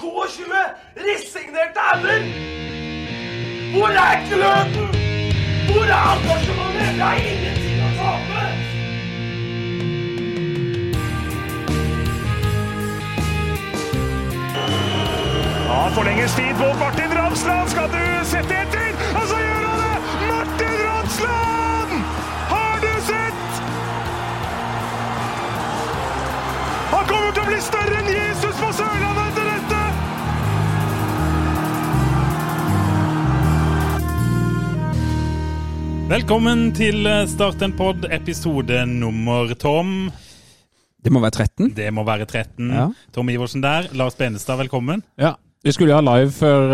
22 resignerte ender? Hvor er gløden? Hvor er engasjementet? Jeg har ingenting å tape! Ja, forlenges tid på Martin Ramsland. Skal du sette etter? Og så gjør han det! Martin Ramsland! Har du sett? Han kommer til å bli større Velkommen til eh, Start en pod, episode nummer Tom. Det må være 13? Det må være 13. Ja. Tom Iversen der. Lars Benestad, velkommen. Ja, vi skulle ha live før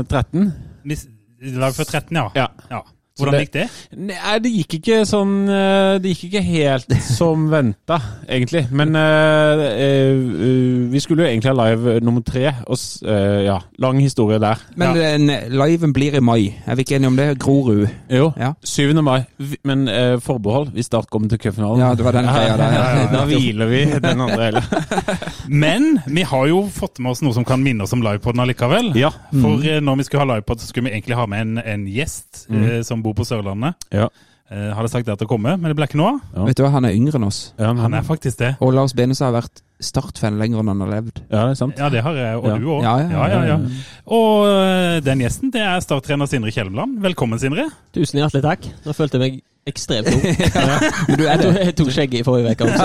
uh, 13. Mis- før for 13, ja. Ja. ja. Hvordan det- gikk det? Nei, det gikk ikke sånn eh, Det gikk ikke helt som venta, egentlig. Men uh, eh, eh, vi skulle jo egentlig ha live nummer tre, og eh, ja, lang historie der. Men den liven blir i mai. Er vi ikke enige om det? Grorud. Jo, Ja. 7. mai. Men eh, forbehold hvis Start kommer til cupfinalen. Ja, det var den greia der. Ja. Da hviler vi den andre hele. Men vi har jo fått med oss noe som kan minne oss om livepoden allikevel. Ja. For eh, når vi skulle ha livepod, så skulle vi egentlig ha med en, en gjest Mm. som bor på Sørlandet. Ja. Eh, hadde sagt det til å komme, men det ble ikke noe av. Ja. Vet du hva, han er yngre enn oss. Ja, Han er faktisk det. Og Lars Benestad har vært Start-fan lenger enn han har levd. ja, det er sant. Ja, det har jeg, og Ja. du òg. Ja, ja, ja, ja, ja. Og eh, den gjesten, det er Start-trener Sindre Kjelmeland. Velkommen, Sindre. Tusen hjertelig takk. Nå følte jeg meg ekstremt ung. Men du Jeg tok, jeg tok skjegget i forrige uke. også.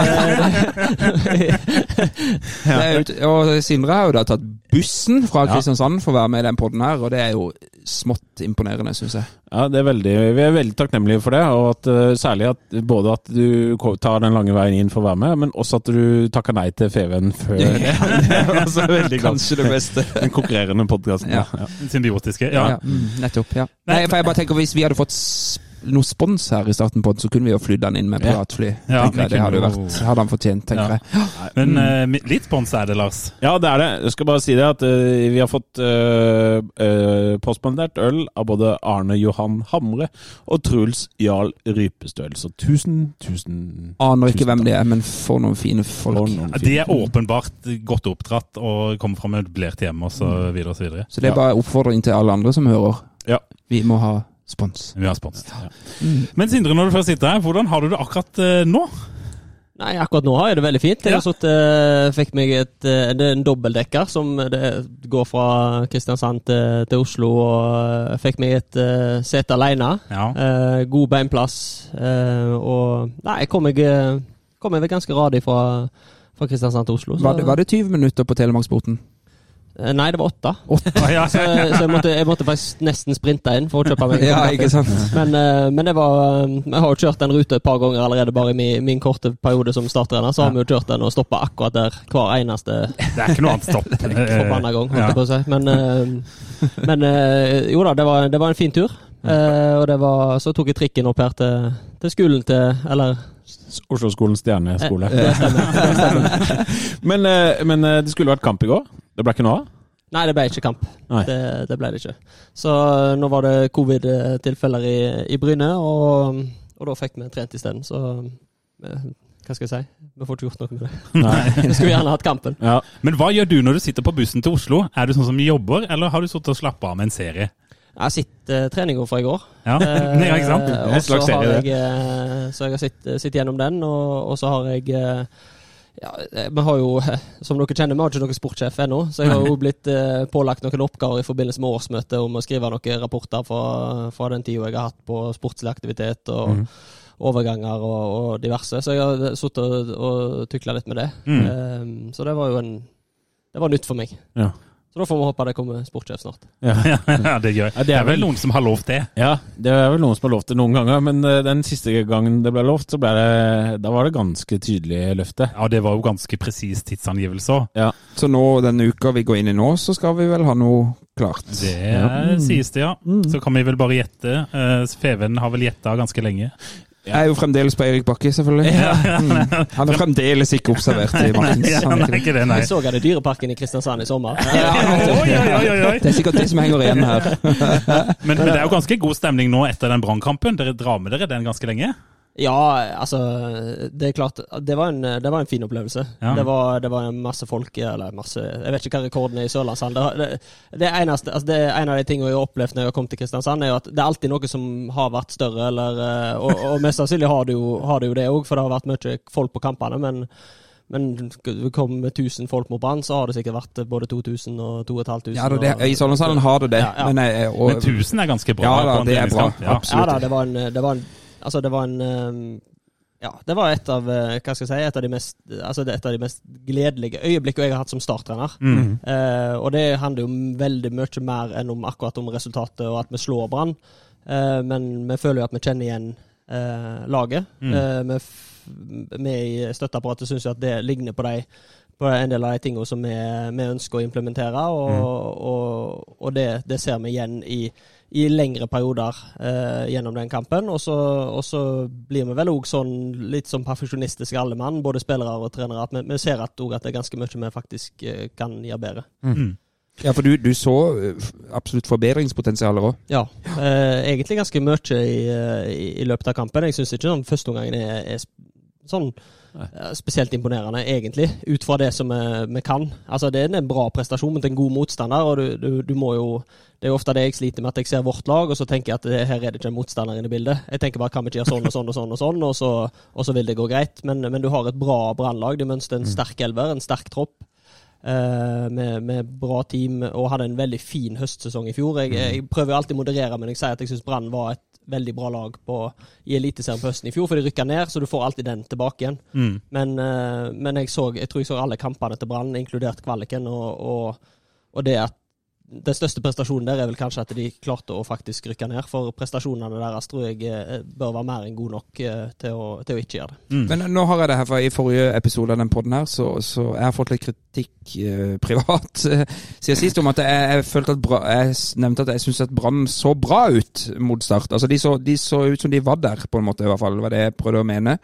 og Sindre har jo da tatt bussen fra Kristiansand for å være med i den podden her, og det er jo smått imponerende, syns jeg. Ja, det er veldig, Vi er veldig takknemlige for det. og at, eh, Særlig at både at du tar den lange veien inn for å være med, men også at du takker nei til FVN før Ja, Det var også veldig godt. Kanskje det beste. Den konkurrerende podkasten. Ja. Ja. Symbiotiske. Ja. Ja, mm, nettopp. ja. Nei, for jeg bare tenker Hvis vi hadde fått noe spons her i starten på den, så kunne vi jo flydd den inn med privatfly. Ja, ja Det hadde, jo vært, hadde han fortjent, tenker Ja. jeg. Men mm. uh, litt spons er det, Lars. ja, det er det. Jeg skal bare si det at uh, vi har fått uh, postmandert øl av både Arne Johan Hamre og Truls Jarl Rypestøl. Så tusen, tusen Aner ikke tusen hvem det er, men for noen fine folk. Noen fine. De er åpenbart godt oppdratt og kommer fra møblert hjem og så videre og så videre. Så det er bare oppfordring til alle andre som hører. Ja. Vi må ha spons. Vi har spons. Men Sindre, når du først sitter her, hvordan har du det akkurat eh, nå? Nei, akkurat nå har jeg det veldig fint. Jeg har satt, eh, fikk meg et, eh, det er en dobbeltdekker som det går fra Kristiansand til, til Oslo. og Fikk meg et eh, sete alene. Ja. Eh, god beinplass. eh, og Nei, jeg kom meg, eh, kom meg ganske radig fra, fra Kristiansand til Oslo. så- Var det, var det 20 minutter på Telemarksporten? Eh, Nei, det var åtte. Ah, ja. Så, så jeg, måtte, jeg måtte faktisk nesten sprinte inn for å kjøpe meg Ja, ikke sant? Men, eh, men det var eh, Jeg har jo kjørt den ruta et par ganger allerede, bare i min, min korte periode som starttrener. Så har vi jo kjørt den og stoppa akkurat der hver eneste Det er ikke noe annet stopp. forbanna gang. holdt Ja. jeg på å si. Men, eh, men eh, jo da, det var, det var en fin tur. Eh, og det var, så tok jeg trikken opp her til, til skolen til Eller Oslo-skolen stjerneskole. eh, det stemmer. Det stemmer. Men, eh, men eh, det skulle vært kamp i går. Det ble ikke noe av? Nei, det ble ikke kamp. Nei. Det, det ble det ikke. Så eh, nå var det covid-tilfeller i, i Bryne, og, og da fikk vi trent isteden. Så eh, hva skal jeg si? Vi får ikke gjort noe med det. Nei. Vi skulle gjerne hatt kampen. Ja. Men hva gjør du når du sitter på bussen til Oslo? Er du sånn som jobber, eller har du sittet og slappet av med en serie? Jeg har sett uh, treninga fra i går. Ja, Eh, ja ikke sant? og En slags serie, det. jeg, eh, så jeg har sett, gjennom den, og, og så har jeg eh, ja, eh, Vi har jo, som dere kjenner, vi har ikke noen sportssjef ennå, så jeg har jo blitt eh, pålagt noen oppgaver i forbindelse med årsmøtet om å skrive noen rapporter fra, fra den tida jeg har hatt på sportslig aktivitet og mm. overganger og, og diverse. Så jeg har sittet og, og tukla litt med det. Mm. Um, så det var jo en Det var nytt for meg. Ja. Så da får vi håpe det kommer sportssjef snart. Ja. Ja, det gjør Ja, Det er vel noen som har lov til. ja, det er vel noen som har lovt det noen ganger, men eh, den siste gangen det ble lovt, så ble det, da var det ganske tydelig løfte. Ja, det var jo ganske presis tidsangivelse òg. Ja. Så nå, denne uka vi går inn i nå, så skal vi vel ha noe klart. Det Ja. sies det, ja. Så kan vi vel bare gjette. Eh, Feven har vel gjetta ganske lenge. Jeg er jo fremdeles på Erik Bakke, selvfølgelig. Mm. Han er fremdeles ikke observert i Martins. Han er nei, ikke det. nei. Jeg så det i Dyreparken i Kristiansand i sommer. Oi, oi, oi, oi, oi. Det er sikkert det som henger igjen her. Men, men det er jo ganske god stemning nå etter den brannkampen. Dere drar med dere den ganske lenge? Ja, altså Det er klart Det var en, det var en fin opplevelse. Ja. Det, var, det var masse folk Eller masse Jeg vet ikke hva rekorden er i Sørlandshallen. Det, det, det, eneste, altså det er en av de tingene jeg har opplevd når jeg har kommet til Kristiansand, er jo at det er alltid noe som har vært større, eller eh, Og, og mest sannsynlig har det jo, har det jo det òg, for det har vært mye folk på kampene. Men, men vi kom med 1000 folk mot Brann, så har det sikkert vært både 2000 og 2500. Ja, det, det, I Sørlandshallen har du det. Ja, ja. Men, jeg, og, Men 1000 er ganske bra. Ja da, det er bra. Ja. Absolutt. Ja da, det var en, det var en Altså, det var en ehm, Ja, det var et av eh, Hva skal jeg si Et av de mest Altså, et av de mest gledelige øyeblikkene jeg har hatt som starttrener. Mm. Eh, og det handler jo veldig mye mer enn om akkurat om resultatet og at vi slår Brann. Eh, men vi føler jo at vi kjenner igjen eh, laget. Mm. Eh, vi, i støtteapparatet syns jo at det ligner på, de, på en del av de tingene som vi, vi ønsker å implementere, og, og, og det, det ser vi igjen i, i lengre perioder eh, gjennom den kampen. Og så, og så blir vi vel òg sånn litt sånn perfeksjonistiske alle mann, både spillere og trenere, at vi, vi ser at, at det er ganske mye vi faktisk eh, kan gjøre bedre. Mm. ja, for du, du så eh, absolutt forbedringspotensialer òg. Ja, eh, egentlig ganske mye i, eh, i, i løpet av kampen. Jeg syns ikke sånn førsteomgangen er, er sånn Nei. spesielt imponerende, egentlig, ut fra det som vi, vi kan. Altså, Det er en bra prestasjon mot en god motstander, og du, du, du må jo Det er jo ofte det jeg sliter med, at jeg ser vårt lag, og så tenker jeg at det, her er det ikke en motstander inne i bildet. Jeg tenker bare kan vi ikke gjøre sånn og sånn og sånn, og sånn, og så, og så vil det gå greit. Men, men du har et bra brannlag. De mønstrer en sterk elver, en sterk tropp. eh, med, med bra team og hadde en veldig fin høstsesong i fjor. Jeg, jeg prøver alltid å moderere, men jeg sier at jeg syns Brann var et veldig bra lag på, i Eliteserien på høsten i fjor, for de rykka ned, så du får alltid den tilbake igjen. Mm. Men, eh, men jeg, så, jeg tror jeg så alle kampene til Brann, inkludert kvaliken, og, og, og det at den største prestasjonen der er vel kanskje at de klarte å faktisk rykke ned, for prestasjonene deres tror jeg eh, bør være mer enn gode nok eh, til å, til å ikke gjøre det. Mm. Men nå har jeg det her, for i forrige episode av den podden her, så, så jeg har fått litt kritikk eh, privat eh, siden sist om at jeg, jeg følte at bra, jeg nevnte at jeg syntes at Brann så bra ut mot start. Altså de så, de så ut som de var der, på en måte, i hvert fall. Det var det jeg prøvde å mene.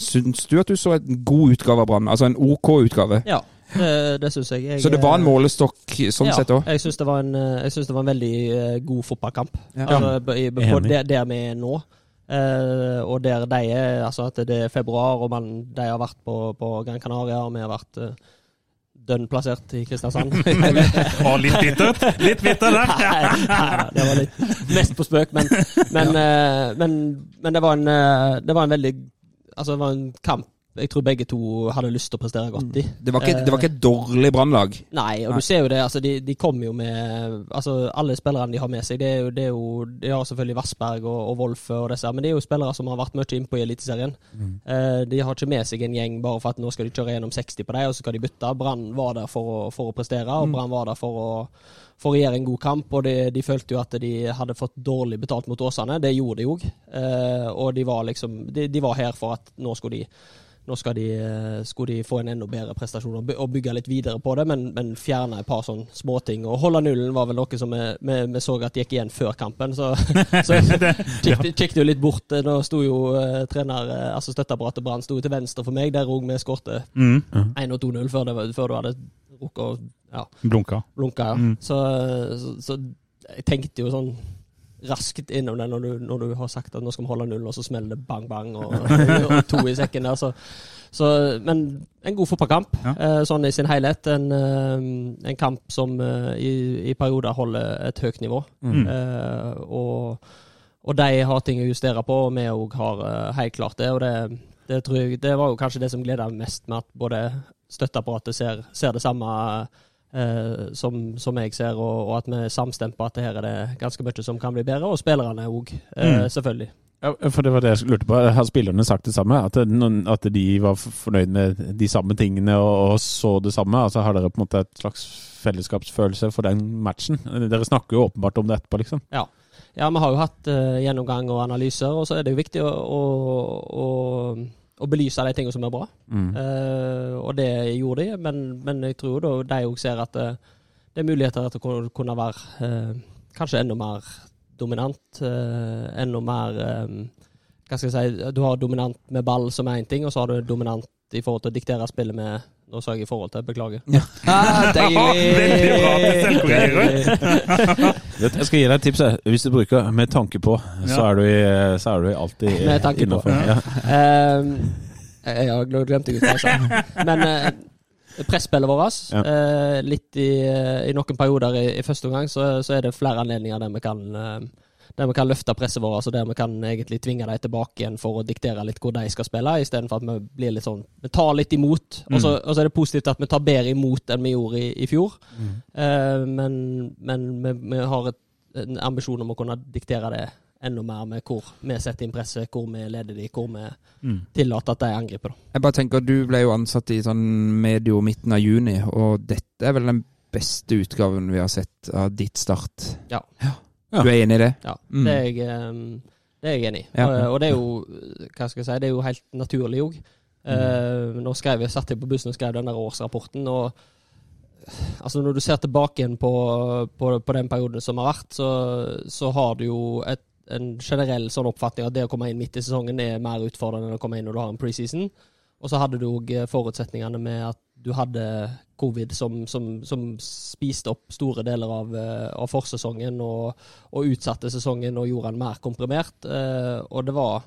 Syns du at du så en god utgave av Brann? Altså en OK utgave? Ja, det, det syns jeg. jeg. Så det var en eh, målestokk sånn ja, sett òg? Jeg syns det, var en, eh, jeg synes det var en veldig eh, god fotballkamp. Ja. Altså, i, på der, der vi er nå. Eh, og der de er Altså at det er februar, og man, de har vært på, på Gran Canaria, og vi har vært uh, dønn plassert i Kristiansand. Og litt bittert. Litt bitter der. Nei, nei, det var litt mest på spøk, men, men, ja. men, men det, var en, eh, det var en veldig Altså, det var en kamp jeg tror begge to hadde lyst til å prestere godt i. Det var ikke, det var ikke et dårlig Brannlag. Nei, og Nei. du ser jo det. altså De, de kommer jo med altså Alle spillerne de har med seg, det er jo, det er jo De har selvfølgelig Vassberg og, og Wolfe og disse, men det er jo spillere som har vært mye innpå i Eliteserien. Eh, de har ikke med seg en gjeng bare for at nå skal de kjøre gjennom 60 på dem, og så skal de bytte. Brann var der for å, for å prestere, og Brann var der for å, for å gjøre en god kamp. Og de, de følte jo at de hadde fått dårlig betalt mot Åsane. Det gjorde de òg, Eh, og de var liksom de, de var her for at nå skulle de nå skal de, eh, skulle de få en enda bedre prestasjon og bygge litt videre på det, men, men fjerne et par sånne småting. Og holde nullen var vel noe som vi, vi, vi så at gikk igjen før kampen, så, så kikket, jo litt bort. Nå sto jo uh, trener, eh, altså støtteapparatet Brann sto til venstre for meg, der òg vi skårte Mm. 1 og 2-0 før, før du hadde rukket å ja, Blunka. blunke. Ja. Mm. Så, så, så jeg tenkte jo sånn raskt innom det når du, når du har sagt at nå skal vi holde null, og så smeller det bang, bang, og, og to i sekken der. Så, så, men en god fotballkamp, Ja. eh, sånn i sin helhet. En, eh, en kamp som eh, i, i perioder holder et høyt nivå. Mm. Eh, og, og de har ting å justere på, og vi òg har helt klart det. Og det, det, tror jeg, det var jo kanskje det som gleda mest, med at både støtteapparatet ser, ser det samme eh, som, som jeg ser, og, og at vi samstemper på at det her er det ganske mye som kan bli bedre, og spillerne òg, eh, Mm. selvfølgelig. Ja, for det var det jeg lurte på. Har spillerne sagt det samme? At, at de var fornøyd med de samme tingene og, og så det samme? Altså Har dere på en måte et slags fellesskapsfølelse for den matchen? Dere snakker jo åpenbart om det etterpå, liksom. Ja, vi har jo hatt uh, gjennomgang og analyser, og så er det jo viktig å, å, å, å belyse de tingene som er bra. Mm. Uh, og det gjorde de, men, men jeg tror da de òg ser at uh, det er muligheter til å kunne- være uh, kanskje enda mer dominant. enda mer um, Hva skal jeg si Du har dominant med ball som er én ting, og så har du dominant i forhold til å diktere spillet med nå sa jeg i forhold til. Beklager. Ah, Veldig bra til selvkorrigerer. Jeg skal gi deg et tips. Hvis du bruker 'med tanke på', så er du, i- så er du alltid Med tanke på. Ja. Uh, jeg har glemt det ut sa. Men uh, presspillet vårt, Ja. eh, litt i, eh, i noen perioder i, i første omgang, så, så er det flere anledninger der vi kan eh, der vi kan løfte presset vårt, altså der vi kan egentlig tvinge dem tilbake igjen for å diktere litt hvor de skal spille, istedenfor at vi blir litt sånn Vi tar litt imot. Og så og så er det positivt at vi tar bedre imot enn vi gjorde i, i fjor. Eh, men men vi, vi har et, en ambisjon om å kunne diktere det enda mer med hvor vi setter inn presset, hvor vi leder de, hvor vi Mm. tillater at de angriper. Da. Jeg bare tenker, Du ble jo ansatt i sånn medio midten av juni, og dette er vel den beste utgaven vi har sett av ditt start? Ja. Ja. Du er enig i det? Ja, Mm. det, er jeg, eh, det er jeg enig i. Ja. Og, og det er jo hva skal jeg si, det er jo helt naturlig òg. Mm. nå skrev jeg, satt jeg på bussen og skrev den der årsrapporten, og altså når du ser tilbake igjen på, på, på den perioden som har vært, så, så har du jo et, en generell sånn oppfatning at det å komme inn midt i sesongen er mer utfordrende enn å komme inn når du har en preseason. Og så hadde du òg forutsetningene med at du hadde covid som, som, som spiste opp store deler av, eh, av forsesongen og, og utsatte sesongen og gjorde den mer komprimert. Eh, og det var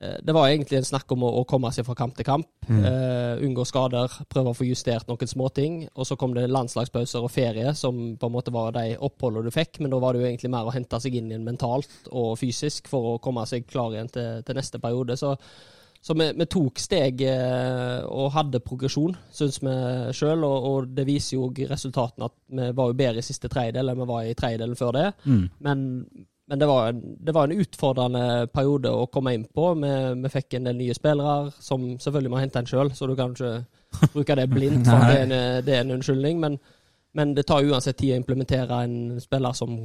eh, det var egentlig en snakk om å, å komme seg fra kamp til kamp. eh, unngå skader, prøve å få justert noen småting. Og så kom det landslagspauser og ferie, som på en måte var de oppholdene du fikk. Men da var det jo egentlig mer å hente seg inn igjen mentalt og fysisk for å komme seg klar igjen til, til neste periode. Så så vi, vi tok steg eh, og hadde progresjon, syns vi sjøl. Og, og det viser jo resultatene at vi var jo bedre i siste tredjedel enn vi var i tredjedelen før det. Mm. Men, men det, var en, det var en utfordrende periode å komme inn på. Vi, vi fikk en del nye spillere, som selvfølgelig må hente en sjøl, så du kan ikke bruke det blindt. for det er en, det er en unnskyldning. Men, men det tar uansett tid å implementere en spiller som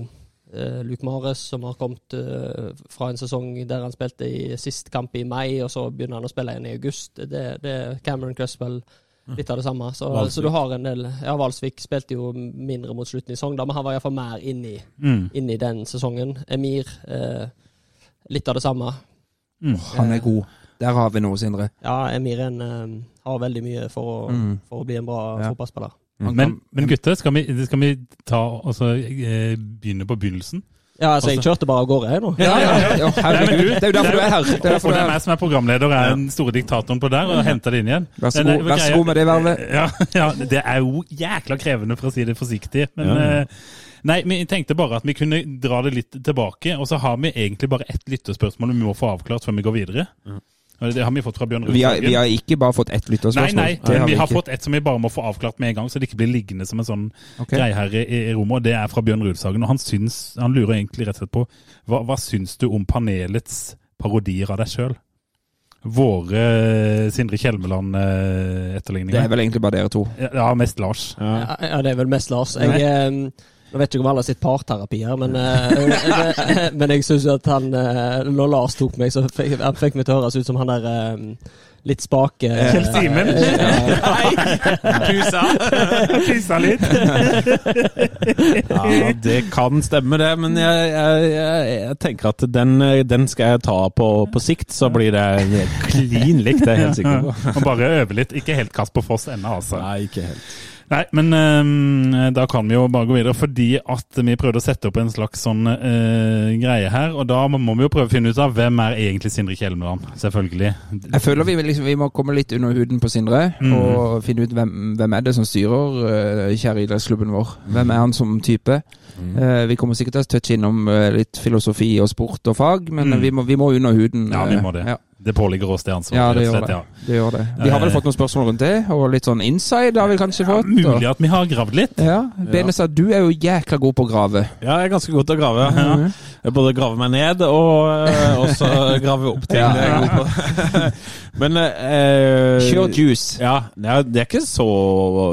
Luke Mares, som har kommet eh, fra en sesong der han spilte i sist kamp i mai, og så begynner han å spille igjen i august. Det, det er Cameron Cresswell. Litt av det samme. Så, så du har en del Ja, Valsvik spilte jo mindre mot slutten i sesongen, men han var iallfall mer inni Mm. inn den sesongen. Emir, eh, litt av det samme. Mm. Han er god. Der har vi noe, Sindre. Ja, Emir en, eh, har veldig mye for å, Mm. for å bli en bra Ja. fotballspiller. Men, kan- men gutter, skal vi, skal vi ta altså, eh, begynne på begynnelsen? Ja, altså, jeg kjørte bare av gårde, jeg nå. Ja, ja, ja, herregud. Det er jo derfor du er her. Det er Og derfor det er er meg som er programleder og er den store diktatoren på der, og henter det inn igjen. Vær så god, eh, vær så god med det vervet. Ja, ja, det er jo jækla krevende, for å si det forsiktig. Men Ja. eh, Nei, vi tenkte bare at vi kunne dra det litt tilbake, og så har vi egentlig bare ett lyttespørsmål vi må få avklart før vi går videre. Det har vi fått fra Bjørn Vi har, vi har ikke bare fått ett Nei, lytterspørsmål. nei, Det men vi har ikke. fått ett som vi bare må få avklart med en gang, så det ikke blir liggende som en sånn okay. greie her i, i rommet. Og det er fra Bjørn Rudsagen. Og han, syns, han lurer egentlig rett og slett på hva, hva syns du om panelets parodier av deg sjøl? Våre Sindre Kjelmeland-etterligninger. Det er vel egentlig bare dere to. Ja, mest Lars. Ja, ja, det er vel mest Lars. Jeg, eh, nå vet ikke om alle har sett parterapi her, men, eh, men jeg syns at han uh, Når Lars tok meg, så fikk, han fikk meg til å høres ut som han der uh, litt spake Kjell Simen? Pusa. Pusa litt. Ja, det kan stemme det, men jeg, jeg, jeg, jeg tenker at den, den skal jeg ta på, på sikt, så blir det klin likt, det er jeg helt sikker på. Og bare øve litt. Ikke helt Kasper Foss ennå, altså. Nei, ikke helt. Nei, men øhm, da kan vi jo bare gå videre, fordi at vi prøvde å sette opp en slags sånn øh, greie her. Og da må vi jo prøve å finne ut av hvem er egentlig Sindre Kjelmeland, selvfølgelig. Jeg føler vi, liksom, vi må komme litt under huden på Sindre Mm. og finne ut hvem, hvem er det som styrer uh, kjære idrettsklubben vår. Hvem er han som type? Eh, vi kommer sikkert til å touche innom eh, litt filosofi og sport og fag, men Mm. eh, vi, må, vi må under huden. Ja, vi eh, må det. Ja, Det påligger oss det ansvaret. ja det gjør slett, det. ja. det gjør det. Vi har vel Eh, fått noen spørsmål rundt det, og litt sånn inside har vi kanskje fått. Mulig at vi har gravd litt. Og, ja, Benes, du er jo jækla god på å grave. Ja, jeg er ganske god til å grave. Ja. Jeg både grave meg ned og eh, også grave opp ting. Ja. Det er jeg god på. Men eh, Kjør juice. Ja, ja, det er ikke så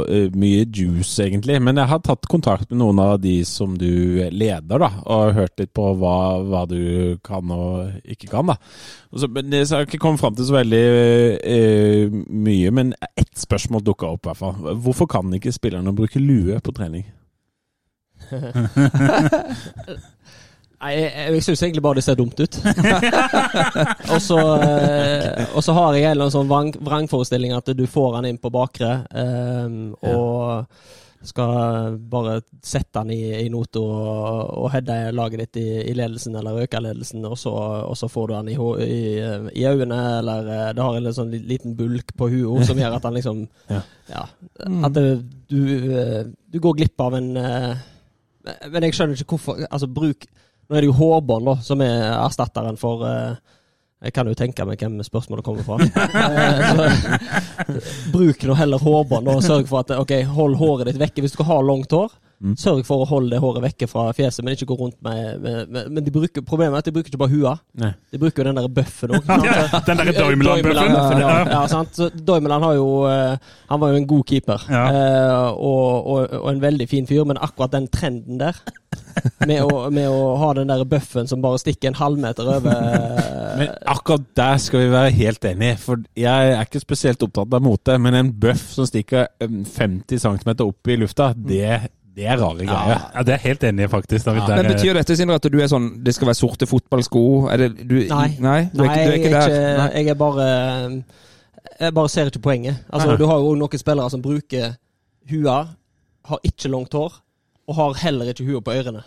eh, mye juice, egentlig. Men jeg har tatt kontakt med noen av de som du leder, da. Og hørt litt på hva, hva du kan og ikke kan, da. Og så, men jeg har ikke kommet fram til så veldig uh, mye. Men ett spørsmål dukka opp, i hvert fall. Hvorfor kan ikke spillerne bruke lue på trening? Nei, jeg, jeg syns egentlig bare det ser dumt ut. og så eh, og så har jeg en eller annen sånn vrangforestilling at du får han inn på bakre, eh, og skal bare sette han i, i noto og, og heade laget ditt i, i ledelsen, eller øke ledelsen, og så, og så får du han i, i, i øynene, eller eh, det har en sånn liten bulk på huet som gjør at han liksom Ja. Ja. At det, du, eh, du går glipp av en eh, Men jeg skjønner ikke hvorfor Altså, bruk Nå er det jo hårbånd, da, som er erstatteren for Jeg kan jo tenke meg hvem spørsmålet kommer fra. Eh, så, bruk nå heller hårbånd, og sørg for at ok, hold håret ditt vekke. Hvis du skal ha langt hår, Mm. sørg for å holde det håret vekke fra fjeset, men ikke gå rundt med, med, med Men de bruker, problemet er at de bruker ikke bare hua. Nei. De bruker jo den der bøffen òg. Ja, den der Doimeland-bøffen. Ja. Ja. Ja, sant? Så Doimeland har jo eh, Han var jo en god keeper. Ja. Eh, og, og, og en veldig fin fyr, men akkurat den trenden der med å, med å ha den der bøffen som bare stikker en halvmeter over Men akkurat der skal vi være helt enige. For jeg er ikke spesielt opptatt av mote, men en bøff som stikker um, 50 cm opp i lufta, det, det er rare greier. Ja, det er helt enig faktisk. David. Men Betyr dette Sindre, at du er sånn Det skal være sorte fotballsko? Er det, du, Nei. Nei, du er ikke, du er ikke jeg, der? er Nei. ikke, jeg er bare Jeg bare ser ikke poenget. Altså, Nei. Du har jo noen spillere som bruker hua, har ikke langt hår, og har heller ikke huet på ørene.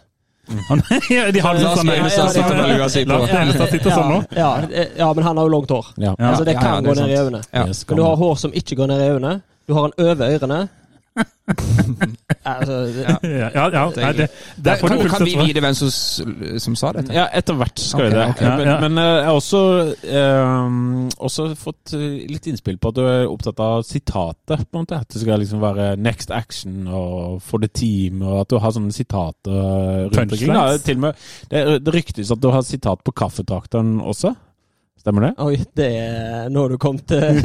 han, ja, de har sånn Enestad sitter med lua si på. Lars Enestad sitter sånn. Ja, ja, men han har jo langt hår. Ja. Altså, det ja, ja, kan det gå ned i øynene. Ja. Men du har hår som ikke går ned i øynene. Du har den over ørene. altså, det, Ja, ja, ja nei, det, får Kan, kan vi vite hvem som, som sa dette? Ja, etter hvert skal vi det. Okay. Ja, Men, ja. men men, jeg har også, eh, også fått eh, litt innspill på at du er opptatt av sitatet. på en måte. At det skal liksom være next action og for the team, og at du har sånne sitater rundt omkring. det, det ryktes at du har sitat på kaffetrakteren også. Stemmer det? Oi, det er Nå har du kommet til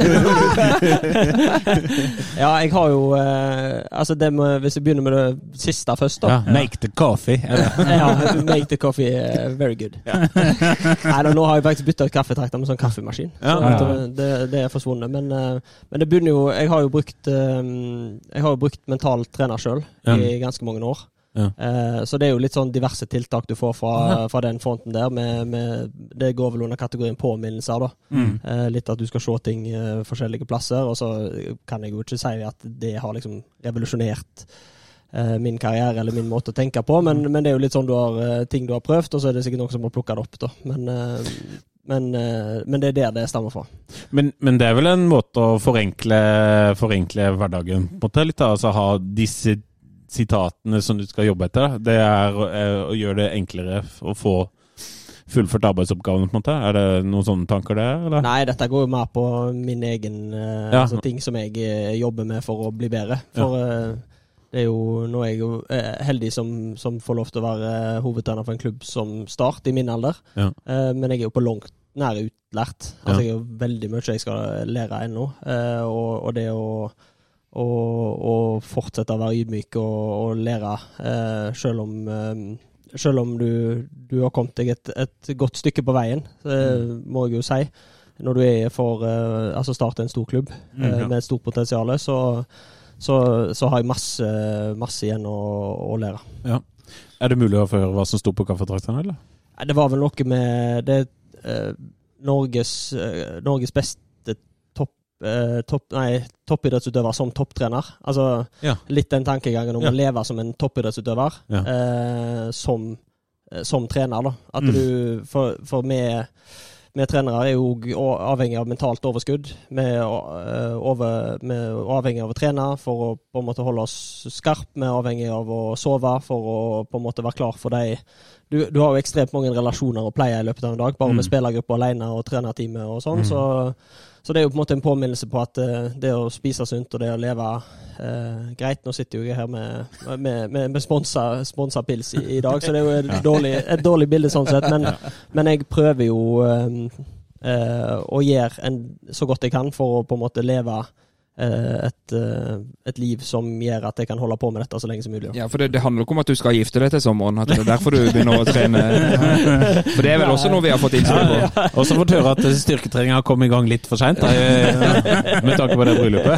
Ja, jeg har jo eh, Altså, det med, hvis jeg begynner med det siste først, da. Ja, Make the coffee. Ja, make the coffee eh, very good. Nei, da, nå har jeg faktisk bytta ut kaffetrakter med sånn kaffemaskin. Ja. Så det, det, det er forsvunnet. Men, eh, men det begynner jo Jeg har jo brukt eh, Jeg har jo brukt mental trener sjøl i ganske mange år. Ja. Eh, så det er jo litt sånn diverse tiltak du får fra, fra den fronten der. Med, med, det går vel under kategorien påminnelser, da. Mm. Eh, litt at du skal se ting eh, forskjellige plasser. Og så kan jeg jo ikke si at det har liksom revolusjonert eh, min karriere eller min måte å tenke på, men, men det er jo litt sånn du har ting du har prøvd, og så er det sikkert noen som har plukka det opp, da. Men, men, men det er der det stammer fra. Men, men det er vel en måte å forenkle, forenkle hverdagen på litt? da, Altså ha disse sitatene som du skal jobbe etter. Det er eh, å gjøre det enklere å få fullført arbeidsoppgavene, på en måte. Er det noen sånne tanker der, eller? Nei, dette går jo mer på min egen eh, Ja. altså, ting som jeg eh, jobber med for å bli bedre. For ja. det er jo Nå er jeg jo heldig som, som får lov til å være hovedtrener for en klubb som Start, i min alder. Ja. Men jeg er jo på langt nær utlært. Altså. Jeg er jo veldig mye jeg skal lære ennå. Og, og det å å, og fortsette å være ydmyk og, og lære, eh, selv om eh, selv om du, du har kommet deg et, et godt stykke på veien, eh, må jeg jo si. Når du er for eh, altså starte en stor klubb eh, Mm, ja. med et stort potensial, så, så, så har jeg masse, masse igjen å, å lære. Er det mulig å få høre hva som sto på kaffetrakteren, eller? Det var vel noe med det eh, Norges, eh, Norges beste eh, topp, toppidrettsutøver som topptrener. Altså Ja. litt den tankegangen om Ja. å leve som en toppidrettsutøver Ja. eh, som, eh, som trener. da. At Mm. du, For, for vi, vi trenere er jo avhengig av mentalt overskudd. Vi er eh, over, vi er avhengig av å trene for å på en måte holde oss skarp. Vi er avhengig av å sove for å på en måte være klar for de du, du har jo ekstremt mange relasjoner å pleie i løpet av en dag, bare med Mm. spillergruppa alene og trenerteamet og sånn. Mm. Så, så det er jo på en måte en påminnelse på at eh, det å spise sunt og det å leve eh, greit Nå sitter jo jeg her med, med, med, med sponsa, sponsa pils i, i dag, så det er jo et, dårlig, et dårlig bilde sånn sett. Men, men jeg prøver jo eh, eh, å gjøre en, så godt jeg kan for å på en måte leve et, eh, et liv som gjør at jeg kan holde på med dette så lenge som mulig. Ja, for det, det handler ikke om at du skal gifte deg til sommeren. At det er derfor du begynner å trene. For det er vel også noe vi har fått innspill på. Og så fått høre at styrketreninga kom i gang litt for seint, med tanke på det bryllupet.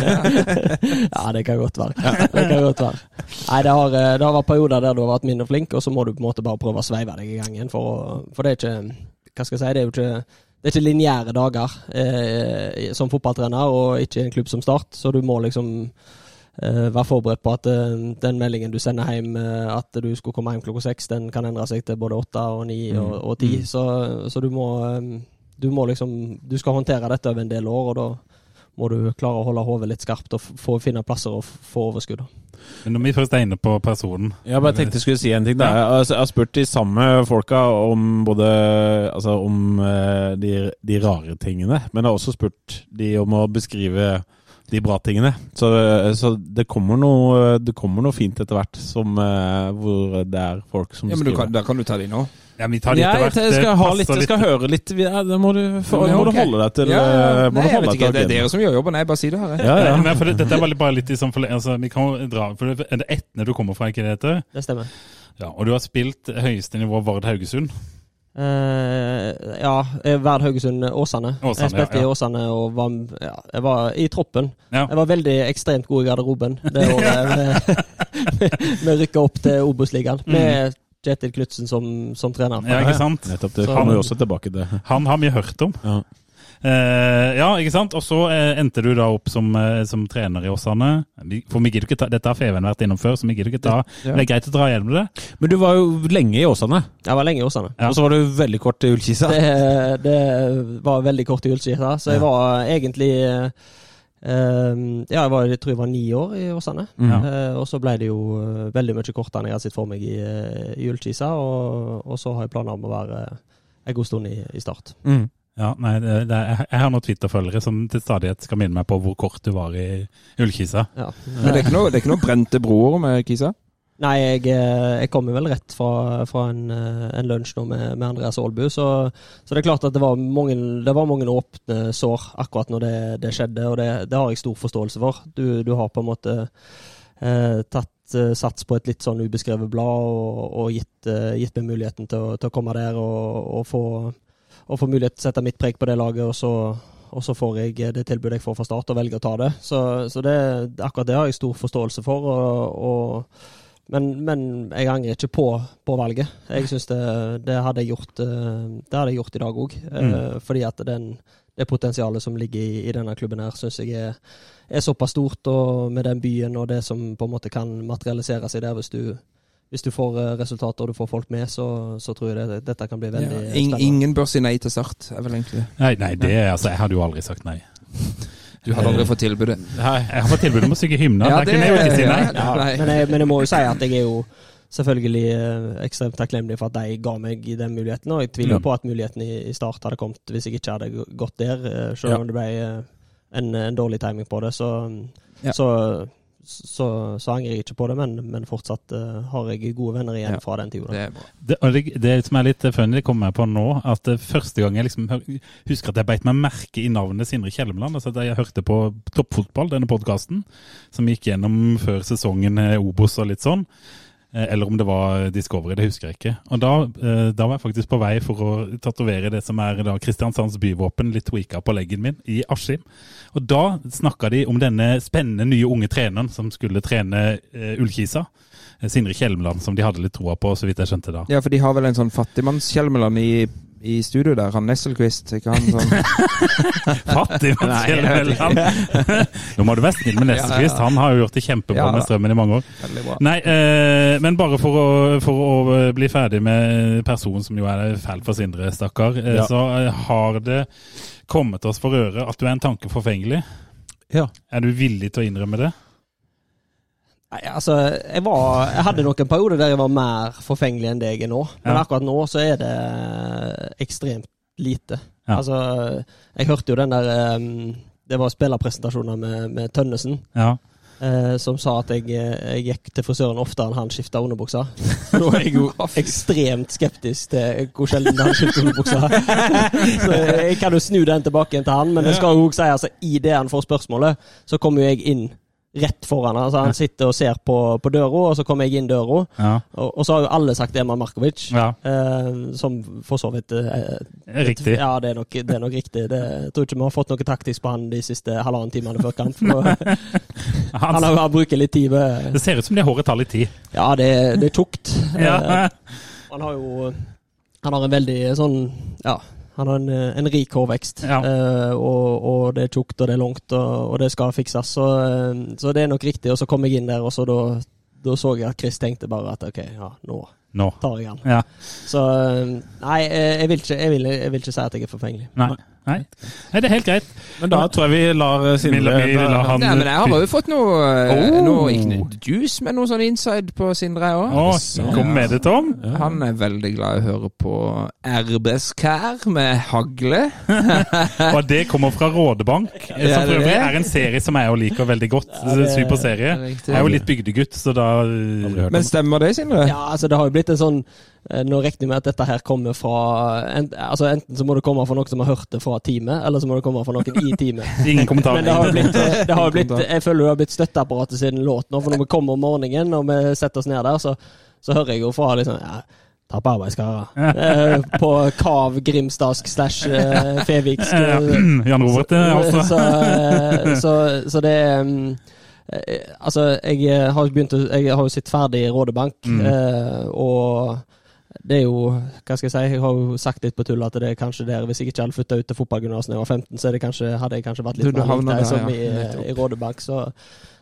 Ja, det kan godt være. Det kan godt være. Nei, det har, eh, det har vært perioder der du har vært mindre flink, og så må du på en måte bare prøve å sveive deg i gang igjen. For, å- for det er ikke Hva skal jeg si? Det er jo ikke det er ikke lineære dager eh, som fotballtrener, og ikke en klubb som Start. Så du må liksom eh, være forberedt på at eh, den meldingen du sender hjem, eh, at du skulle komme hjem klokka seks, den kan endre seg til både åtte og ni og, og ti. Så, så du må eh, Du må liksom Du skal håndtere dette over en del år, og da må du klare å holde hodet litt skarpt og få finne plasser og få overskudd. Men når vi først er inne på personen Jeg bare tenkte jeg skulle si en ting. Da. Jeg, har- spurt de samme folka om både Altså om eh, de, de rare tingene, men jeg har også spurt de om å beskrive de bra tingene. Så, så det, kommer noe, det kommer noe fint etter hvert som, eh, hvor det er folk som Ja, men du kan, der kan du ta de nå. Ja, vi tar litt av hvert. jeg skal, ha litt, jeg skal høre litt ja, Det må du, for, Ja, må du holde deg til. Ja, eh, ja. Nei, du jeg vet ikke. Det er dere som gjør jobben. Jeg bare sier det her. Ja, ja. Nei, for det, dette er bare litt i sånn altså, Vi kan dra for det, Er det Etne du kommer fra, ikke det heter? Det stemmer. Ja, Og du har spilt høyeste nivå Vard Haugesund. Uh, ja, Vard Verd Haugesund Åsane. Åsane, jeg spilte ja, ja. i Åsane og var, ja, jeg var i troppen. Ja. Jeg var veldig ekstremt god i garderoben det året vi, vi rykka opp til Obos-ligaen med Kjetil Knutsen som, som trener. Ja, ikke sant? Nettopp. Det kommer jo også tilbake til. Han har vi hørt om. Ja. Uh, ja, ikke sant? Og så uh, endte du da opp som, uh, som trener i Åsane. For vi gidder ikke ta, Dette har Feven vært innom før, så vi gidder ikke ta Ja. Det er greit å dra gjennom det. Men du var jo lenge i Åsane, Jeg var lenge i Åsane. Ja. og så var du veldig kort i Ullkisa. Det, det var veldig kort i Ullkisa, så jeg var egentlig eh, eh, Ja, jeg, var, jeg tror jeg var ni år i Åsane. Mm. Uh, og så ble det jo eh, veldig mye kortere enn jeg hadde sett for meg i, eh, i Ullkisa. Og, og så har jeg planer om å være en god stund i, i Start. Mm. Ja, nei, det, det, Jeg har noen Twitter-følgere som til stadighet skal minne meg på hvor kort du var i Ullkisa. Ja. Men det er ikke noe, det er ikke noe brente broer med Kisa? Nei, jeg, eh, jeg kommer vel rett fra, fra en, eh, en lunsj nå med, med Andreas Aalbu, så, så det er klart at det var mange, det var mange åpne sår akkurat når det, det skjedde, og det, det har jeg stor forståelse for. Du, du har på en måte eh, tatt eh, sats på et litt sånn ubeskrevet blad og, og gitt, eh, gitt meg muligheten til å, til å komme der og, og, få, og få mulighet til å sette mitt preg på det laget, og så, og så får jeg det tilbudet jeg får fra start, og velger å ta det. Så, så det, akkurat det har jeg stor forståelse for. og, men, men jeg angrer ikke på, på valget. Jeg synes det, det, hadde jeg gjort, eh, det hadde jeg gjort i dag òg. Fordi at den, det potensialet som ligger i, i denne klubben her, syns jeg er, er såpass stort. Og med den byen og det som på en måte kan materialisere seg der, hvis du, hvis du får eh, resultater og du får folk med, så, så tror jeg det, dette kan bli veldig Ja, ing, spennende. ingen bør si nei til Sart, er vel egentlig Nei, nei, det altså, Jeg hadde jo aldri sagt nei. Du hadde aldri fått tilbudet. Nei, Jeg har fått tilbud om å synge hymner. Ja, det, kunne jeg jo ikke si nei. ja, nei. Men jeg, men jeg må jo si at jeg er jo selvfølgelig eh, ekstremt takknemlig for at de ga meg den muligheten. Og jeg tviler mm. på at muligheten i, i start hadde kommet hvis jeg ikke hadde gått der, eh, selv Ja. om det ble eh, en, en dårlig timing på det. Så, Ja. så, så, så angrer jeg ikke på det, men, men fortsatt uh, har jeg gode venner igjen Ja. fra den tida. Det. Det, det, det som er litt funny, det kommer jeg på nå, at eh, første gang jeg liksom husker at jeg beit meg merke i navnet Sindre Kjelmeland. altså jeg hørte på Toppfotball, denne podkasten, som gikk gjennom før sesongen eh, Obos og litt sånn. Eh, Eller om det var Discovery, det husker jeg ikke. Og da, eh, da var jeg faktisk på vei for å tatovere det som er da Kristiansands byvåpen, litt tweaka på leggen min, i Askim. Og da snakka de om denne spennende nye unge treneren som skulle trene eh, Ullkisa. Sindre Kjelmeland, som de hadde litt troa på, så vidt jeg skjønte da. Ja, for de har vel en sånn fattigmannskjelmeland i, i studio der. Han Nesselquist, ikke han sånn Fattig ikke. Nå må du være snill med Nesselquist, han har jo gjort det kjempebra med Strømmen i mange år. Nei, eh, men bare for å, for å bli ferdig med personen som jo er fæl for Sindre, stakkar, eh, så eh, har det kommet oss for øre at du er en tanke forfengelig. Ja. Er du villig til å innrømme det? Nei, altså, jeg, var, jeg hadde noen perioder der jeg var mer forfengelig enn det jeg er nå. Men Ja. akkurat nå så er det ekstremt lite. Ja. Altså, jeg hørte jo den der um, Det var spillerpresentasjoner med, med Tønnesen. Ja. Uh, som sa at jeg, eh, jeg gikk til frisøren oftere enn han skifta underbuksa. Nå er jeg jo ekstremt skeptisk til hvor sjelden han skifter underbuksa. Så jeg kan jo snu den tilbake til han, men det skal jo også si altså, i det han får spørsmålet, så kommer jo jeg inn rett foran. Altså, han sitter og ser på, på døra, og så kommer jeg inn døra. Ja. Og, og så har jo alle sagt Eman Markovic, Ja. eh, som for så vidt eh, Riktig. Ja, det er nok, det er nok riktig. Det, jeg tror ikke vi har fått noe taktisk på han de siste halvannen timene før kamp. Han, Han, har, han bruker litt tid med det ser ut som det håret tar litt tid. Ja, det, det er tjukt. Eh, Han har jo Han har en veldig sånn Ja. Han har en, en rik hårvekst, Ja. Uh, og, og det er tjukt og det er langt, og, og det skal fikses. Så, uh, så det er nok riktig. Og så kom jeg inn der, og så da, da så jeg at Chris tenkte bare at OK, ja, nå no. tar jeg han. Ja. Så eh, nei, eh, jeg vil ikke, jeg vil, jeg vil ikke si at jeg er forfengelig. Nei. Nei. Nei, det er helt greit. Men da tror jeg vi lar eh, Sindre Vi- vi lar Nei, men jeg har jo fått noe, eh, Oh. noe ikke juice, med noe sånn inside på Sindre òg. Kom med det, Tom. Han er veldig glad i å høre på RBSKR med hagle. Og det kommer fra Rådebank, som for det er øvrig er en serie som jeg jo liker veldig godt. Superserie. Riktig. Jeg er jo litt bygdegutt, så da Men stemmer det, Sindre? Ja, altså det har jo blitt en sånn eh, Nå regner jeg med at dette her kommer fra en, altså Enten så må det komme fra noen som har hørt det fra teamet, eller så må det komme fra noen i teamet. Ingen kommentar. Men det har jo blitt, eh, det har blitt Jeg føler det har blitt støtteapparatet sin låt nå, for når vi kommer om morgenen og vi setter oss ned der, så, så hører jeg jo fra liksom ja, Ta på arbeidskarer. Eh, på Kav grimstadsk slash eh, feviksk. Ja, eh, Jan Robert, eh, altså. så, eh, så, så det er mm, eh, Altså, jeg eh, har begynt Jeg har jo sett ferdig Rådebank, Mm. eh, og det er jo Hva skal jeg si? Jeg har jo sagt litt på tull at det er kanskje der Hvis jeg ikke hadde flytta ut til fotballgymnas da jeg var 15, så er det kanskje, hadde jeg kanskje vært litt mer lik deg som ja. i, Nettopp. i Rådebank. Så,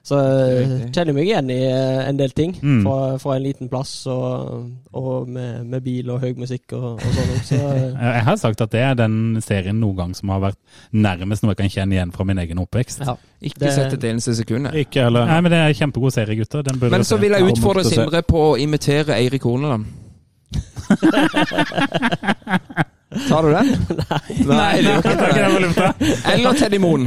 så eh, kjenner jeg meg igjen i eh, en del ting Mm. fra, fra en liten plass, og, og med, med bil og høy musikk og, og sånn. Så, eh, Jeg har sagt at det er den serien noen gang som har vært nærmest noe jeg kan kjenne igjen fra min egen oppvekst. ja. Ikke Det- sett et eneste sekund. Ikke heller. Nei, men det er en kjempegod serie, gutter. Men så vil jeg utfordre. Sindre på å imitere Eirik Horneland. Tar du den? Nei. Nei, nei jeg tar ikke den på lufta. Eller Teddy Moen.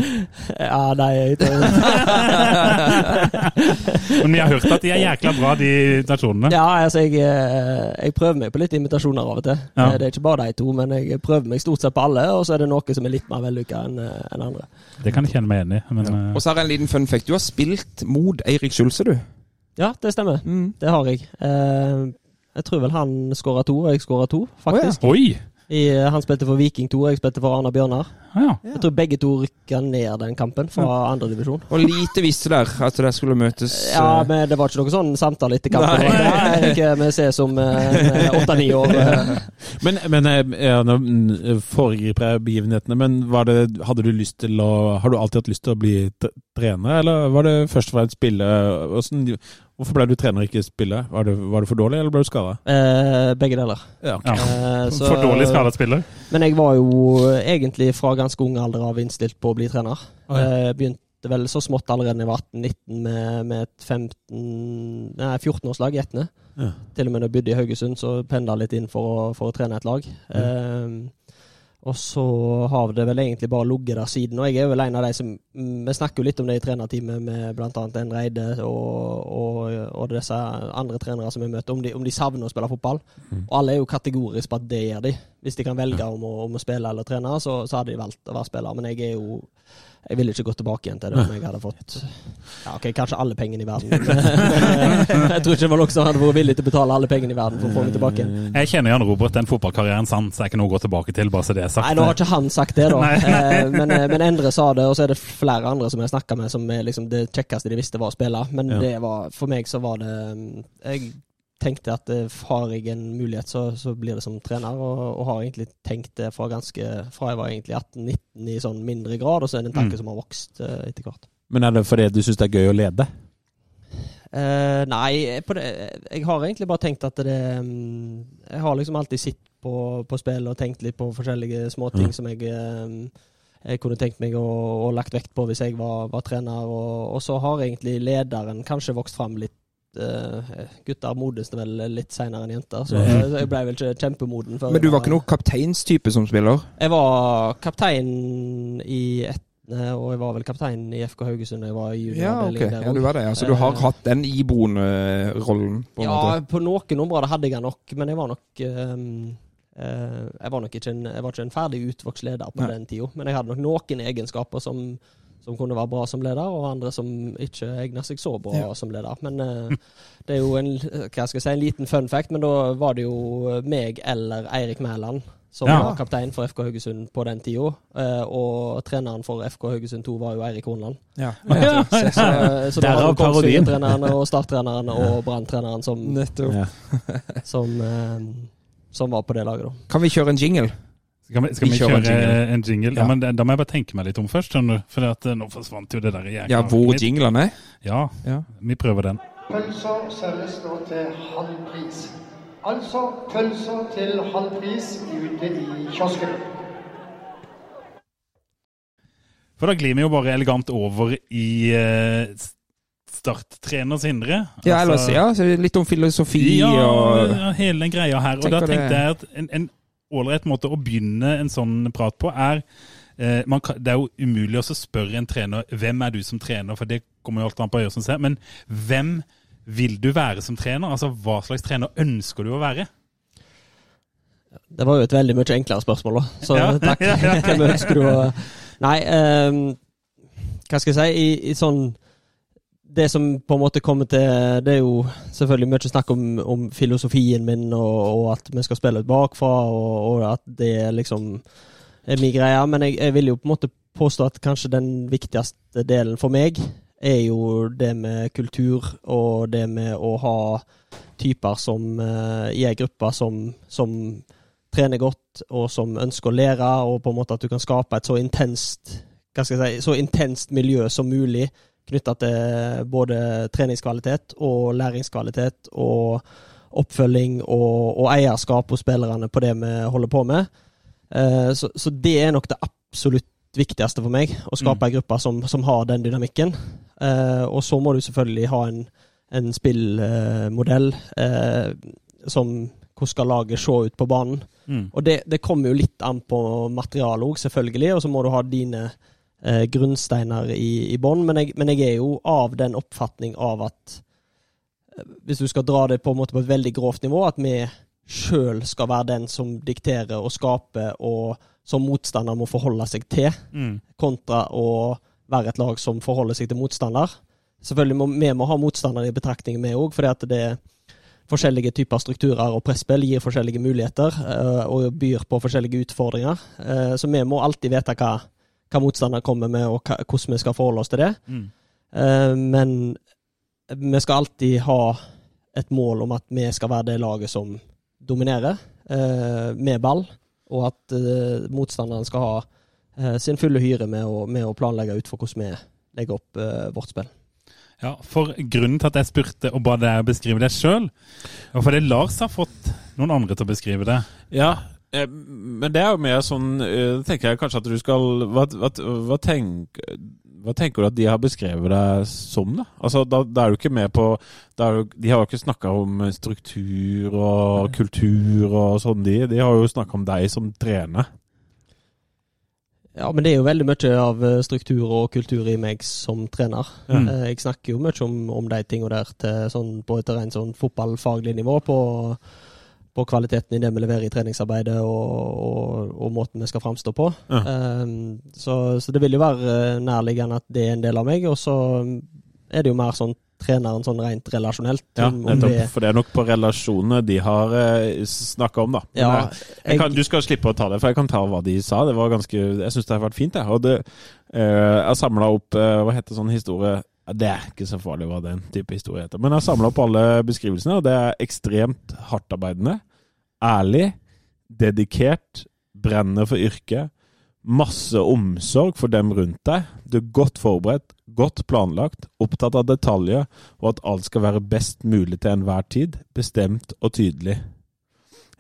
ja, nei jeg, Men vi har hørt at de er jækla bra, de imitasjonene. Ja, altså jeg, eh, jeg prøver meg på litt imitasjoner av og til. Ja. Eh, Det er ikke bare de to, men jeg prøver meg stort sett på alle, og så er det noe som er litt mer vellykka enn en andre. Det kan jeg kjenne meg igjen i. Men Ja. Og så har jeg en liten fun fact. Du har spilt mot Eirik Skjulse, du. Ja, det stemmer. Mm. Det har jeg. Eh, Jeg tror vel han skåra to, og jeg skåra to, faktisk. Oi! I, eh, han spilte for Viking 2, og jeg spilte for Arna Bjørnar. Ah, ja. Jeg tror begge to rykka ned den kampen fra andredivisjon. Og lite visste der at dere skulle møtes. Ja, eh, men det var ikke noe sånn samtale etter kampen. Nei. Nei, ikke vi ses om eh, åtte-ni år. Uh. Men, men eh, ja, nå mm, foregriper jeg begivenhetene, men var det, hadde du lyst til å Har du alltid hatt lyst til å bli trener, eller var det først og fremst spille? Hvordan, hvorfor ble du trener og ikke spiller? Var var du, for dårlig, eller ble du skada? Eh, begge deler. Ja, okay. Ja. Eh, så- For dårlig skadet spiller. Men jeg var jo egentlig fra ganske ung alder av innstilt på å bli trener. Oi. Eh, begynte vel så smått allerede da jeg var 18-19 med, med et 15, nei, 14-årslag i Etne. Ja. Til og med da jeg bodde i Haugesund, så pendla jeg litt inn for å, for å trene et lag. Eh, og så har det vel egentlig bare ligget der siden. Og jeg er vel en av de som mm, Vi snakker jo litt om det i trenerteamet med bl.a. En Reide og, og, og disse andre trenere som vi møter, om de, om de savner å spille fotball. Og alle er jo kategoriske på at det gjør de. Hvis de kan velge om å, om å spille eller trene, så, så hadde de valgt å være spiller. Men jeg er jo Jeg ville ikke gått tilbake igjen til det om jeg hadde fått Ja, ok, kanskje alle pengene i verden. Jeg tror ikke det var noen som hadde vært villig til å betale alle pengene i verden for å få meg tilbake igjen. Jeg kjenner Jan Robert, den fotballkarrieren sans er ikke noe å gå tilbake til, bare så det er sagt. Nei, nå har ikke han sagt det, da. Eh, men, eh, men Endre sa det, og så er det flere andre som jeg snakka med, som er liksom det kjekkeste de visste var å spille. Men Ja. det var, for meg så var det mm, Jeg tenkte at eh, har jeg en mulighet, så, så blir det som trener. Og, og har egentlig tenkt det fra ganske Fra jeg var egentlig 18-19 i sånn mindre grad, og så er det en tanke Mm. som har vokst eh, etter hvert. Men er det fordi du syns det er gøy å lede? Eh, nei, på det, jeg har egentlig bare tenkt at det mm, Jeg har liksom alltid sett på, på spill og tenkt litt på forskjellige småting mm. som jeg eh, jeg kunne tenkt meg å, å lagt vekt på hvis jeg var, var trener. Og, og så har egentlig lederen kanskje vokst fram litt. Eh, gutter modnes vel litt seinere enn jenter, så jeg ble vel ikke kjempemoden. Men du var ikke noen kapteinstype som spiller? Jeg var kaptein i ett og jeg var vel kaptein i FK Haugesund da jeg var junior. Ja, okay. Ja, du var det, ja. Så du har Eh, hatt den iboende rollen? på en Ja, måte? på noen områder hadde jeg den nok, men jeg var nok um, uh, Jeg var nok ikke en, jeg var ikke en ferdig utvokst leder på Nei. den tida, men jeg hadde nok noen egenskaper som, som kunne være bra som leder, og andre som ikke egner seg så bra Ja. som leder. Men uh, det er jo en, hva skal jeg si, en liten fun fact, men da var det jo meg eller Eirik Mæland som Ja. var kaptein for FK Haugesund på den tida, Uh, og treneren for FK Haugesund 2 var jo Eirik Hornland. Ja. Så, så, så det var. Kongsvinger-treneren og Start-treneren og Brann-treneren som, Ja. som, uh, som var på det laget, da. Kan vi kjøre en jingle? Skal vi, skal Vi vi kjøre en jingle. en jingle? Ja. Ja. men da, da må jeg bare tenke meg litt om først, skjønner. For at, eh, nå forsvant jo det der jækla Ja, hvor mitt. jinglene er? Ja, Ja. vi prøver den. Pølser selges nå til halv pris. Altså pølser til halv pris ute i kiosken. For da glir vi jo bare elegant over i uh, starttrener Sindre. Ja, Altså- ja. Så litt om filosofi Ja, og ja, hele den greia her. Og da det- tenkte jeg at en, en ålreit måte å begynne en sånn prat på, er eh, man kan, Det er jo umulig å spørre en trener hvem er du som trener, for det kommer jo alt an på øyet som ser. Men hvem vil du være som trener? Altså hva slags trener ønsker du å være? Det var jo et veldig mye enklere spørsmål, da. Så Ja. takk. Hvem ønsker du å Nei, um, hva skal jeg si I, I sånn Det som på en måte kommer til Det er jo selvfølgelig mye snakk om, om filosofien min, og, og at vi skal spille ut bakfra, og, og at det liksom er min greie. Men jeg, jeg vil jo på en måte påstå at kanskje den viktigste delen for meg er jo det med kultur, og det med å ha typer som eh, i ei gruppe som, som trener godt, og som ønsker å lære, og på en måte at du kan skape et så intenst hva skal jeg si, så intenst miljø som mulig knytta til både treningskvalitet og læringskvalitet og oppfølging og, og eierskap hos spillerne på det vi holder på med. Eh, så, så det er nok det absolutt viktigste for meg, å skape ei gruppe som, som har den dynamikken. Eh, og så må du selvfølgelig ha en, en spillmodell eh, som Hvordan skal laget se ut på banen? Mm. Og det, det kommer jo litt an på materialet òg, selvfølgelig. Og så må du ha dine eh, grunnsteiner i, i bånn. Men, men jeg er jo av den oppfatning av at eh, hvis du skal dra det på en måte på et veldig grovt nivå, at vi sjøl skal være den som dikterer og skaper, og som motstander må forholde seg til, Mm. kontra å være et lag som forholder seg til motstander. Selvfølgelig må vi må ha motstandere i betraktning, vi òg, fordi at det er forskjellige typer strukturer og presspill gir forskjellige muligheter eh, og byr på forskjellige utfordringer. Eh, så vi må alltid vite hva, hva motstander kommer med, og hva, hvordan vi skal forholde oss til det. Mm. Eh, men vi skal alltid ha et mål om at vi skal være det laget som dominerer eh, med ball, og at eh, motstanderen skal ha sin fulle hyre med å, med å planlegge ut for hvordan vi legger opp vårt spill. Ja, for grunnen til at jeg spurte og ba deg beskrive det sjøl, var fordi Lars har fått noen andre til å beskrive det. Ja, men det er jo mer sånn eh, tenker jeg kanskje at du skal Hva, hva, hva, tenk, hva tenker du at de har beskrevet deg som, da? Altså, da, da er du ikke med på du, De har jo ikke snakka om struktur og kultur og sånn, de. De har jo snakka om deg som trener. Ja, men det er jo veldig mye av eh, struktur og kultur i meg som trener. Eh, Jeg snakker jo mye om, om de tingene der til sånn, på et rent sånn fotballfaglig nivå. På, på kvaliteten i det vi leverer i treningsarbeidet og, og, og måten vi skal framstå på. Ja. Um, så, så det vil jo være eh, nærliggende at det er en del av meg. Og så er det jo mer sånn treneren sånn rent relasjonelt. Ja, nettopp. det- For det er nok på relasjonene de har eh, snakka om, da. Ja, jeg, jeg kan, du skal slippe å ta det, for jeg kan ta hva de sa. Det var ganske, Jeg syns det har vært fint. Jeg, og det, eh, jeg samla opp eh, Hva heter sånn historie Det er ikke så farlig hva den type historie heter. Men jeg har samla opp alle beskrivelsene, og det er ekstremt hardtarbeidende. Ærlig, dedikert, brenner for yrket. Masse omsorg for dem rundt deg. Du er godt forberedt, godt planlagt, opptatt av detaljer, og at alt skal være best mulig til enhver tid. Bestemt og tydelig.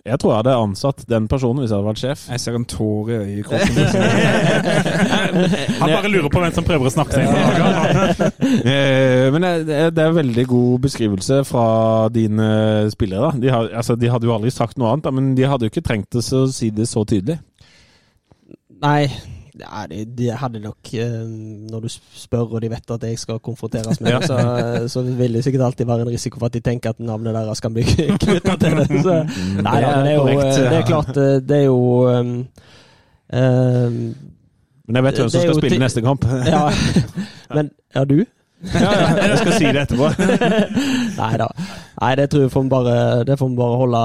Jeg tror jeg hadde ansatt den personen hvis jeg hadde vært sjef. Jeg ser en tåre i kroppen. Han bare lurer på hvem som prøver å snakke seg inn. Eh, Men det er, en veldig god beskrivelse fra dine spillere. da. De, har, altså, de hadde jo aldri sagt noe annet, da, men de hadde jo ikke trengt å si det så tydelig. Nei, Ja, de, de hadde nok eh, Når du spør og de vet at jeg skal konfronteres med det, så, så vil det sikkert alltid være en risiko for at de tenker at navnet deres kan bli knytta til det. Så, nei, det er det er jo Det er klart, eh, det er jo um, um, Men jeg vet hvem som er skal spille neste kamp. Ja, men Ja, du? Ja, ja, jeg skal si det etterpå. Nei da. Nei, det tror jeg får vi bare, det får vi bare holde,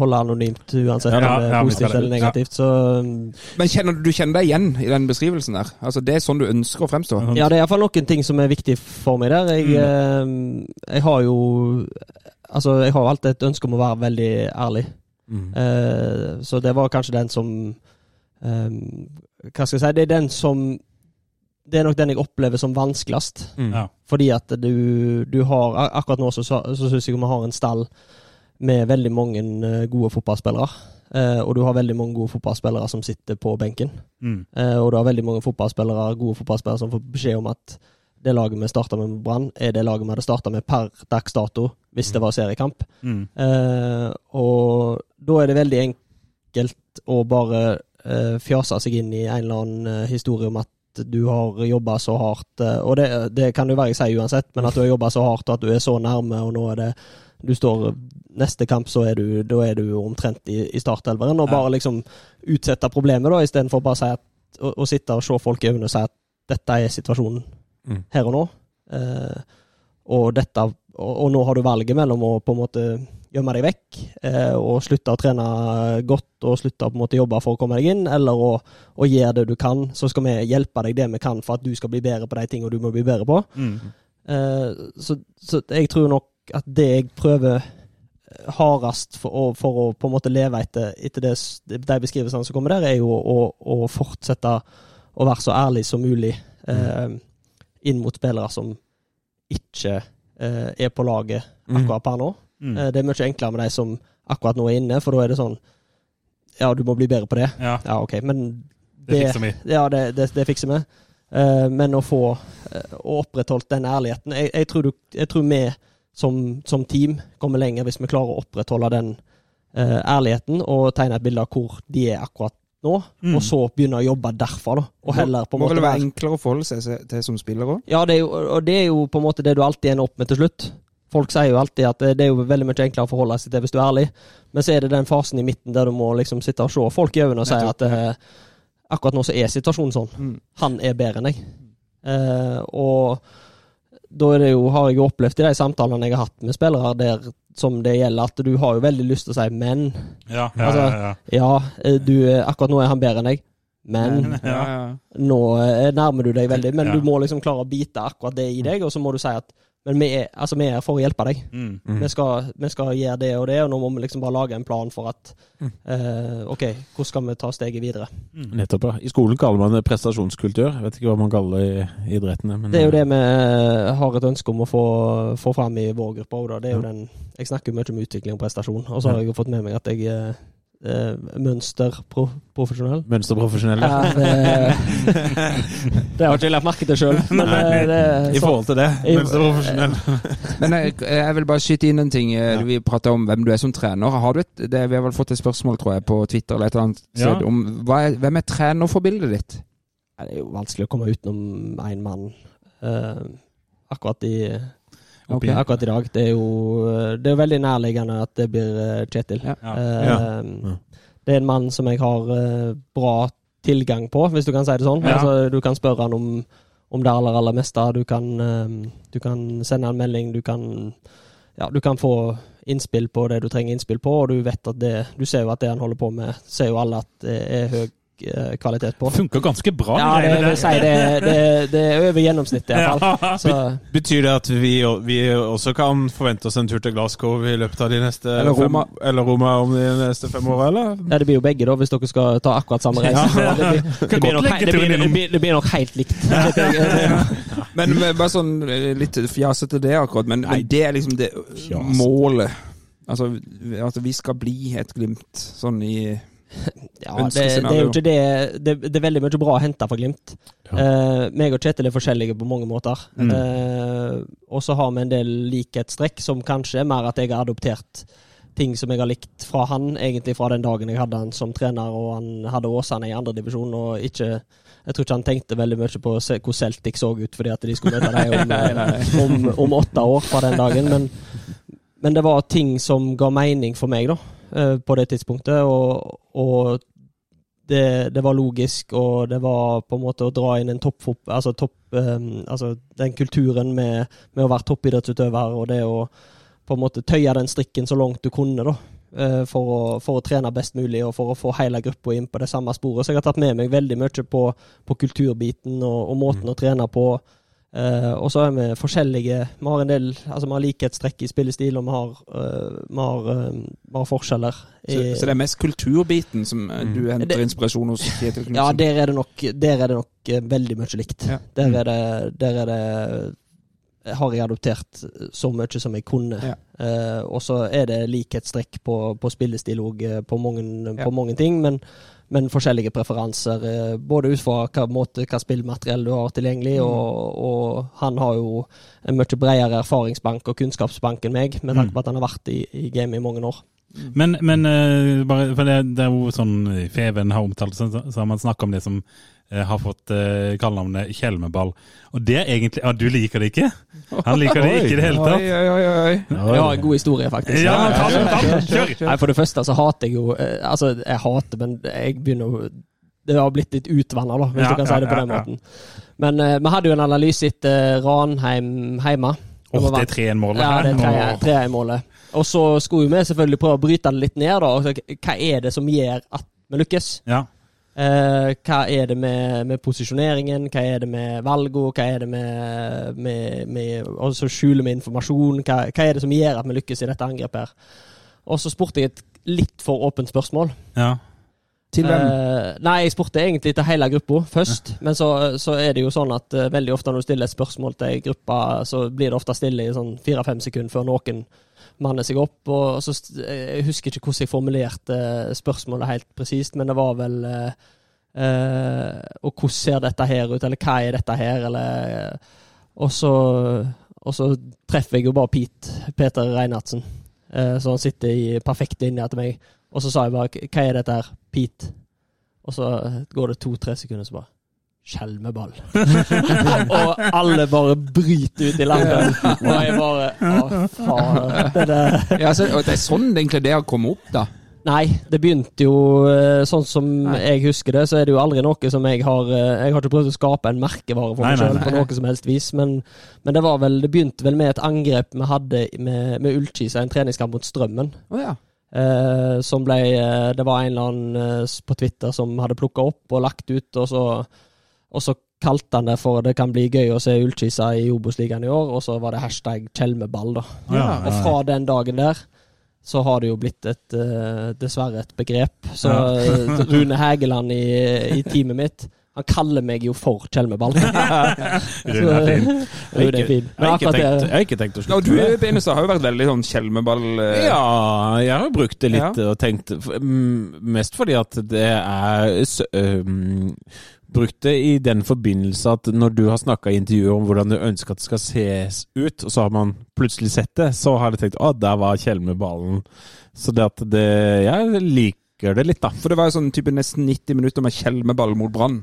holde anonymt, uansett Ja, om det er ja, positivt eller negativt. Så Men kjenner du, du kjenner deg igjen i den beskrivelsen der? Altså Det er sånn du ønsker å fremstå? Ja, det er iallfall noen ting som er viktig for meg der. Jeg, mm. jeg har jo Altså, jeg har alltid et ønske om å være veldig ærlig. Eh, så det var kanskje den som um, Hva skal jeg si? Det er den som Det er nok den jeg opplever som vanskeligst. Ja. Fordi at du, du har Akkurat nå så, så, så syns jeg vi har en stall med veldig mange eh, gode fotballspillere. Eh, og du har veldig mange gode fotballspillere som sitter på benken. Mm. Eh, og du har veldig mange fotballspillere, gode fotballspillere som får beskjed om at det laget vi starta med med Brann, er det laget vi hadde starta med per dags dato hvis det var seriekamp. Mm. Eh, og da er det veldig enkelt å bare eh, fjase seg inn i en eller annen eh, historie om at du har jobba så hardt. eh, og det, det kan jo være jeg sier uansett, men at du har jobba så hardt, og at du er så nærme, og nå er det du står Neste kamp så er du, da er du omtrent i, i startelveren. Og bare liksom utsette problemet, da, istedenfor bare å si at, å, å sitte og se folk i øynene og si at dette er situasjonen Mm. her og nå. Eh, og dette og, og nå har du valget mellom å på en måte gjemme deg vekk eh, og slutte å trene godt og slutte å jobbe for å komme deg inn, eller å, å gjøre det du kan. Så skal vi hjelpe deg det vi kan for at du skal bli bedre på de tingene du må bli bedre på. Mm. Eh, så, så jeg tror nok at det jeg prøver hardest for å, for å på en måte leve etter, etter det, de beskrivelsene som kommer der, er jo å, å fortsette å være så ærlig som mulig eh, inn mot spillere som ikke eh, er på laget akkurat per nå. Mm. Eh, det er mye enklere med de som akkurat nå er inne, for da er det sånn Ja, du må bli bedre på det. Ja, Ja, OK. Men det fikser vi. ja, det, det, det fikser vi. Uh, men å få uh, opprettholdt den ærligheten Jeg, jeg, tror, du, jeg tror vi som, som team kommer lenger hvis vi klarer å opprettholde den uh, ærligheten og tegne et bilde av hvor de er akkurat nå, Mm. og så begynne å jobbe derfra. da Og heller på en Må vel være være enklere å forholde seg til som spiller òg? Ja, det er jo, og det er jo på en måte det du alltid ender opp med til slutt. Folk sier jo alltid at det er jo veldig mye enklere å forholde seg til hvis du er ærlig, men så er det den fasen i midten der du må liksom sitte og se folk i øynene og si at eh, akkurat nå så er situasjonen sånn. Mm. Han er bedre enn deg. Eh, og da det jo, har jeg jo opplevd i de samtalene jeg har hatt med spillere der som det gjelder, at du har jo veldig lyst til å si 'men'. Ja, ja, Altså, ja, ja. Eh, du, er- akkurat nå er han bedre enn deg, men Ja. nå eh, nærmer du deg veldig. Men du må liksom klare å bite akkurat det i deg, og så må du si at men vi er, altså, vi er for å hjelpe deg. Mm. Vi, skal, vi skal gjøre det og det, og nå må vi liksom bare lage en plan for at eh, OK, hvordan skal vi ta steget videre? Nettopp, ja. I skolen kaller man det prestasjonskultur. Jeg vet ikke hva man kaller det i idrettene. Men Det er jo det vi eh, har et ønske om å få, få fram i vår gruppe òg, da. Det er jo den Jeg snakker jo mye om utvikling og prestasjon, og så har jeg jo fått med meg at jeg er eh, mønsterprofesjonell. Mønsterprofesjonelle. Ja, det, det har ikke jeg lagt merke til sjøl, men eh, det I forhold til det. Mønsterprofesjonell. Men jeg, jeg vil bare skyte inn en ting. Ja. Vi prater om hvem du er som trener. Har du et, det, vi har vel fått et spørsmål, tror jeg, på Twitter eller et eller annet Ja. sted om hva er, hvem er trenerforbildet ditt? Det er jo vanskelig å komme utenom én mann Uh, akkurat, i, Ok. akkurat i dag. Det er jo det er veldig nærliggende at det blir eh, Kjetil. Ja. Ja. Eh, Ja. Det er en mann som jeg har eh, bra tilgang på, hvis du kan si det sånn. Ja. Altså, du kan spørre han om, om det aller, aller meste. Du kan, eh, du kan sende en melding, du kan, ja, du kan få innspill på det du trenger innspill på, og du vet at det Du ser jo at det han holder på med, ser jo alle at det er høy eh, kvalitet på. Funker ganske bra. Ja, de det vil si det, det, det er over gjennomsnittet, iallfall. Ja. Betyr det at vi, vi også kan forvente oss en tur til Glasgow i løpet av de neste Eller Roma. fem, eller Roma om de neste fem åra, eller? ja, det blir jo begge, da, hvis dere skal ta akkurat samme reise. Ja. Det, blir, det, blir nok, det, det, det blir nok helt likt. Men bare sånn eh, litt fjasete det akkurat, men, men det er liksom det målet. Altså, altså vi skal bli et Glimt sånn i Ja, det, det er jo ikke det det, det er veldig mye bra å hente fra Glimt. Ja. Eh, meg og Kjetil er forskjellige på mange måter. Mm. Eh, og så har vi en del likhetstrekk som kanskje er mer at jeg har adoptert ting som jeg har likt fra han, egentlig fra den dagen jeg hadde han som trener og han hadde Åsane i andredivisjon. Og ikke Jeg tror ikke han tenkte veldig mye på hvordan Celtic så ut, fordi at de skulle møte deg om, om, om åtte år fra den dagen. Men, men det var ting som ga mening for meg, da, på det tidspunktet. Og, og det, det var logisk, og det var på en måte å dra inn en toppfot... Altså, topp, um, altså den kulturen med, med å være toppidrettsutøver, og det å på en måte tøye den strikken så langt du kunne, da. eh, For å, for å trene best mulig, og for å få hele gruppa inn på det samme sporet. Så jeg har tatt med meg veldig mye på, på kulturbiten og, og måten å trene på. Eh, og så er vi forskjellige. Vi har en del altså vi har likhetstrekk i spillestil, og vi har, uh, vi har, uh, vi har forskjeller. Så, i- så det er mest kulturbiten som mm. du henter Det- inspirasjon hos Kjetil Knutsen? ja, der er det nok, er det nok veldig mye likt. Ja. Der, er det, der er det har jeg adoptert så mye som jeg kunne. Ja. Og så er det likhetstrekk på, på spillestil òg, på, mange, Ja. på mange ting. Men, men forskjellige preferanser. eh, både ut fra hva, måte, hva spillmateriell du har tilgjengelig, Mm. og, og han har jo en mye bredere erfaringsbank og kunnskapsbank enn meg, med tanke på at han har vært i, i gamet i mange år. Men, men eh, bare, for det, det er jo sånn Feven har omtalt, så, så har man snakka om det som har fått uh, kallenavnet Kjelmeball. Og det er egentlig Ja, du liker det ikke? Han liker det ikke i det hele tatt. oi, oi, oi. Jeg har en god historie, faktisk. Ja, men ta den, ta kjør! Nei, For det første så hater jeg jo eh, Altså, jeg hater, men jeg begynner jo Det har blitt litt utvanna, da, hvis Ja, du kan si det på den ja. måten. Men uh, vi hadde jo en analyse etter Ranheim hjemme. Åh, det er 3-1-målet Ja, det er her. tre- tre-målet. Og så skulle vi selvfølgelig prøve å bryte det litt ned, da. Hva er det som gjør at vi lykkes? Ja. Eh, hva er det med, med posisjoneringen, hva er det med valgene, hva er det med, med, med Og så skjuler vi informasjon. Hva, hva er det som gjør at vi lykkes i dette angrepet her? Og så spurte jeg et litt for åpent spørsmål. ja. Til hvem? Eh, nei, jeg spurte egentlig til hele gruppa først. Men så, så er det jo sånn at uh, veldig ofte når du stiller et spørsmål til ei gruppe, så blir det ofte stille i sånn fire-fem sekunder før noen manner seg opp. Og så, jeg husker ikke hvordan jeg formulerte spørsmålet helt presist, men det var vel eh, eh, Og hvordan ser dette her ut, eller hva er dette her, eller eh, Og så, og så treffer jeg jo bare Pete, Peter Reinhardsen. Eh, så han sitter i perfekt linje til meg. Og så sa jeg bare 'hva er dette her, Pete?' Og så går det to-tre sekunder, så bare Skjelmeball. og alle bare bryter ut i landet. Og jeg bare Å, faen. Det der. Ja, så, det er sånn egentlig det har kommet opp, da. Nei, det begynte jo eh, sånn som Nei. jeg husker det, så er det jo aldri noe som jeg har eh, Jeg har ikke prøvd å skape en merkevare for Nei, meg sjøl på noe som helst vis, men, men det var vel Det begynte vel med et angrep vi hadde med, med Ullkisa, en treningskamp mot Strømmen. Oh, ja. Eh, som ble eh, Det var en eller annen på Twitter som hadde plukka opp og lagt ut, og så, og så kalte han det for 'Det kan bli gøy å se Ullkisa i Obos-ligaen i år', og så var det hashtag Kjelmeball, da. Ja, ja, Og fra den dagen der så har det jo blitt et uh, dessverre et begrep. Så Ja. eh, Rune Hægeland i, i teamet mitt Han kaller meg jo for Kjelmeball. Rune er fin. Rune er fin. Jeg har ikke tenkt, jeg har ikke tenkt å slutte. slutte du. Benestad, har jo vært veldig sånn Kjelmeball uh... Ja, jeg har brukt det litt Ja. og tenkt mm, Mest fordi at det er øhm, Brukt det i den forbindelse at når du har snakka i intervjuer om hvordan du ønsker at det skal ses ut, og så har man plutselig sett det, så har du tenkt å, der var Kjell med ballen. Så det at det Jeg liker det litt, da. For det var jo sånn type nesten 90 minutter med Kjell med ball mot Brann.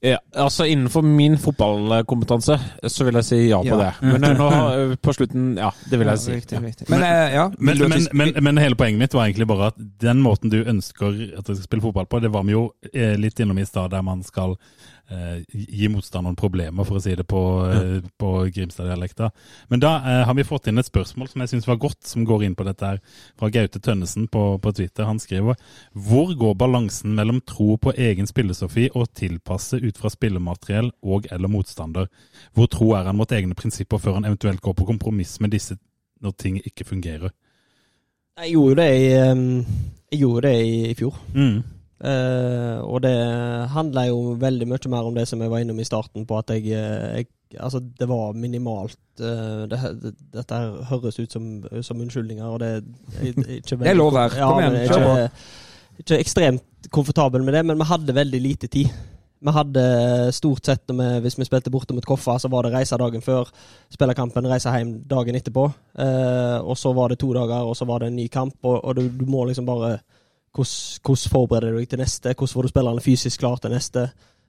Ja, altså Innenfor min fotballkompetanse så vil jeg si ja på Ja. det. Men eh, nå på slutten Ja, det vil jeg si. Riktig, riktig. Men eh, ja Men, men, men, men hele poenget mitt var egentlig bare at den måten du ønsker at du skal spille fotball på, det var vi jo eh, litt innom i stad, der man skal eh, gi motstanderen problemer, for å si det på, ja. på Grimstad-dialekta. Men da eh, har vi fått inn et spørsmål som jeg syns var godt, som går inn på dette her, fra Gaute Tønnesen på, på Twitter. Han skriver Hvor går balansen mellom tro på egen spillesofi og tilpasse ut fra spillemateriell og eller motstander? Hvor tro er han mot egne prinsipper før han eventuelt går på kompromiss med disse når ting ikke fungerer? Jeg gjorde det i, jeg gjorde det i, i fjor. Mm. Eh, og det handler jo veldig mye mer om det som jeg var innom i starten, på at jeg, eh, jeg Altså, det var minimalt. uh, det, det, dette her høres ut som, som unnskyldninger, og det er ikke Det er lov her. Kom igjen, er kjør ikke, ikke ekstremt komfortabel med det, men vi hadde veldig lite tid. Vi hadde stort sett, vi, hvis vi spilte borte mot Koffa, så var det reise dagen før. Spille kampen, reise hjem dagen etterpå. Uh, og så var det to dager, og så var det en ny kamp. Og, og du, du må liksom bare Hvordan hvordan forbereder du deg til neste? Hvordan får du spillerne fysisk klar til neste?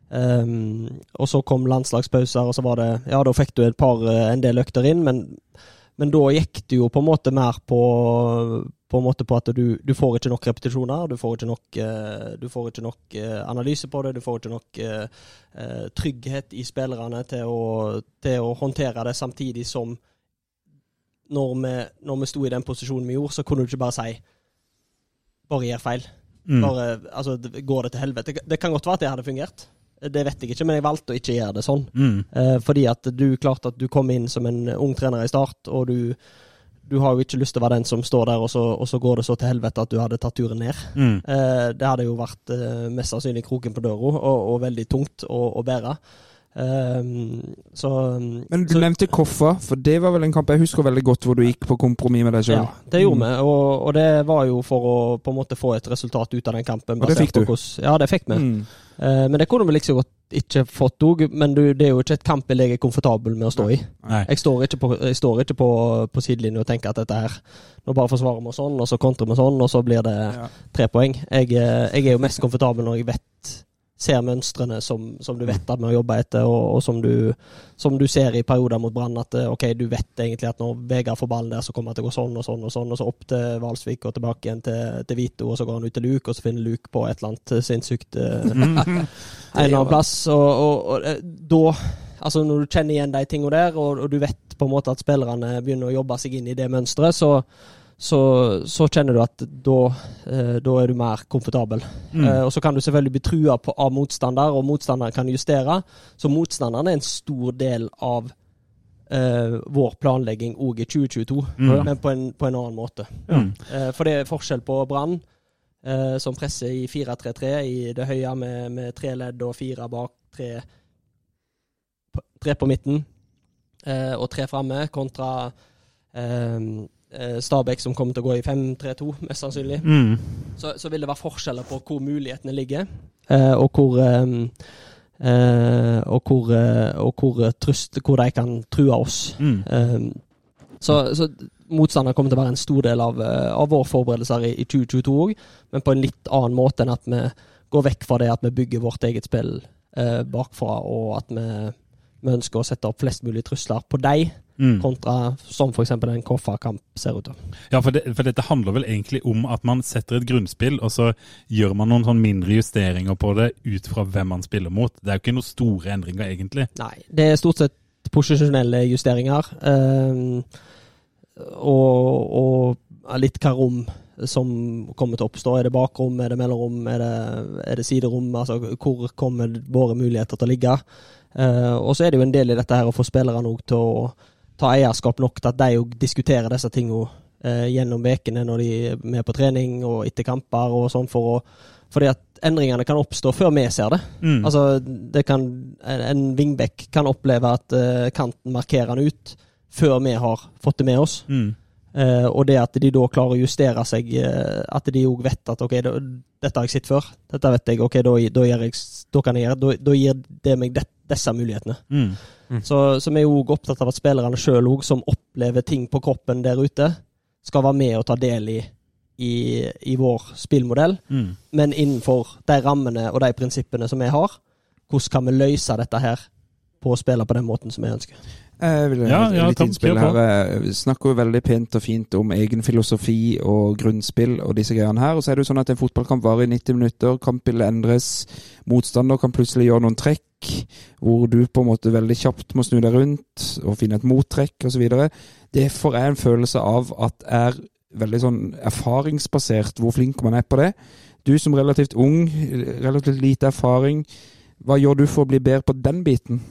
Um, og så kom landslagspauser, og så var det Ja, da fikk du et par, eh, en del økter inn, men, men da gikk det jo på en måte mer på på på at du, du får ikke nok repetisjoner, du får ikke nok, eh, du får ikke nok eh, analyse på det, du får ikke nok trygghet i spillerne til å, til å håndtere det, samtidig som når vi, når vi sto i den posisjonen vi gjorde, så kunne du ikke bare si bare gjør feil. Mm. Bare, altså, går det til helvete? Det kan godt være at det hadde fungert. Det vet jeg ikke, men jeg valgte å ikke gjøre det sånn. Mm. Eh, fordi at du klarte at du kom inn som en ung trener i start, og du, du har jo ikke lyst til å være den som står der, og så, og så går det så til helvete at du hadde tatt turen ned. Mm. Eh, det hadde jo vært eh, mest sannsynlig kroken på døra, og, og veldig tungt å, å bære. Eh, så Men du så, nevnte Koffa, for det var vel en kamp jeg husker veldig godt hvor du gikk på kompromiss med deg sjøl. Ja, det gjorde vi, og, og det var jo for å på en måte få et resultat ut av den kampen. Og det fikk du? Hos, Ja, det fikk vi. Mm. Uh, men det kunne vi liksom godt ikke fått òg. Men du, det er jo ikke et kamp jeg er komfortabel med å stå i. Nei. Jeg står ikke på, jeg står ikke på, på sidelinjen og tenker at dette her Nå bare forsvarer vi sånn, og så kontrer vi sånn, og så blir det Ja. tre poeng. Jeg, eh, jeg er jo mest komfortabel når jeg vet ser mønstrene som, som du vet at vi jobba etter, og, og som, du, som du ser i perioder mot Brann. At eh, ok, du vet egentlig at når Vegard får ballen der, så kommer det til å gå sånn og sånn, og sånn, og så opp til Valsvik og tilbake igjen til, til Vito, og så går han ut til Luke, og så finner Luke på et eller annet eh, sinnssykt eh, en eller annen plass. Og, og, og da Altså Når du kjenner igjen de tingene der, og, og du vet på en måte at spillerne begynner å jobbe seg inn i det mønsteret, så, så, så kjenner du at da, eh, da er du mer komfortabel. Mm. Eh, og så kan du selvfølgelig bli trua på, av motstander, og motstanderen kan justere. Så motstanderen er en stor del av eh, vår planlegging òg i 2022, Mm. men på en, på en annen måte. Mm. Eh, for det er forskjell på Brann, eh, som presser i 4-3-3 i det høye med, med tre ledd og fire bak, tre, tre på midten eh, og tre framme, kontra eh, Stabæk, som kommer til å gå i 5-3-2, mest sannsynlig. Mm. Så, så vil det være forskjeller på hvor mulighetene ligger, eh, og hvor eh, eh, og hvor, eh, og hvor, eh, trøst, hvor de kan true oss. Mm. Så, så motstander kommer til å være en stor del av, eh, av våre forberedelser i, i 2022 òg, men på en litt annen måte enn at vi går vekk fra det at vi bygger vårt eget spill eh, bakfra, og at vi, vi ønsker å sette opp flest mulig trusler på dem, Mm. kontra som f.eks. en KFA-kamp ser ut til. Ja, for, det, for dette handler vel egentlig om at man setter et grunnspill, og så gjør man noen sånn mindre justeringer på det ut fra hvem man spiller mot. Det er jo ikke noen store endringer, egentlig. Nei, det er stort sett posisjonelle justeringer. Um, og, og litt hva rom som kommer til å oppstå. Er det bakrom, er det mellomrom, er det, er det siderom? Altså, hvor kommer våre muligheter til å ligge? Uh, og så er det jo en del i dette her å få spillerne òg til å ta eierskap nok til at de òg diskuterer disse tingene uh, gjennom ukene når de er med på trening og etter kamper og sånn, for å fordi at endringene kan oppstå før vi ser det. Mm. Altså, det kan, en, vingbekk kan oppleve at uh, kanten markerer han ut før vi har fått det med oss. Mm. Uh, og det at de da klarer å justere seg, uh, at de òg vet at ok, da, dette har jeg sett før. Dette vet jeg, ok, da, da, jeg, da kan jeg gjøre da gir det meg det, disse mulighetene. Mm. Så, så vi er jo opptatt av at spillerne sjøl òg, som opplever ting på kroppen der ute, skal være med og ta del i, i, i vår spillmodell Mm. men innenfor de rammene og de prinsippene som vi har, hvordan kan vi løse dette her på å spille på den måten som vi ønsker? Jeg vil Ja, ja, litt innspill her. Jeg snakker jo veldig pent og fint om egen filosofi og grunnspill og disse greiene her. Og så er det jo sånn at en fotballkamp varer i 90 minutter, kampbildet endres, motstander kan plutselig gjøre noen trekk, hvor du på en måte veldig kjapt må snu deg rundt og finne et mottrekk osv. Det får jeg en følelse av at er veldig sånn erfaringsbasert, hvor flink man er på det. Du som relativt ung, relativt lite erfaring, hva gjør du for å bli bedre på den biten?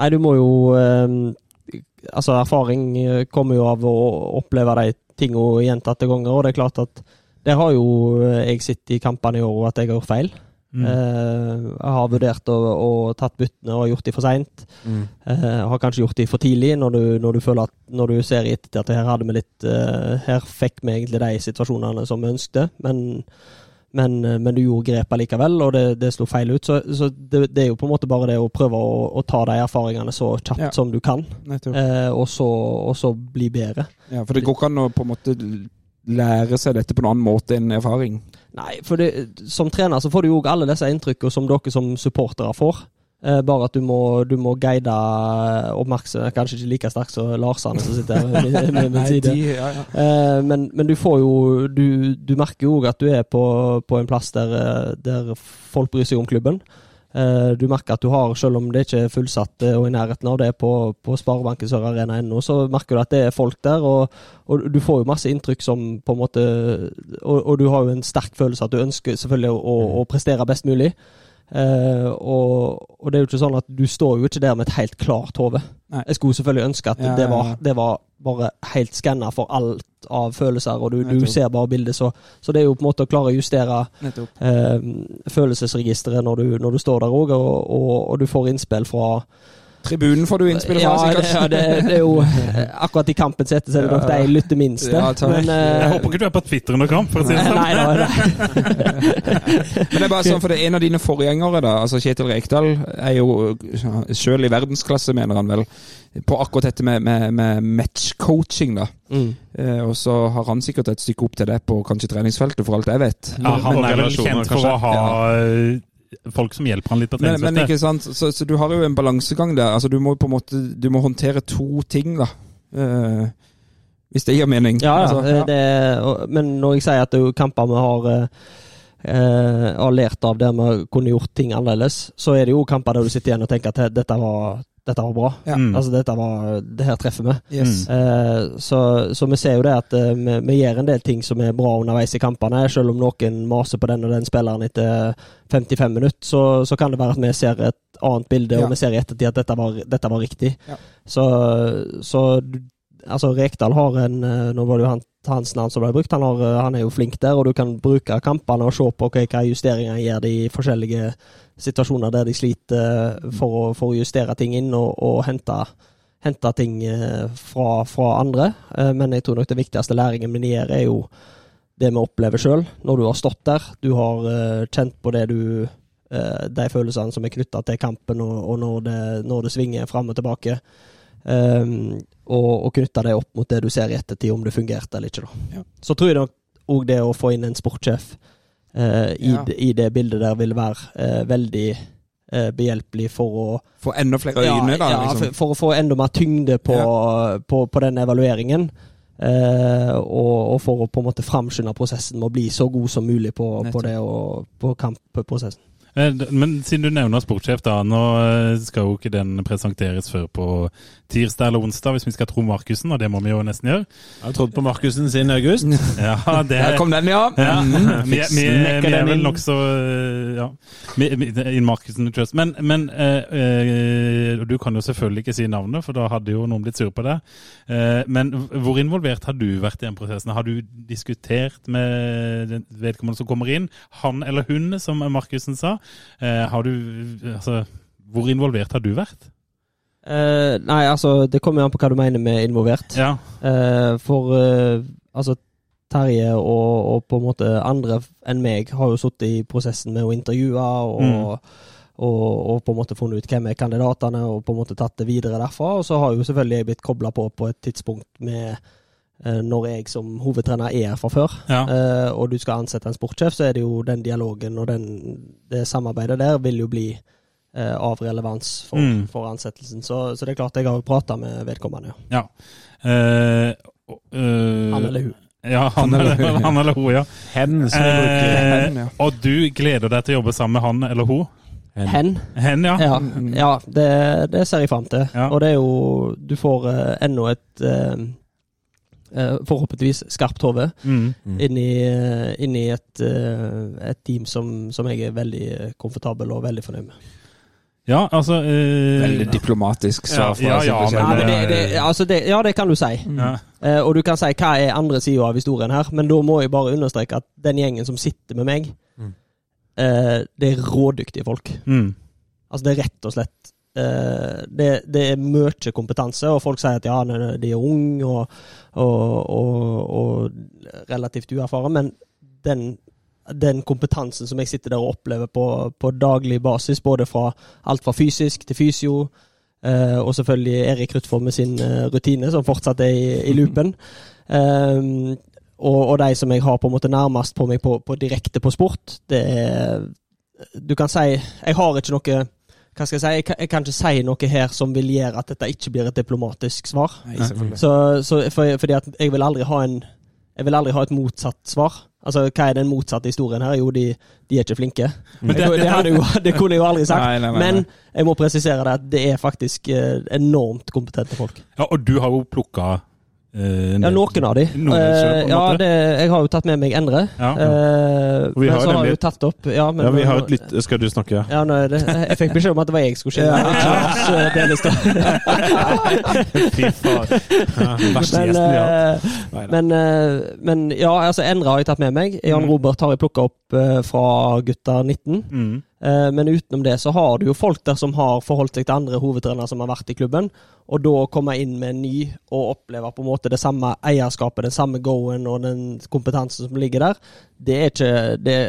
Nei, du må jo eh, Altså, erfaring eh, kommer jo av å oppleve de tingene gjentatte ganger, og det er klart at der har jo eh, jeg sittet i kampene i år og at jeg har gjort feil. Mm. Eh, jeg har vurdert å, å tatt byttene og gjort de for seint. Eh, har kanskje gjort de for tidlig, når du, når du føler at når du ser i ettertid at her hadde vi litt eh, Her fikk vi egentlig de situasjonene som vi ønsket, men, men, eh, men du gjorde grep likevel, og det, det slo feil ut. Så, så det, det er jo på en måte bare det å prøve å, å ta de erfaringene så kjapt Ja. som du kan, eh, og, så, og så bli bedre. Ja, for det går ikke an å på en måte lære seg dette på en annen måte enn erfaring. Nei, for det, som trener så får du jo alle disse inntrykkene som dere som supportere får. Eh, bare at du må, du må guide oppmerksomhet Kanskje ikke like sterkt som Larsane som sitter her ved min- side. de, ja, ja. Eh, men, men du får jo Du, du merker jo òg at du er på, på en plass der, eh, der folk bryr seg om klubben. Eh, du merker at du har, selv om det ikke er fullsatt eh, og i nærheten av det på, på Sparebanken Sør Arena ennå, så merker du at det er folk der. Og, og du får jo masse inntrykk som på en måte Og, og du har jo en sterk følelse at du ønsker selvfølgelig å, å prestere best mulig. Eh, og, og det er jo ikke sånn at du står jo ikke der med et helt klart hode. Jeg skulle selvfølgelig ønske at Ja, det, var, det var bare helt skanna for alt av følelser, og du, du ser bare bildet. Så, så det er jo på en måte å klare å justere eh, følelsesregisteret når du, når du står der òg, og, og, og du får innspill fra Tribunen får du innspill ja, fra, det, sikkert. ja det, det er jo eh, Akkurat i kampens hete så er det nok de lytter minst til. Ja, takk. eh, Jeg håper ikke du er på Twitter under kamp, for å si det sånn. Nei, nei, nei. Men det er bare sånn, for det er en av dine forgjengere, da, altså Kjetil Rekdal, er jo sjøl i verdensklasse, mener han vel, på akkurat dette med, med, med matchcoaching, da. Mm. Eh, og så har han sikkert et stykke opp til det på kanskje treningsfeltet, for alt jeg vet. Ja, han er vel kjent for å ha eh, folk som hjelper han litt på Men, men ikke sant, så, så du har jo en balansegang der. Altså, du må på en måte Du må håndtere to ting, da. Uh, hvis det gir mening. Ja, ja, Altså, ja. Det, men når jeg sier at det er jo kamper vi har eh, eh, har lært av der vi kunne gjort ting annerledes, så er det jo kamper der du sitter igjen og tenker at dette var, dette var bra. Ja. Mm. Altså dette var, Det her treffer vi. Yes. Eh, så, så vi ser jo det at eh, vi, vi gjør en del ting som er bra underveis i kampene. Selv om noen maser på den og den spilleren etter 55 minutter, så, så kan det være at vi ser et annet bilde, Ja. og vi ser i ettertid at dette var, dette var riktig. Ja. Så, så altså Rekdal har en eh, Nå var det jo han, hans navn som ble brukt. Han, har, eh, han er jo flink der, og du kan bruke kampene og se på hva, hva justeringer gjør de i forskjellige situasjoner der de sliter eh, for å, for å justere ting inn og, og hente hente ting eh, fra, fra andre. Eh, Men jeg tror nok den viktigste læringen min gjør, er jo det vi opplever sjøl, når du har stått der. Du har kjent på det du De følelsene som er knytta til kampen, og, og når, det, når det svinger fram og tilbake. Um, og, og knytte det opp mot det du ser i ettertid, om det fungerte eller ikke. Ja. Så tror jeg nok òg det å få inn en sportssjef i, Ja. i det bildet der vil være eh, veldig eh, behjelpelig for å Få enda flere øyne, da. ja, liksom. for, for å få enda mer tyngde på, på, på den evalueringen. Eh, og, og for å på en måte framskynde prosessen med å bli så god som mulig på, på det og på kampprosessen. Eh, Men siden du nevner sportssjef, da. Nå eh, skal jo ikke den presenteres før på tirsdag eller onsdag, hvis vi skal tro Markussen, og det må vi jo nesten gjøre. Jeg har trodd på Markussen siden august. Ja, det Der kom den, ja! ja. Vi, vi, Snekker vi er vel nokså ja, vi- vi- in Markussen Trust. Men, men eh, eh, du kan jo selvfølgelig ikke si navnet, for da hadde jo noen blitt sur på det. Eh, men hvor involvert har du vært i den prosessen? Har du diskutert med vedkommende som kommer inn? Han eller hun, som Markussen sa. Eh, har du Altså, hvor involvert har du vært? Eh, nei, altså, det kommer jo an på hva du mener med involvert. Ja. Eh, for eh, altså Terje og, og på en måte andre enn meg har jo sittet i prosessen med å intervjue og, Mm. og, og på en måte funnet ut hvem er kandidatene og på en måte tatt det videre derfra. Og så har jo selvfølgelig jeg blitt kobla på på et tidspunkt med når jeg som hovedtrener er her fra før, Ja. eh, og du skal ansette en sportssjef, så er det jo den dialogen og den, det samarbeidet der vil jo bli eh, av relevans for, Mm. for ansettelsen. Så, så det er klart jeg har jo prata med vedkommende. ja. Uh, uh, eh, Han eller hun. Ja, han, eller, han eller hun, ja. Hen, som vi bruker. Eh, Hen, ja. og du gleder deg til å jobbe sammen med han eller hun? Hen. Hen, ja. Ja, ja det, det ser jeg fram til. Ja. Og det er jo Du får eh, enda et eh, eh, forhåpentligvis skarpt hode Mm. inn i, eh, inn i et, eh, et team som, som jeg er veldig komfortabel og veldig fornøyd med. Ja, altså eh, Veldig diplomatisk Ja, svar ja, ja, Ja, det, det, altså det, ja, det kan du si. ja. Eh, og du kan si hva er andre sida av historien her, men da må jeg bare understreke at den gjengen som sitter med meg, eh, det er rådyktige folk. Mm. Altså, det er rett og slett eh, det, det er mye kompetanse, og folk sier at ja, de er unge og, og, og, og relativt uerfaren, men den den kompetansen som jeg sitter der og opplever på, på daglig basis, både fra alt fra fysisk til fysio, eh, og selvfølgelig Erik Ruthvold med sin eh, rutine, som fortsatt er i, i loopen. Um, og, og de som jeg har på en måte nærmest på meg på, på direkte på sport, det er Du kan si Jeg har ikke noe hva skal jeg si, jeg kan, jeg kan ikke si noe her som vil gjøre at dette ikke blir et diplomatisk svar. Nei. Så, så for, fordi at jeg vil aldri ha en Jeg vil aldri ha et motsatt svar. Altså, Hva er den motsatte historien her? Jo, de, de er ikke flinke. Men det, det- det, hadde jo, det kunne jeg jo aldri sagt. Nei, nei, nei, nei. Men jeg må presisere det at det er faktisk eh, enormt kompetente folk. Ja, og du har jo plukka eh, Ja, noen av de. Noen selv, Eh, ja, det, jeg har jo tatt med meg Endre. Ja. Vi men har så har jeg jo tatt opp Ja, men Ja, vi har et litt Skal du snakke? ja, nå er det, Jeg fikk beskjed om at det var jeg som skulle Denestad. Fy faen. Verste Men, gjesten vi har hatt. men, men ja, altså Endre har jeg tatt med meg. Jan Mm. Robert har jeg plukka opp fra gutta 19. Mm. Eh, Men utenom det så har du jo folk der som har forholdt seg til andre hovedtrenere som har vært i klubben, og da komme inn med en ny og oppleve på en måte det samme eierskapet, den samme go-en og den kompetansen som ligger der, det er ikke det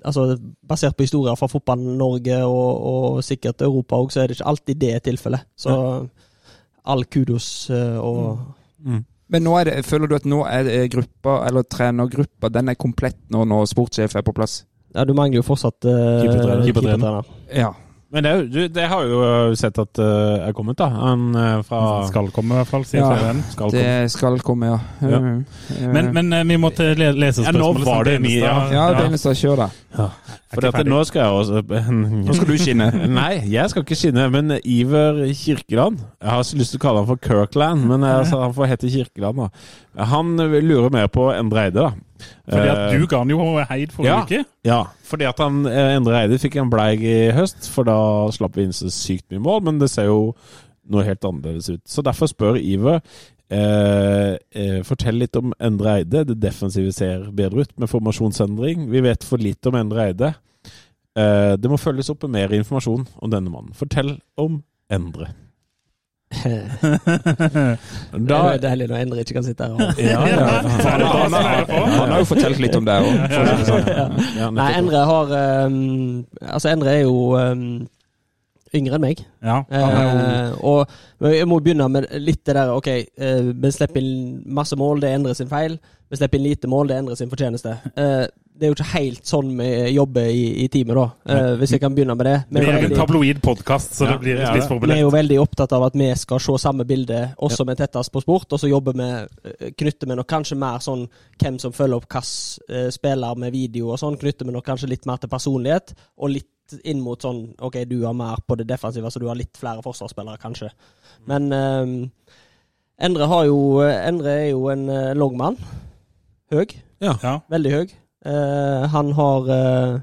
Altså, Basert på historier fra fotball-Norge og, og sikkert Europa òg, så er det ikke alltid det tilfellet. Så all kudos eh, og Mm. Men nå er det, føler du at nå er eh, gruppa, eller trenergruppa, den er komplett nå når sportssjef er på plass? Ja, du mangler jo fortsatt uh, Keepertrener. keepertrener. Ja. Men det, du, det har jo sett at uh, er kommet, da. Han uh, fra Skal komme, i hvert fall, sier Ja. flere. Skal komme. Det skal komme, ja. Ja. Men, men uh, vi måtte lese spørsmålet. Ja, nå var det mye, ja. Ja, Benestad, kjør da. Fordi at nå skal jeg også Nå skal du skinne. Nei, jeg skal ikke skinne, men Iver Kirkeland Jeg har så lyst til å kalle han for Kirkland, men altså, han får hete Kirkeland. da Han lurer mer på Endre Eide, da. Fordi at Eh, du ga han jo heid forrige ja. uke. Ja, fordi at han eh, Endre Eide fikk en bleig i høst, for da slapp vi inn så sykt mye mål, men det ser jo noe helt annerledes ut. Så derfor spør Iver eh, eh, Fortell litt om Endre Eide. Det defensive ser bedre ut med formasjonsendring. Vi vet for lite om Endre Eide. Eh, det må følges opp med mer informasjon om denne mannen. Fortell om Endre. Det er er deilig når Endre ikke kan sitte her og ja, ja, Han, han, han, han har jo fortalt litt om det òg. ja, Nei. Endre har um, Altså, Endre er jo um, yngre enn meg. Ja, Eh, og jeg må begynne med litt det der OK, eh, vi slipper inn masse mål, det endrer sin feil. Vi slipper inn lite mål, det endrer sin fortjeneste. Eh, det er jo ikke helt sånn vi jobber i, i teamet, da. Eh, hvis jeg kan begynne med det. Vi er er en tabloid podkast, så Ja, det blir litt det. vi er jo veldig opptatt av at vi skal se samme bilde, også med Tettest på sport. Og så jobber vi, eh, knytter vi nok kanskje mer sånn hvem som følger opp hvilken uh, spiller med video og sånn, knytter vi nok kanskje litt mer til personlighet. Og litt inn mot sånn OK, du har mer på det defensive, så du har litt flere forsvarsspillere, kanskje. Men eh, Endre har jo Endre er jo en uh, lang. Høg. Ja. Veldig høg. Eh, han har eh,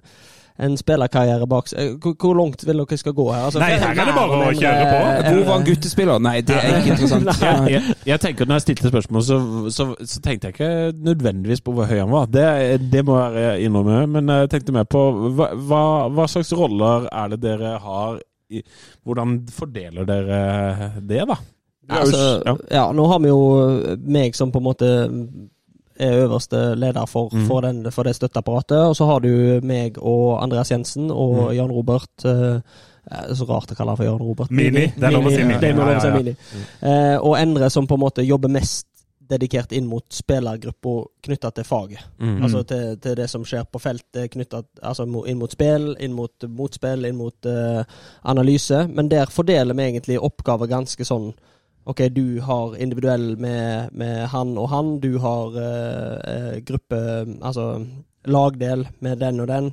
en spillerkarriere bak seg. Eh, Hvor, hvor langt vil dere skal gå her? Altså, Nei, her er det bare å kjøre på. eh, Hvor var han guttespiller? Nei, det er ikke interessant. jeg, jeg, jeg tenker at Når jeg stilte spørsmål, så, så, så tenkte jeg ikke nødvendigvis på hvor høy han var. Det, det må jeg innrømme. Men jeg tenkte mer på hva, hva, hva slags roller er det dere har i, Hvordan fordeler dere det, da? Altså, Ja. ja. nå har vi jo meg som på en måte er øverste leder for, Mm. for, den, for det støtteapparatet. Og så har du meg og Andreas Jensen og Mm. Jan Robert. eh, så rart å kalle han for Jan Robert. Mini. Det er lov å si Mini. Ja, ja, ja. Mini. Eh, og Endre som på en måte jobber mest dedikert inn mot spillergruppa knytta til faget. Mm. Altså til, til det som skjer på feltet, knyttet altså inn mot spill, inn mot motspill, inn mot uh, analyse. Men der fordeler vi egentlig oppgaver ganske sånn OK, du har individuell med, med han og han. Du har eh, eh, gruppe Altså lagdel med den og den.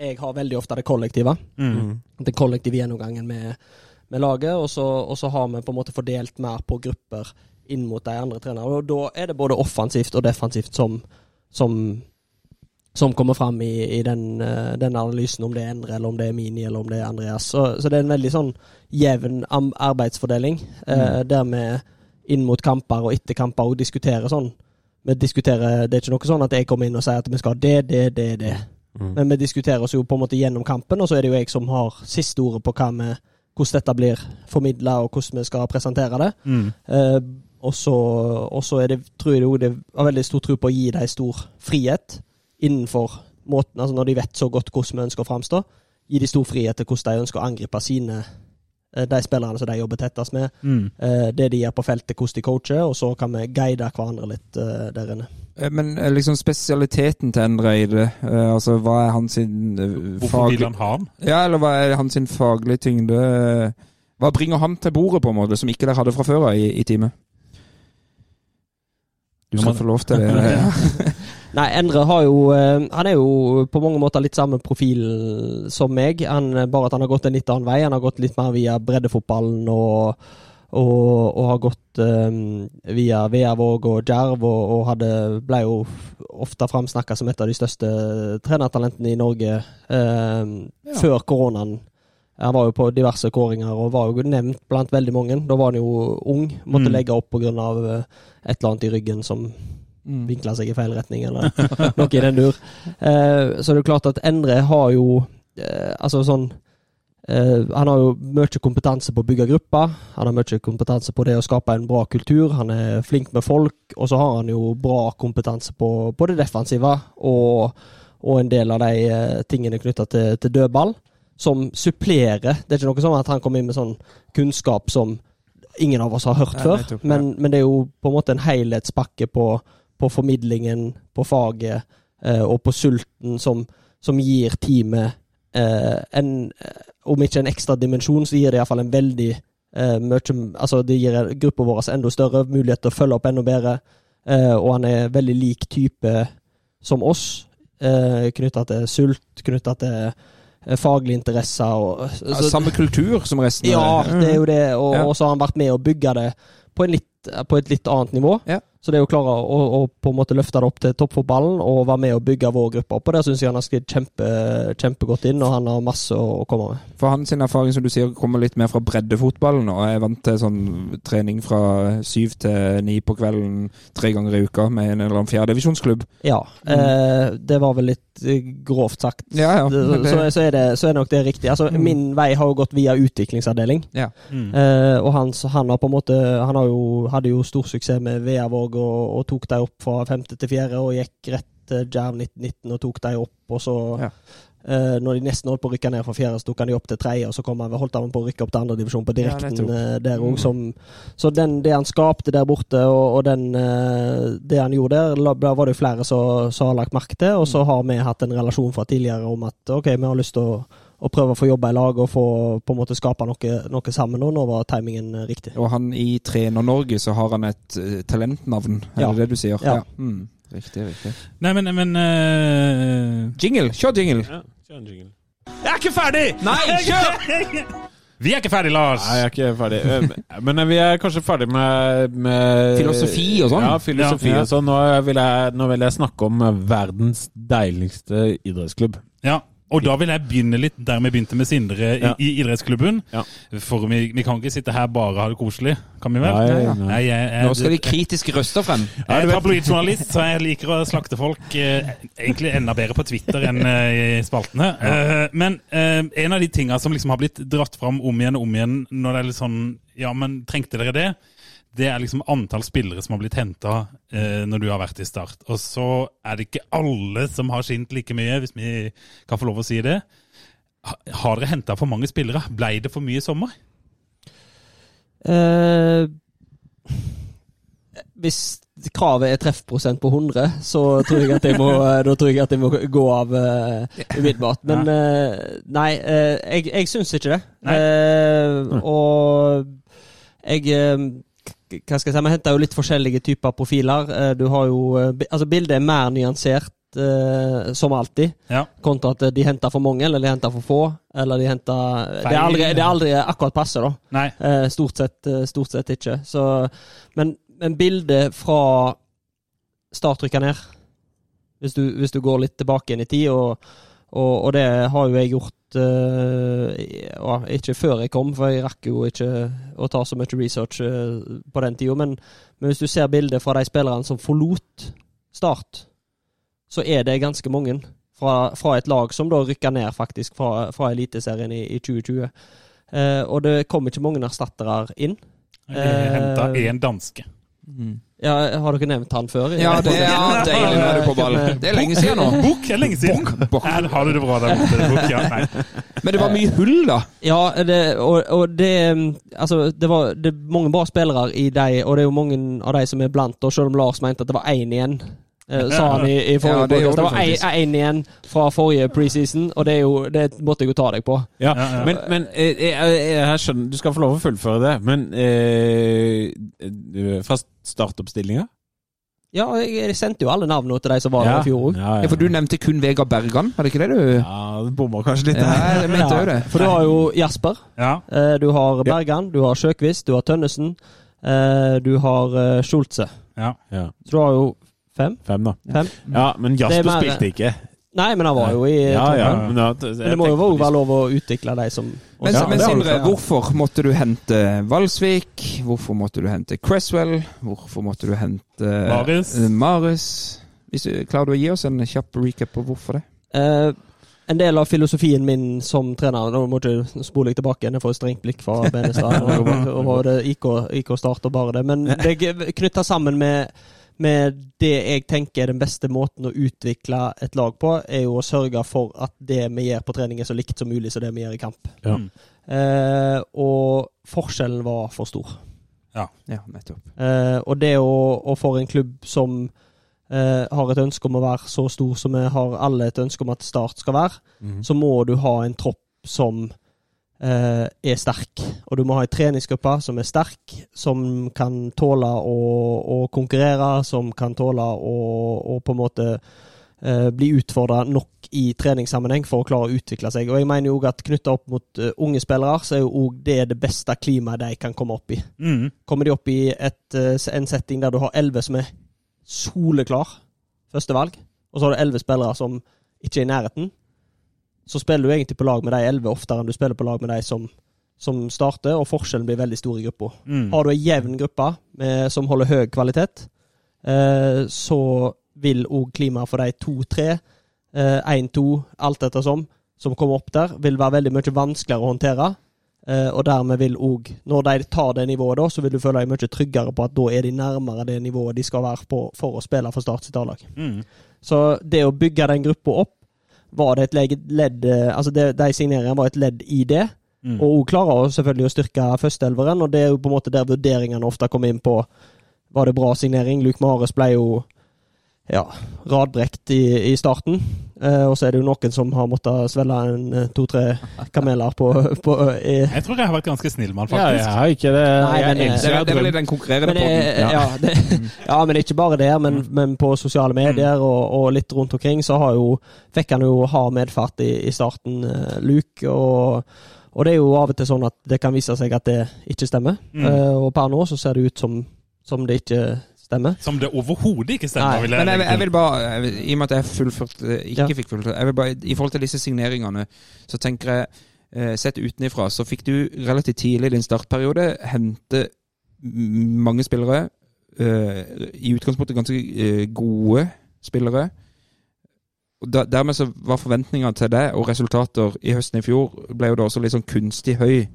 Jeg har veldig ofte det kollektive. Mm. Den kollektive gjennomgangen med, med laget. Og så, og så har vi på en måte fordelt mer på grupper inn mot de andre trenerne. Og da er det både offensivt og defensivt som, som, som kommer fram i, i den, eh, den analysen, om det er Endre, eller om det er Mini, eller om det er Andreas. Så, så det er en veldig sånn jevn arbeidsfordeling, eh, der vi inn mot kamper og etter kamper og diskuterer sånn. Vi diskuterer, Det er ikke noe sånn at jeg kommer inn og sier at vi skal ha det, det, det, det. Mm. Men vi diskuterer oss jo på en måte gjennom kampen, og så er det jo jeg som har siste ordet på vi, hvordan dette blir formidla, og hvordan vi skal presentere det. Mm. Eh, og så er det, tror jeg det, det er veldig stor tro på å gi dem stor frihet innenfor måten, altså når de vet så godt hvordan vi ønsker å framstå, gi de stor frihet til hvordan de ønsker å angripe sine eh, de spillerne som de jobber tettest med. Mm. Eh, det de gjør på feltet, hvordan de coacher, og så kan vi guide hverandre litt eh, der inne. Men liksom spesialiteten til Endre Eide, altså hva er hans sin Hvorfor vil faglig han ha den? Ja, eller hva er hans faglige tyngde? Hva bringer han til bordet, på en måte, som ikke dere hadde fra før av i, i teamet? Du skal få lov til det. Ja. Nei, Endre har jo eh, Han er jo på mange måter litt samme profil som meg, han, bare at han har gått en litt annen vei. Han har gått litt mer via breddefotballen og, og, og har gått um, via Veavåg og Djerv, og, og hadde, ble jo ofte framsnakka som et av de største trenertalentene i Norge eh, før koronaen. Han var jo på diverse kåringer og var jo nevnt blant veldig mange. Da var han jo ung, måtte Mm. legge opp pga. eh, et eller annet i ryggen som Mm. vinkla seg i feil retning, eller noe i den dur. Eh, så det er klart at Endre har jo eh, Altså sånn eh, Han har jo mye kompetanse på å bygge grupper. Han har mye kompetanse på det å skape en bra kultur. Han er flink med folk. Og så har han jo bra kompetanse på, på det defensive og, og en del av de eh, tingene knytta til, til dødball, som supplerer. Det er ikke noe sånn at han kommer inn med sånn kunnskap som ingen av oss har hørt før. Men, men det er jo på en måte en helhetspakke på, på formidlingen, på faget eh, og på sulten som, som gir teamet eh, en eh, Om ikke en ekstra dimensjon, så gir det iallfall en veldig eh, mye Altså det gir gruppa vår enda større mulighet til å følge opp enda bedre. Eh, og han er veldig lik type som oss, eh, knytta til sult, knytta til faglige interesser. Og, Ja, Samme kultur som resten ja, det er jo det. Og, Ja. så har han vært med å bygge det på, en litt, på et litt annet nivå. Ja. Så det å klare å, å på en måte løfte det opp til toppfotballen og være med å bygge vår gruppe opp. Og der syns jeg han har skrevet kjempe, kjempegodt inn, og han har masse å, komme med. For hans erfaring som du sier, kommer litt mer fra breddefotballen og er vant til sånn trening fra syv til ni på kvelden tre ganger i uka med en eller annen fjerdedivisjonsklubb. Ja. Eh, det var vel litt eh, grovt sagt. Mm. Ja, ja. Så, så, er det, så er nok det riktig. Altså, Mm. Min vei har jo gått via utviklingsavdeling. Ja. Mm. Eh, og han, han har på en måte Han har jo, hadde jo stor suksess med Veavåg og, og tok dem opp fra femte til fjerde og gikk rett til Jerv 1919 og tok dem opp. Og så, Ja. eh, når de nesten holdt på å rykke ned fra fjerde, så tok han de opp til tredje, og så kom han, holdt han på å rykke opp til andredivisjon på direkten nettopp. eh, der òg. Mm. Så den, det han skapte der borte, og, og den, eh, det han gjorde der, da var det jo flere som har lagt merke til. Og Mm. så har vi hatt en relasjon fra tidligere om at ok, vi har lyst til å og prøve å få jobbe i lag og få på en måte skape noe, noe sammen. Og nå var timingen eh, riktig. Og han i Trener-Norge så har han et eh, talentnavn, er Ja. det det du sier? Ja. Mm. Riktig, riktig. Nei, men, men uh... Jingle! Kjør jingle! Ja, kjør en jingle. Jeg er ikke ferdig! Nei, kjør! Vi er ikke ferdig, Lars! Nei, jeg er ikke ferdig. Men vi er kanskje ferdig med, med Filosofi og sånn? Ja, filosofi Ja. og sånn. Nå, vil jeg- nå vil jeg snakke om verdens deiligste idrettsklubb. Ja, og da vil jeg begynne litt der vi begynte med Sindre i, Ja. i idrettsklubben. Ja. For vi, vi kan ikke sitte her bare og ha det koselig, kan vi vel? Nei, nei. nei. jeg, jeg, Nå skal de kritiske røster frem. Jeg er tabloidjournalist, så jeg liker å slakte folk. Eh, egentlig enda bedre på Twitter enn eh, i spaltene. Eh, men eh, en av de tinga som liksom har blitt dratt fram om igjen og om igjen når det er litt sånn Ja, men trengte dere det? Det er liksom antall spillere som har blitt henta eh, når du har vært i Start. Og så er det ikke alle som har skint like mye, hvis vi kan få lov å si det. Ha- Har dere henta for mange spillere? Blei det for mye i sommer? Eh, hvis kravet er treffprosent på 100, så tror jeg at jeg må, da tror jeg at jeg må gå av uh, umiddelbart. Men eh, nei, eh, jeg, jeg syns ikke det. Eh, og jeg Hva skal jeg si, Vi henter jo litt forskjellige typer profiler. Eh, du har jo eh, Altså, bildet er mer nyansert. eh, som alltid, Ja. kontra at de henter for mange, eller de henter for få. Eller de henter Det er aldri, det er aldri akkurat passe, da. Eh, stort, sett, stort sett ikke. Så, men, men bildet fra starttrykket ned, hvis du, hvis du går litt tilbake igjen i tid, og, og, og det har jo jeg gjort uh, Ikke før jeg kom, for jeg rakk jo ikke å ta så mye research uh, på den tida, men, men hvis du ser bildet fra de spillerne som forlot Start, så er det ganske mange. Fra, fra et lag som da rykka ned faktisk fra, fra Eliteserien i, i 2020. Uh, og det kom ikke mange erstattere inn. Vi henta Eh, én danske. Ja, har dere nevnt han før? Ja, det er deilig når du er på ball. Det er lenge siden nå. Bukk er lenge siden. Bok. Her har du det bra der borte. Ja. Nei. Men det var mye hull, da. Ja, det, og, og det Altså, det var det er mange bra spillere i de, og det er jo mange av de som er blant oss, selv om Lars mente at det var én igjen. eh, sa han i, i forrige Ja, det Det var én igjen fra forrige preseason, og det, er jo, det måtte jeg jo ta deg på. Ja, Ja, ja. Men, men eh, jeg, jeg, jeg skjønner, du skal få lov å fullføre det, men eh, du- fra startoppstillinga? Ja, jeg, sendte jo alle navnene til de som var der i fjor òg. Ja, Ja, For du nevnte kun Vegard Bergan, var det ikke det du Ja, du bommer kanskje litt. Ja, der. jeg mente jo det. For du har jo Jasper, Ja. eh, du har Bergan, du har Sjøkvist, du har Tønnesen, eh, du har Schulze. Schultze. ja. Ja, Så du har jo fem? fem, da. Fem? Ja, men er Jasper mer- spilte ikke. Nei, men han var jo i Ja, ja. Men, da, Men det må jo være lov å utvikle de som Men, Ja, men Sindre, hvorfor måtte du hente Valsvik? Hvorfor måtte du hente Cresswell? Hvorfor måtte du hente Marius? Marius? Hvis du, klarer du å gi oss en kjapp recap på hvorfor det? Eh, en del av filosofien min som trener Nå må du spole deg tilbake igjen, jeg får et strengt blikk fra Benestad. Og, og, og IK, IK Start og bare det. Men det knytter knytta sammen med, med det jeg tenker er den beste måten å utvikle et lag på, er jo å sørge for at det vi gjør på trening er så likt som mulig som det vi gjør i kamp. Ja. Mm. Eh, og forskjellen var for stor. Ja, nettopp. Eh, og det å, å for en klubb som eh, har et ønske om å være så stor som vi har alle et ønske om at Start skal være, mm. så må du ha en tropp som eh, er sterk. Og du må ha en treningsgruppe som er sterk, som kan tåle å, å konkurrere, som kan tåle å, å på en måte eh, bli utfordra nok i treningssammenheng for å klare å utvikle seg. Og jeg mener jo at knytta opp mot eh, unge spillere, så er jo òg det det beste klimaet de kan komme opp i. Mm. Kommer de opp i et, eh, en setting der du har elleve som er soleklar førstevalg, og så har du elleve spillere som ikke er i nærheten, så spiller du egentlig på lag med de elleve oftere enn du spiller på lag med de som, som starter, og forskjellen blir veldig stor i gruppa. Mm. Har du ei jevn gruppe med, som holder høy kvalitet, eh, så vil òg klimaet for de to-tre, én-to, alt ettersom, som kommer opp der, vil være veldig mye vanskeligere å håndtere. Eh, og dermed vil òg, når de tar det nivået, da, så vil du føle deg mye tryggere på at da er de nærmere det nivået de skal være på for å spille for Start sitt A-lag. Mm. Så det å bygge den gruppa opp, var det et ledd eh, Altså det, de signeringene var et ledd i det. Mm. Og hun klarer selvfølgelig å styrke førsteelveren, og det er jo på en måte der vurderingene ofte kommer inn på Var det bra signering? Luke Mares ble jo ja, radbrekt i, i starten. Eh, og så er det jo noen som har måttet svelge en eh, to-tre kameler på, på i, Jeg tror jeg har vært ganske snill mann, faktisk. Ja, jeg har ikke det. Nei, men, jeg, elsker Det det er vel i den konkurrerende men, podden. eh, ja. det, ja, men ikke bare der, men, men på sosiale medier og, og litt rundt omkring, så har jo, fikk han jo hard medfart i, i starten, eh, Luke. Og, og det er jo av og til sånn at det kan vise seg at det ikke stemmer. Mm. Eh, og per nå så ser det ut som, som det ikke stemmer. Som det overhodet ikke stemmer. Nei, vil jeg Men jeg, jeg vil bare, jeg vil- i og med at jeg fullført, eh, ikke Ja. fikk fullført jeg vil bare, I forhold til disse signeringene, så tenker jeg eh, Sett utenifra, så fikk du relativt tidlig i din startperiode hente mange spillere. eh, I utgangspunktet ganske gode spillere. Og da, Dermed så var forventningene til det, og resultater i høsten i fjor, ble jo da også litt sånn kunstig høy.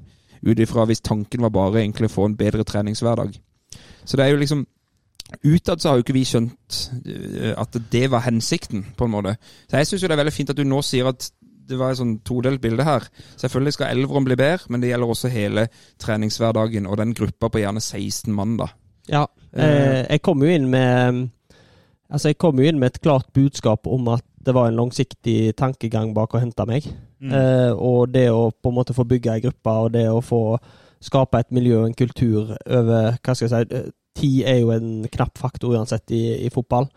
Ut ifra hvis tanken var bare egentlig å få en bedre treningshverdag. Så det er jo liksom Utad så har jo ikke vi skjønt eh, at det var hensikten, på en måte. Så jeg syns jo det er veldig fint at du nå sier at det var et sånn todelt bilde her. Selvfølgelig skal Elverum bli bedre, men det gjelder også hele treningshverdagen og den gruppa på gjerne 16 mann, da. Ja. Eh, jeg kom jo inn med Altså, jeg kom jo inn med et klart budskap om at det var en langsiktig tankegang bak å hente meg. Mm. Eh, og det å på en måte få bygge ei gruppe, og det å få skape et miljø og en kultur over Hva skal jeg si eh, Tid er jo en knapp faktor uansett i, i fotball.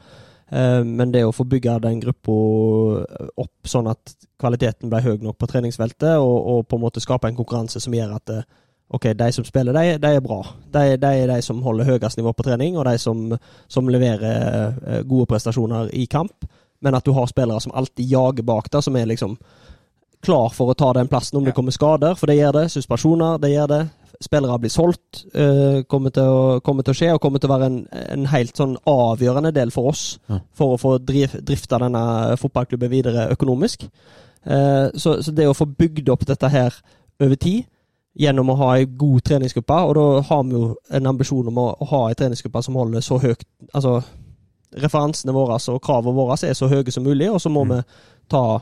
Eh, men det å få bygge den gruppa opp sånn at kvaliteten ble høy nok på treningsfeltet, og, og på en måte skape en konkurranse som gjør at eh, ok, de som spiller, de, de er bra. De, de er de som holder høyest nivå på trening, og de som, som leverer eh, gode prestasjoner i kamp. Men at du har spillere som alltid jager bak deg, som er liksom klar for å ta den plassen om det kommer skader, for det gjør det. Suspensjoner, det gjør det. Spillere blir solgt, eh, kommer, til å, kommer til å skje, og kommer til å være en, en helt sånn avgjørende del for oss Ja. for å få driv, drifta denne fotballklubben videre økonomisk. Eh, så, så det å få bygd opp dette her over tid, gjennom å ha ei god treningsgruppe. Og da har vi jo en ambisjon om å, å ha ei treningsgruppe som holder så høyt Altså referansene våre og kravene våre er så høye som mulig, og så må vi ta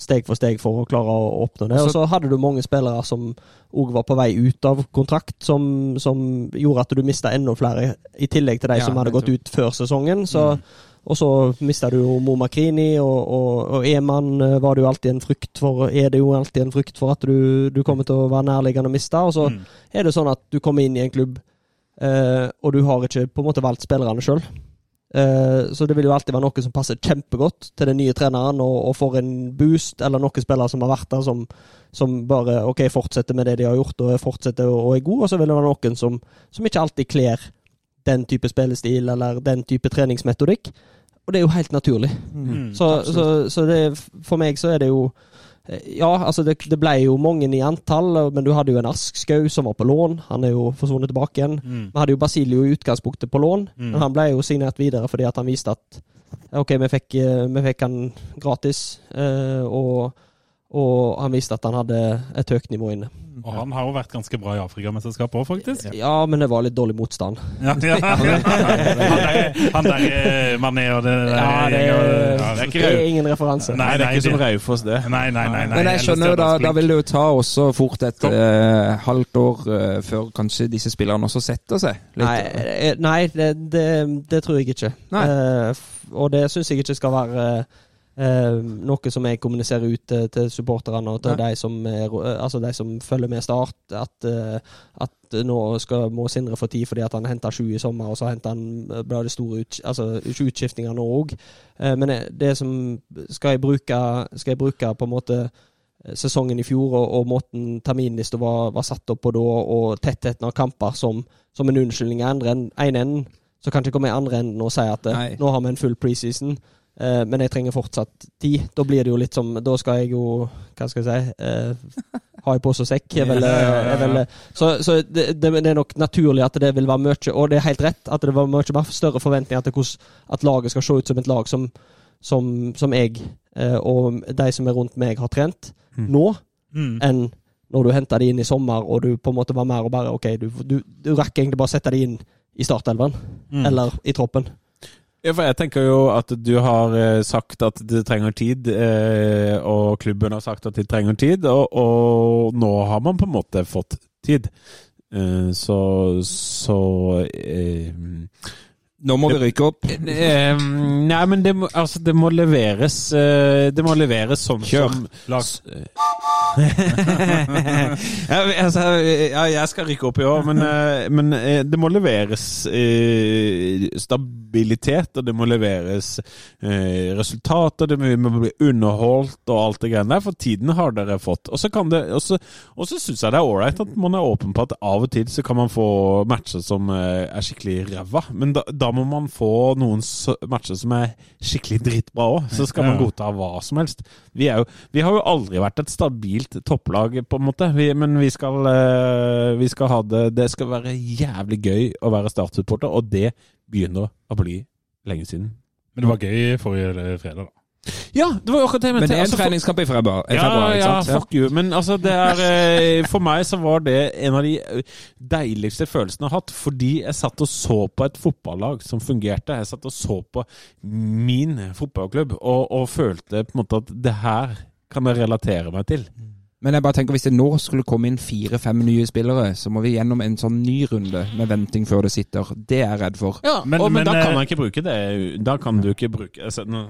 steg for steg for å klare å åpne det. Og så hadde du mange spillere som òg var på vei ut av kontrakt, som, som gjorde at du mista enda flere, i tillegg til de Ja, som hadde gått ut før sesongen. Så, Og så mista du jo Makrini, og, og, og Eman eh, var det jo alltid en frykt for Er det jo alltid en frykt for at du, du kommer til å være nærliggende å miste. Og så Mm. er det sånn at du kommer inn i en klubb, eh, og du har ikke på en måte valgt spillerne sjøl. Eh, så det vil jo alltid være noe som passer kjempegodt til den nye treneren, og, og får en boost, eller noen spillere som har vært der, som, som bare ok, fortsetter med det de har gjort, og fortsetter og, er gode, og så vil det være noen som, som ikke alltid kler den type spillestil, eller den type treningsmetodikk. Og det er jo helt naturlig. Mm, Så, så, så det, for meg så er det jo Ja, altså det, det ble jo mange i antall, men du hadde jo en Askskau som var på lån. Han er jo forsvunnet tilbake igjen. Mm. Vi hadde jo Basilio i utgangspunktet på lån, Mm. men han ble jo signert videre fordi at han viste at OK, vi fikk, eh, vi fikk han gratis, eh, og, og han viste at han hadde et høyt nivå inne. Og han har jo vært ganske bra i Afrikamesterskapet òg, faktisk. Ja, men det var litt dårlig motstand. Ja, ja. Han der, han der eh, Mané og det der Ja, det, er, ja, det er ikke det er ingen referanse. Nei, det er ikke det- som Raufoss, det. Nei, nei, nei. nei. Men jeg skjønner jo da, da vil det jo ta også fort et eh, halvt år eh, før kanskje disse spillerne også setter seg. litt. Nei, eh, nei det, det, det tror jeg ikke. Eh, og det syns jeg ikke skal være eh, noe som jeg kommuniserer ut til, til supporterne og til de som, er, eh, altså de som følger med Start. At, eh, at nå skal, må Sindre få tid fordi han henta sju i sommer, og så henter han eh, ble det store ut, altså, utskiftinger nå òg. men eh, det som skal jeg bruke, skal jeg bruke på en måte eh, sesongen i fjor og, og måten terminlista var, var satt opp på da, og tettheten av kamper som, som en unnskyldning i andre en- en, enden, så kan ikke komme i andre enden og si at eh, Nei. nå har vi en full preseason, eh, men jeg trenger fortsatt tid. Da blir det jo litt som Da skal jeg jo, hva skal jeg si, eh, ha i pose og sekk. Jeg vil, jeg vel, så så det, det, er nok naturlig at det vil være mye, og det er helt rett, at det var mye mer større forventninger til hvordan at laget skal se ut som et lag som, som, som jeg eh, og de som er rundt meg, har trent Mm. nå Mm. enn når du henta de inn i sommer, og du på en måte var mer og bare OK, du, du, du rakk egentlig bare å sette de inn i startelven Mm. eller i troppen. Ja, for jeg tenker jo at du har eh, sagt at det trenger tid, eh, og klubben har sagt at de trenger tid, og, og nå har man på en måte fått tid. Eh, så så Nå må vi rykke opp. eh, Nei, men det må, altså, det må leveres eh, Det må leveres sånn Kjør. som Lag. ja, altså, ja, jeg skal rykke opp i år, men, eh, men eh, det må leveres eh, stabilitet, og det må leveres eh, resultater, det må, må bli underholdt og alt det greiene der, for tiden har dere fått. Og så kan så, syns jeg det er ålreit at man er åpen på at av og til så kan man få matcher som er skikkelig ræva, men da, da må man få noen matcher som er skikkelig drittbra òg, så skal man godta hva som helst. Vi, er jo, vi har jo aldri vært et stabilt topplag, på en måte, vi, men vi skal, eh, vi skal ha det Det skal være jævlig gøy å være Start-supporter, og det begynner å bli lenge siden. Men det var gøy forrige fredag, da. Ja, det var jo akkurat det jeg Men det er en Altså, treningskamp i februar, ja, februar ikke ja, fuck you. Men altså, det er eh, For meg så var det en av de eh, deiligste følelsene jeg har hatt. Fordi jeg satt og så på et fotballag som fungerte. Jeg satt og så på min fotballklubb og, og følte på en måte at det her kan jeg relatere meg til. Men jeg bare tenker hvis det nå skulle komme inn fire-fem nye spillere, så må vi gjennom en sånn ny runde med venting før det sitter. Det er jeg redd for. Ja, Men- men, og, men, men, da kan eh, man ikke bruke det. Da kan du ikke bruke altså, nå,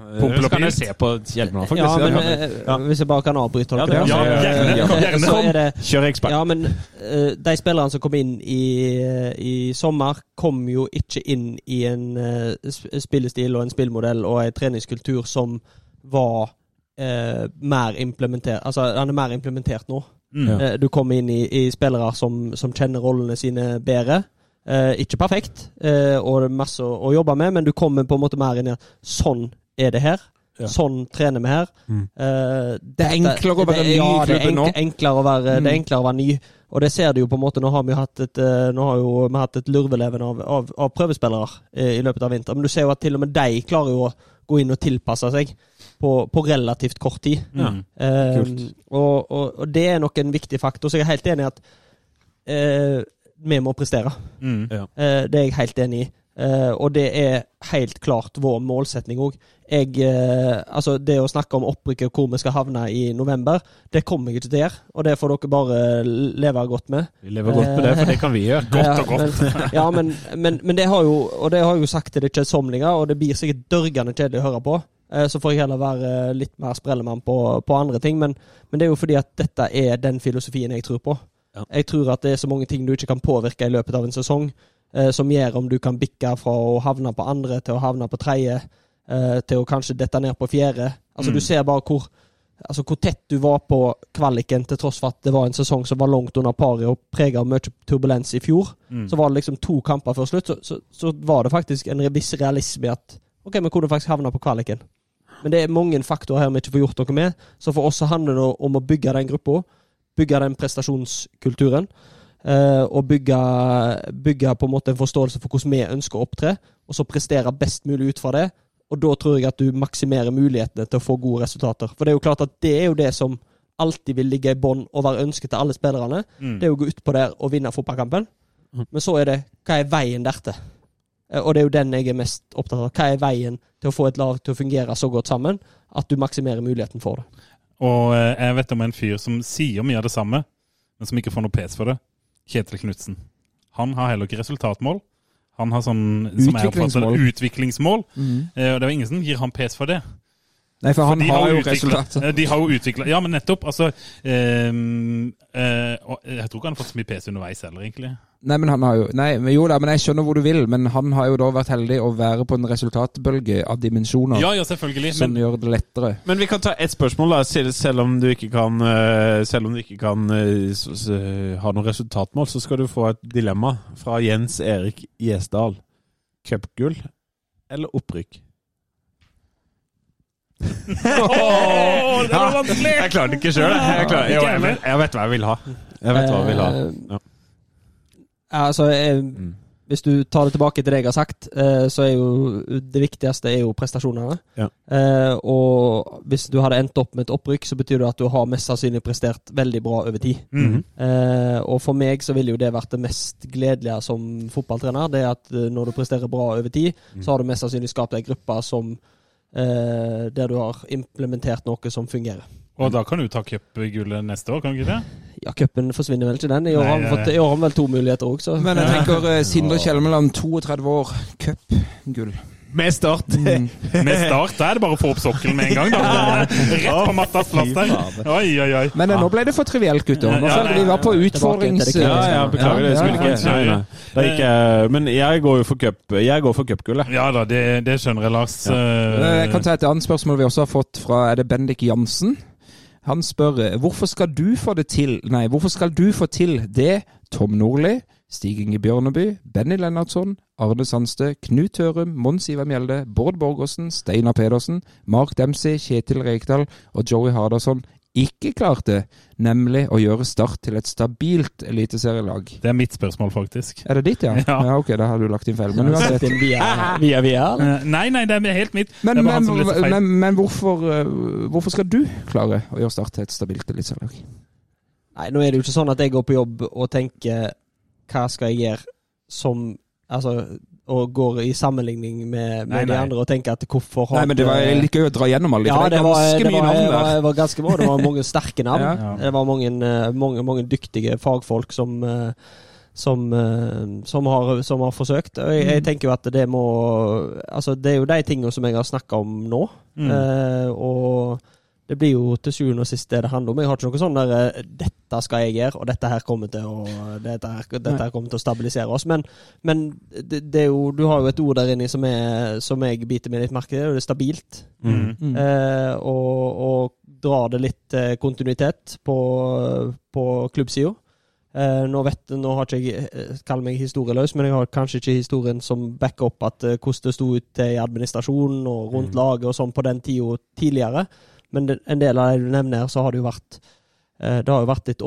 kan jeg se på Hjelmeland, faktisk. Ja, men ja, kan jeg. eh, hvis jeg bare kan avbryte dere. Ja, så- gjerne, eh, gjerne. Så er det Kjør ekspert. Ja, men uh, de spillerne som kom inn i, eh, i sommer, kom jo ikke inn i en uh, spillestil og en spillmodell og en treningskultur som var eh, mer implementert Altså, han er mer implementert nå. Mm. Eh, Du kommer inn i, i spillere som, som kjenner rollene sine bedre. Eh, ikke perfekt, eh, og det er masse å, å jobbe med, men du kommer på en måte mer inn i sånn er det her. Ja. Sånn trener vi her. Mm. Eh, Det er enklere å være ny ja, det er Enklere å være, Det Mm. er enklere å være ny. Og det ser du jo på en måte. Nå har vi jo hatt et, eh, nå har jo, vi hatt et lurveleven av, av, av prøvespillere eh, i løpet av vinteren. Men du ser jo at til og med de klarer jo å gå inn og tilpasse seg på, på relativt kort tid. Ja. Eh, og, og, og det er nok en viktig faktor. Så jeg er helt enig i at eh, vi må prestere. Mm. Eh, det er jeg helt enig i. Eh, og det er helt klart vår målsetning òg. Uh, altså det å snakke om opprykket og hvor vi skal havne i november, det kommer jeg ikke til å gjøre. Og det får dere bare leve godt med. Vi lever godt med det, for det kan vi gjøre. Godt og godt. Men, ja, men, men, men det har jo Og det har jeg jo sagt til det kjedsommelige, og det blir sikkert dørgende kjedelig å høre på. Uh, Så får jeg heller være litt mer sprellemann på, på andre ting. Men, men det er jo fordi at dette er den filosofien jeg tror på. Ja. Jeg tror at det er så mange ting du ikke kan påvirke i løpet av en sesong, eh, som gjør om du kan bikke fra å havne på andre til å havne på tredje, eh, til å kanskje dette ned på fjerde. Altså Mm. Du ser bare hvor Altså hvor tett du var på kvaliken, til tross for at det var en sesong som var langt under paret og prega av mye turbulens i fjor. Mm. Så var det liksom to kamper før slutt, så, så, så var det faktisk en viss realisme i at OK, vi kunne faktisk havne på kvaliken. Men det er mange faktorer her vi ikke får gjort noe med. Så for oss så handler det om å bygge den gruppa. Bygge den prestasjonskulturen. Eh, og bygge, bygge på en måte en forståelse for hvordan vi ønsker å opptre. Og så prestere best mulig ut fra det. Og da tror jeg at du maksimerer mulighetene til å få gode resultater. For det er jo klart at det er jo det som alltid vil ligge i bånn og være ønsket til alle spillerne. Mm. Det er å gå utpå der og vinne fotballkampen. Mm. Men så er det hva er veien dertil? Eh, Og det er jo den jeg er mest opptatt av. Hva er veien til å få et lag til å fungere så godt sammen at du maksimerer muligheten for det? Og eh, jeg vet om en fyr som sier mye av det samme, men som ikke får noe pes for det. Kjetil Knutsen. Han har heller ikke resultatmål. Han har sånn som jeg oppfatter utviklingsmål. Mm. Eh, Og det er jo ingen som gir ham pes for det. Nei, for han for har jo utviklet- resultater. eh, De har jo utvikla Ja, men nettopp. Altså ehm, eh, Jeg tror ikke han har fått så mye pes underveis heller, egentlig. Nei, men han har jo Nei, men jo da, men jeg skjønner hvor du vil. Men han har jo da vært heldig å være på en resultatbølge av dimensjoner Ja, ja, selvfølgelig. som Men gjør det lettere. Men vi kan ta ett spørsmål, da, selv, selv om du ikke kan, eh, selv om du ikke kan eh, s- s- ha noe resultatmål, så skal du få et dilemma fra Jens Erik Gjesdal. Cupgull eller opprykk? Åh, det var vanskelig! Jeg klarte det ikke sjøl. Jeg, jeg, vet- jeg vet hva jeg vil ha. Jeg vet hva jeg vil ha. Eh, Ja. Altså, jeg, Mm. hvis du tar det tilbake til det jeg har sagt, eh, så er jo det viktigste er jo prestasjonene. Ja. Eh, og hvis du hadde endt opp med et opprykk, så betyr det at du har mest sannsynlig prestert veldig bra over tid. Mm Eh, og for meg så ville jo det vært det mest gledelige som fotballtrener. Det er at når du presterer bra over tid, Mm. så har du mest sannsynlig skapt ei gruppe som eh, der du har implementert noe som fungerer. Og da kan du ta cupgullet neste år, kan du ikke det? Ja, cupen forsvinner vel ikke den. I år har vi vel to muligheter òg, så Men jeg tenker uh, Sindre Kjelmeland, 32 år, cupgull. Med start. Mm. Med start da er det bare å få opp sokkelen med en gang. da. Rett på mattas plass der. Oi, oi, oi. Men eh, nå ble det for trivielt, gutter. Nå Ja, følte vi var på utfordrings... Ja, ja, beklager det. Jeg skulle ja, ikke gikk jeg, Men jeg går jo for cup. Jeg går for cupgullet. Ja da, det, det skjønner jeg, Lars. Ja. Jeg kan ta et annet spørsmål vi også har fått fra Er det Bendik Jansen? Han spør hvorfor skal du få til? Nei, hvorfor skal du få til det Tom Nordli, Stig Inge Bjørneby, Benny Lennartson, Arne Sandstø, Knut Hørum, Mons Ivar Mjelde, Bård Borgersen, Steinar Pedersen, Mark Dempsey, Kjetil Rekdal og Joey Hardasson ikke klarte, nemlig å gjøre Start til et stabilt eliteserielag? Det er mitt spørsmål, faktisk. Er det ditt, ja? Ja. ja? Ok, da har du lagt inn feil. Men uansett. Sett inn via, via, via Nei, nei, det er helt mitt. Men, men, men, men hvorfor, eh, hvorfor skal du klare å gjøre Start til et stabilt eliteserielag? Nei, nå er det jo ikke sånn at jeg går på jobb og tenker hva skal jeg gjøre som Altså og går i sammenligning med, med Nei, de andre og tenker at hvorfor har Nei, men det var litt gøy å dra gjennom alle de, ja, for det er var, ganske det mye var, navn det var, der. det var ganske bra. Det var mange sterke navn. Ja. Det var mange, eh, mange, mange dyktige fagfolk som eh, som, eh, som, har, som har forsøkt. Og jeg, Mm. jeg tenker jo at det må Altså, det er jo de tingene som jeg har snakka om nå. Mm. Eh, og det blir jo til sjuende og sist det det handler om. Jeg har ikke noe sånn der eh, 'Dette skal jeg gjøre, og dette her kommer til å Dette her, dette her kommer til å stabilisere oss'. Men, men det, det er jo Du har jo et ord der inne som, er, som jeg biter meg litt merke i, og det er stabilt. Mm. Mm. Eh, og, og drar det litt eh, kontinuitet på, på klubbsida. Eh, nå vet nå har ikke jeg eh, kall meg historieløs, men jeg har kanskje ikke historien som backer opp at hvordan det sto ut i administrasjonen og rundt Mm. laget og sånn på den tida tidligere. Men en del av det du nevner så har det jo vært eh, det har jo vært litt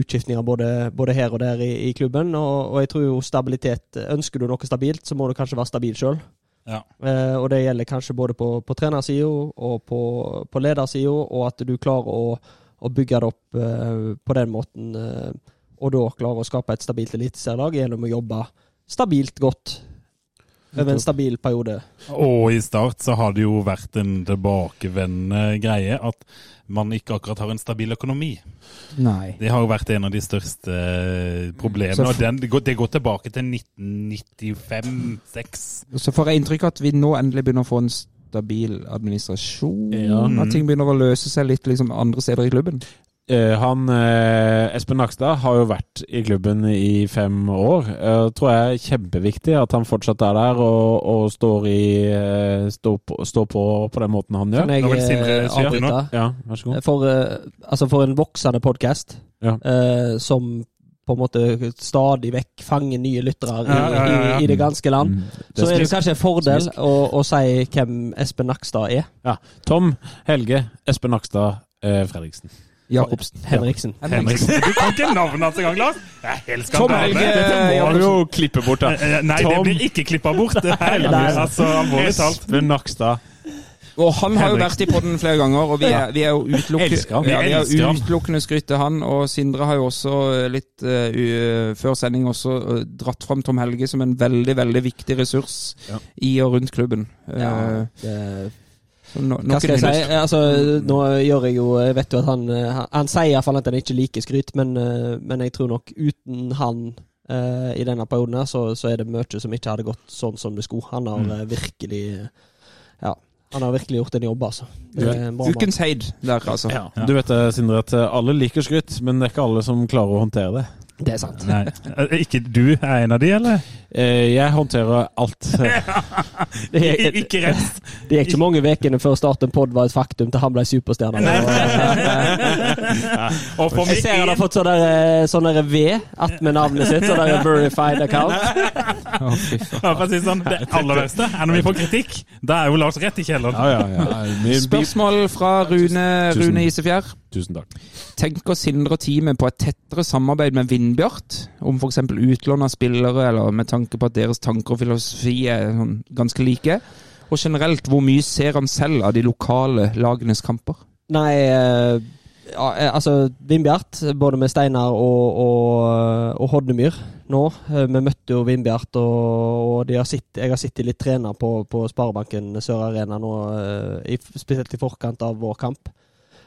utskiftninger både, både her og der i, i klubben, og, og jeg tror jo stabilitet Ønsker du noe stabilt, så må du kanskje være stabil sjøl. Ja. Eh, og det gjelder kanskje både på, på trenersida og på, på ledersida, og at du klarer å, å bygge det opp eh, på den måten. Eh, og da klarer å skape et stabilt eliteserielag gjennom å jobbe stabilt godt over en stabil periode. Og i start så har det jo vært en tilbakevendende greie at man ikke akkurat har en stabil økonomi. Nei. Det har jo vært en av de største eh, problemene. Og den, det, går, det går tilbake til 1995-6. Så får jeg inntrykk av at vi nå endelig begynner å få en stabil administrasjon. Ja. At ting begynner å løse seg litt liksom andre steder i klubben. Eh, han, eh, Espen Nakstad har jo vært i klubben i fem år. Det tror jeg er kjempeviktig at han fortsatt er der og, og står, i, eh, står, på, står på på den måten han Kan gjør. jeg eh, at nå- avbryte? Ja, vær så god. For, eh, altså for en voksende podkast Ja. eh, som på en måte stadig vekk fanger nye lyttere i, Ja, ja, ja, ja. i, i det ganske land, Mm. så er det kanskje en fordel å, å si hvem Espen Nakstad er. Ja. Tom Helge Espen Nakstad eh, Fredriksen. Jacobsen. Henriksen. Henriksen. Du kan ikke navnet hans engang, Lars! Det er helt Tom skandale. Helge Dette må du jo klippe bort, da. Nei, Nei, det blir ikke klippa bort. Det er Nei. altså alvorlig talt. Espen Nakstad. Og han har jo vært i podden flere ganger, og vi er, vi er jo utelukkende ja, utelukkende skrytt til han. Og Sindre har jo også eh, litt uh, før sending også uh, dratt fram Tom Helge som en veldig, veldig viktig ressurs Ja. i og rundt klubben. Ja, Eh, det, no, hva skal jeg si? Altså, nå gjør jeg jo Jeg vet jo at han eh, Han, han sier iallfall at han ikke liker skryt, men, eh, men jeg tror nok uten han uh, i denne perioden her, så, så er det mye som ikke hadde gått sånn som det skulle. Han har mm. virkelig Ja. Han har virkelig gjort en jobb, altså. Ukens heid der, altså. Ja. Du vet det, Sindre, at eh, alle liker skryt, men det er ikke alle som klarer å håndtere det. Det er sant. Nei. Eh, Ikke du er en av de, eller? Eh, jeg håndterer alt. Det er, Ikke rett. det gikk ikke mange ukene før starten pod var et faktum til han ble superstjerne. Og for Jeg ser han har fått sånn der, eh, sånn V attmed navnet sitt. Sånn der verified account. Å. Ja, for å si det sånn, det aller verste er når vi får kritikk. Da er jo Lars rett i kjelleren. Ja, ja, ja. Min bil- Spørsmål fra Rune, Rune Isefjær. Tusen takk. Tenker Sindre og teamet på et tettere samarbeid med Vindbjart? Om f.eks. utlån av spillere, eller med tanke på at deres tanker og filosofi er sånn ganske like? Og generelt, hvor mye ser han selv av de lokale lagenes kamper? Nei, eh, ja, eh, altså Vindbjart, både med Steinar og, og, og Hodnemyr nå. Eh, Vi møtte jo Vindbjart, og, og de har sitt, jeg har sittet litt trener på, på Sparebanken Sør Arena nå, eh, i, spesielt i forkant av vår kamp.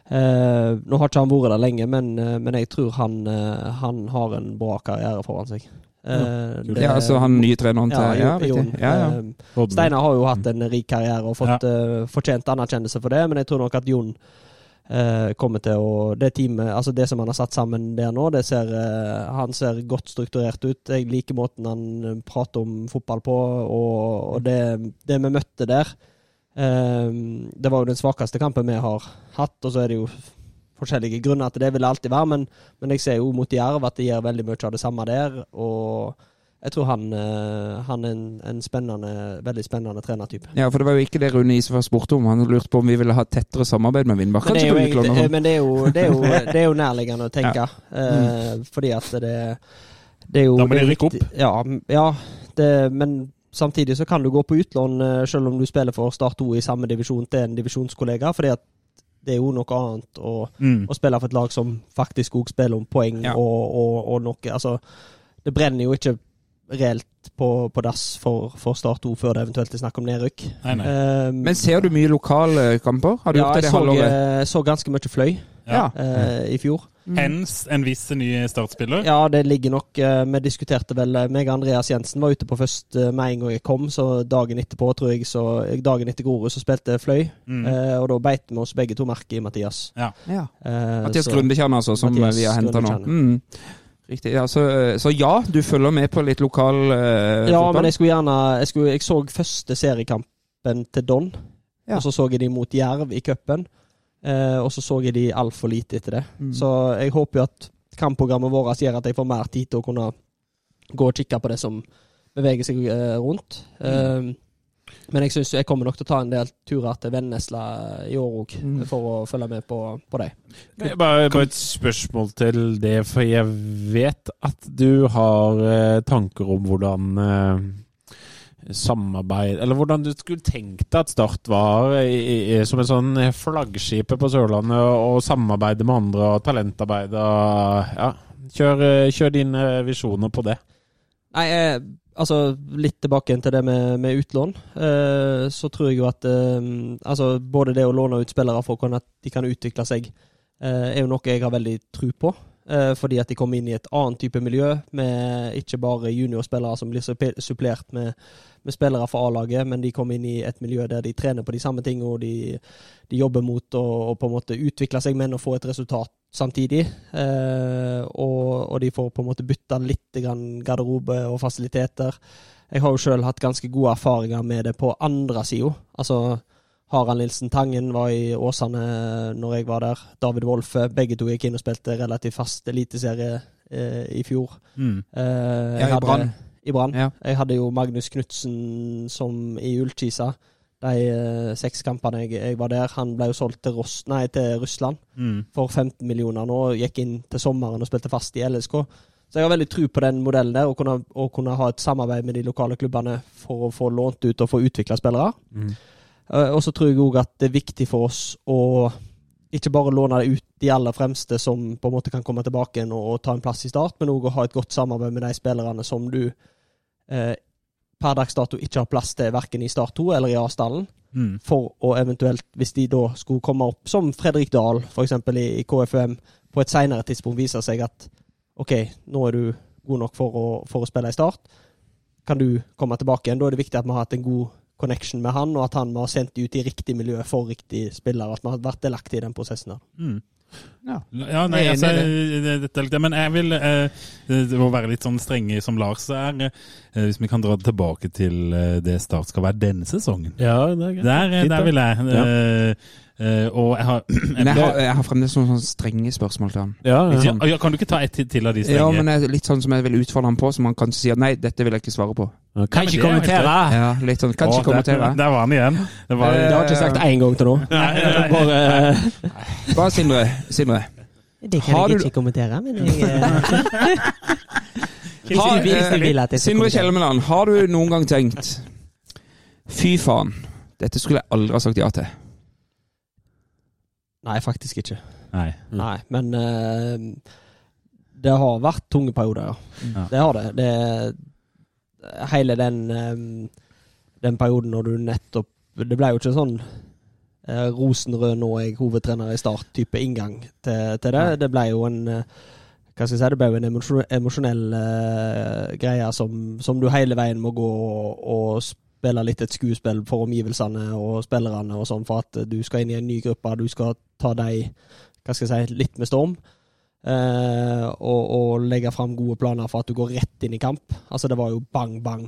Eh, nå har ikke han vært der lenge, men, eh, men jeg tror han, eh, han har en bra karriere foran seg. Eh, det- Ja, altså han nye treneren til ja, Ja, Jon-. Ja, ja. Eh, Steinar har jo hatt en rik karriere og fått eh, fortjent anerkjennelse for det, men jeg tror nok at Jon eh, kommer til å Det teamet, altså det som han har satt sammen der nå, det ser Han ser godt strukturert ut. Jeg liker måten han prater om fotball på, og, og det, det vi møtte der Det var jo den svakeste kampen vi har hatt, og så er det jo forskjellige grunner til det, vil det alltid være, men, men jeg ser jo mot Jerv at det gjør veldig mye av det samme der. og jeg tror han, eh, han er en, en spennende, veldig spennende trenertype. Ja, for det var jo ikke det Rune Isefar spurte om. Han lurte på om vi ville ha tettere samarbeid med Vindbakk. Men det er jo, det, men det er jo, det er jo, det er jo nærliggende å tenke. eh, fordi at det, det er jo Da må det de rykke opp. Ja, ja det, men samtidig så kan du gå på utlån eh, selv om du spiller for Start 2 i samme divisjon til en divisjonskollega. fordi at det er jo noe annet å, Mm. å spille for et lag som faktisk òg spiller om poeng Ja. og, og, og noe Altså, det brenner jo ikke reelt på, på dass for, for Start 2 før det eventuelt er snakk om nedrykk. Nei, nei. Um, Men ser du mye lokale kamper? Har du ja, gjort det det så, Ja, jeg så ganske mye fløy Ja. eh, i fjor. Hens en viss ny startspiller. Ja, det ligger nok eh, Vi diskuterte vel eh, meg og Andreas Jensen var ute på først eh, med en gang jeg kom, så dagen etterpå, tror jeg, så dagen etter Grorud, så spilte fløy. Mm. Eh, og da beit vi oss begge to merke i Mathias. Ja. Eh, Mathias Grundekjern, altså, som Mathias vi har henta nå. Mm. Riktig. Ja, så, så ja, du følger med på litt lokal eh, Ja, fotball? men jeg skulle gjerne Jeg, skulle, jeg så første seriekampen til Don, Ja. og så så jeg de mot Jerv i cupen. Eh, og så så jeg de altfor lite etter det. Mm. Så jeg håper jo at kampprogrammet vårt gjør at jeg får mer tid til å kunne gå og kikke på det som beveger seg eh, rundt. Eh, men jeg synes jeg kommer nok til å ta en del turer til Vennesla i år òg, Mm. for å følge med på, på dem. Bare, bare et spørsmål til det, for jeg vet at du har eh, tanker om hvordan eh, samarbeid Eller hvordan du skulle tenkt deg at Start var i, i, som en sånn flaggskipet på Sørlandet, og, og samarbeide med andre og talentarbeide og ja, Kjør, kjør dine visjoner på det. Nei, eh, altså litt tilbake til det med, med utlån. Eh, så tror jeg jo at eh, altså både det å låne ut spillere for at de kan utvikle seg, eh, er jo noe jeg har veldig tro på. Eh, fordi at de kommer inn i et annet type miljø, med ikke bare juniorspillere som blir supplert med, med spillere fra A-laget, men de kommer inn i et miljø der de trener på de samme tingene, og de, de jobber mot å, på en måte utvikle seg, men å få et resultat samtidig. Eh, og, og de får på en måte bytta litt garderobe og fasiliteter. Jeg har jo sjøl hatt ganske gode erfaringer med det på andre sida. Altså, Harald Nilsen Tangen var i Åsane når jeg var der. David Wolfe. Begge to gikk inn og spilte relativt fast eliteserie eh, i fjor. Mm. Eh, Ja, i Brann. I Brann. Ja. Jeg hadde jo Magnus Knutsen som i Ullkisa. De eh, seks kampene jeg, jeg var der. Han ble jo solgt til, Ross, nei, til Russland Mm. for 15 millioner nå. Gikk inn til sommeren og spilte fast i LSK. Så jeg har veldig tro på den modellen der, å kunne, kunne ha et samarbeid med de lokale klubbene for å få lånt ut og få utvikla spillere. Eh, og så tror jeg òg at det er viktig for oss å ikke bare låne ut de aller fremste som på en måte kan komme tilbake og, ta en plass i start, men òg å ha et godt samarbeid med de spillerne som du eh, per dags dato ikke har plass til verken i Start 2 eller i A-stallen Mm. for å eventuelt, hvis de da skulle komme opp som Fredrik Dahl, f.eks. I, i KFUM, på et senere tidspunkt vise seg at OK, nå er du god nok for å, for å spille i Start. Kan du komme tilbake igjen? Da er det viktig at vi har hatt en god connection med han, og at han må ha sendt ut i riktig miljø for riktig spiller. At vi har vært delaktig i den prosessen. Mm. Ja. Ja, nei, Jeg altså, det, dette er men jeg vil eh, det være litt sånn strenge som Lars er. Eh, hvis vi kan dra tilbake til eh, det Start skal være denne sesongen. Ja, det er greit. Der, eh, der vil jeg. Eh, eh, og jeg har, Men jeg har, jeg har fremdeles noen sånne strenge spørsmål til han. Ja, ja. ja, ja, Kan du ikke ta ett til, av de strenge? Ja, men jeg, litt sånn som jeg vil utfordre han på, som han kanskje sier nei, dette vil jeg ikke svare på. Kan men ikke er kommentere! Ja, litt sånn, Kan ikke kommentere. Der, der var han igjen. Det var, Det har jeg ikke sagt én gang til nå. Bare eh, Bare Sindre. Sindre. Det kan jeg ikke kommentere, men jeg Har, du jeg Sindre. Kjelmeland, har du noen gang tenkt Fy faen, dette skulle jeg aldri ha sagt ja til. Nei, faktisk ikke. Nei. Nei, men uh, det har vært tunge perioder, ja. Ja. Det har det. det. Hele den um, Den perioden når du nettopp Det ble jo ikke sånn uh, rosenrød nå er jeg hovedtrener i Start-type inngang til, til det. Det ble jo en uh, hva skal jeg si, det ble jo en emosjonell uh, greie som, som du hele veien må gå og, og spille litt et skuespill for omgivelsene og spillerne og sånn, for at du skal inn i en ny gruppe, du skal ta deg hva skal jeg si, litt med storm. Eh, og, og legge fram gode planer for at du går rett inn i kamp. Altså Det var jo bang, bang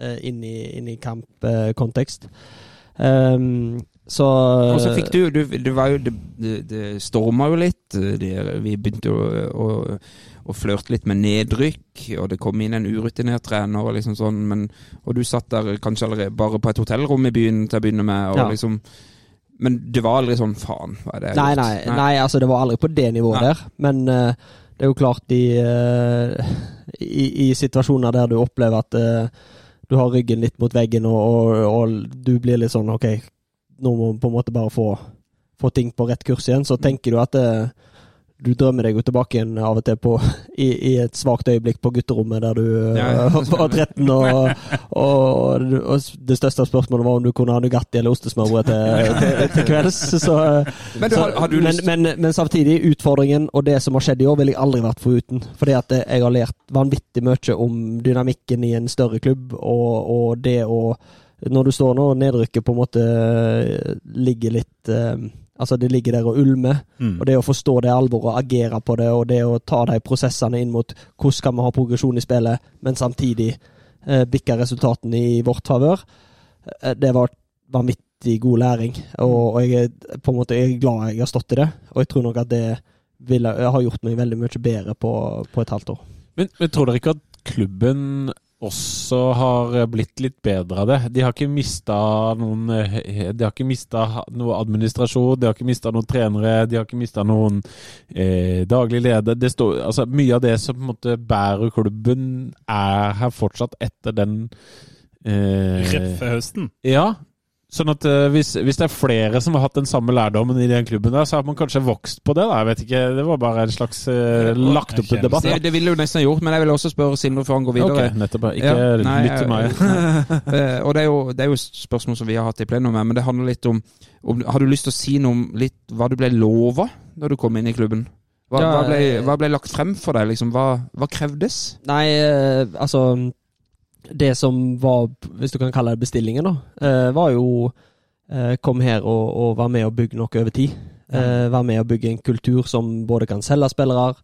eh, inn i, i kampkontekst. Um, så Og så fikk du, du Det var jo Det, det, storma jo litt. Det, vi begynte å, å, å flørte litt med nedrykk, og det kom inn en urutinert trener, og liksom sånn, men Og du satt der kanskje allerede bare på et hotellrom i byen til å begynne med, og Ja. liksom Men det var aldri sånn Faen, hva er det jeg Nei, gjort? nei, nei, nei, altså det var aldri på det nivået Nei. der. Men uh, det er jo klart i, uh, i, i situasjoner der du opplever at uh, du har ryggen litt mot veggen, og, og, og du blir litt sånn OK, nå må vi på en måte bare få, få ting på rett kurs igjen. Så tenker du at eh, du drømmer deg jo tilbake igjen av og til på, i, i et svakt øyeblikk på gutterommet der du eh, Ja, ja. var 13, og, og, og det største spørsmålet var om du kunne ha Nugatti eller ostesmørbrød til, til, til kvelds. Så, eh, Men du, så, har, har du men, men, men samtidig, utfordringen og det som har skjedd i år, ville jeg aldri vært foruten. Fordi at eh, jeg har lært vanvittig mye om dynamikken i en større klubb, og, og det å Når du står nå og nedrykket på en måte ligger litt Altså, det ligger der og ulmer. Mm. Og det å forstå det alvoret agere på det, og det å ta de prosessene inn mot hvordan skal vi ha progresjon i spillet, men samtidig eh, bikke resultatene i vårt favør, eh, det var vanvittig god læring. Og, og jeg er på en måte glad jeg har stått i det, og jeg tror nok at det ville, har gjort meg veldig mye bedre på, på et halvt år. Men, men tror dere ikke at klubben også har blitt litt bedre av det? De har ikke mista noen eh, De har ikke mista noe administrasjon, de har ikke mista noen trenere, de har ikke mista noen eh, daglig leder. Det står, altså, mye av det som på en måte bærer klubben, er her fortsatt etter den eh, Røffe høsten. Ja. Sånn at uh, hvis, hvis det er flere som har hatt den samme lærdommen i den klubben, der, så har man kanskje vokst på det. da, jeg vet ikke, Det var bare en slags uh, lagt opp debatt. Det, det ville du nesten ha gjort, men jeg vil også spørre Sindre før han går videre. Ok, nettopp. Ikke Ja, nei, lytt til meg. Eh, og det er, jo, det er jo spørsmål som vi har hatt i plenum men det handler litt om, om Har du lyst til å si noe om litt hva du ble lova da du kom inn i klubben? Hva, Ja, hva, ble, hva ble lagt frem for deg? liksom? Hva, hva krevdes? Nei, altså Det som var, hvis du kan kalle det bestillingen, da, eh, var jo eh, Kom her og, og være med og bygge noe over tid. Eh, være med og bygge en kultur som både kan selge spillere,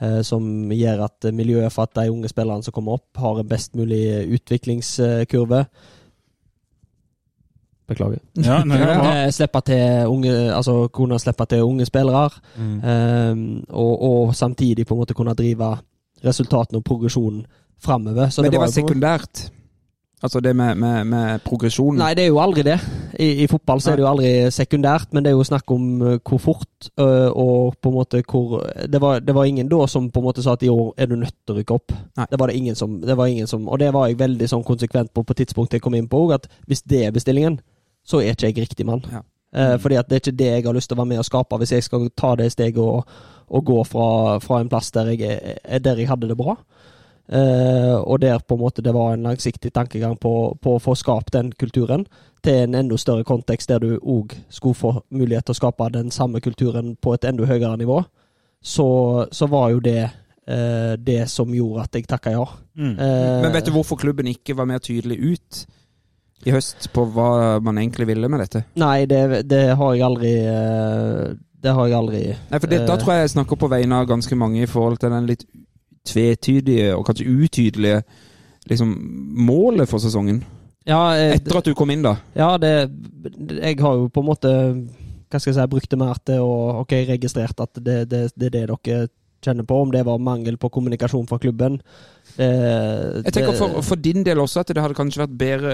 eh, som gjør at miljøet for at de unge spillerne som kommer opp, har en best mulig utviklingskurve. Beklager. Ja, var slippe til unge, altså kunne slippe til unge spillere, Mm. og, og samtidig på en måte kunne drive resultatene og progresjonen framover. Men det var på en måte- sekundært. Altså det med, med, med progresjonen? Nei, det er jo aldri det. I, i fotball så er det jo aldri sekundært, men det er jo snakk om eh, hvor fort øh, og på en måte hvor det var, det var ingen da som på en måte sa at i år er du nødt til å rykke opp. Nei. Det var det ingen som, det var ingen som Og det var jeg veldig sånn konsekvent på på tidspunktet jeg kom inn på òg, at hvis det er bestillingen, så er ikke jeg riktig mann. Ja. Eh, fordi at det er ikke det jeg har lyst til å være med og skape, hvis jeg skal ta det steget og, og gå fra, fra en plass der jeg, er, er der jeg hadde det bra. Eh, og der på en måte det var en langsiktig tankegang på, på å få skapt den kulturen til en enda større kontekst, der du òg skulle få mulighet til å skape den samme kulturen på et enda høyere nivå, så, så var jo det eh, det som gjorde at jeg takka ja. Mm. Eh, Men vet du hvorfor klubben ikke var mer tydelig ut i høst på hva man egentlig ville med dette? Nei, det, det har jeg aldri Det har jeg aldri Nei, for det, Da tror jeg jeg snakker på vegne av ganske mange i forhold til den litt tvetydige og kanskje utydelige liksom, målet for sesongen. Ja, eh, Etter at du kom inn, da. Ja, det Jeg har jo på en måte Hva skal jeg si brukt det mer til å Ok, registrert at det, det, det er det dere kjenner på. Om det var mangel på kommunikasjon fra klubben. Det, Jeg tenker for, for din del også at det hadde kanskje vært bedre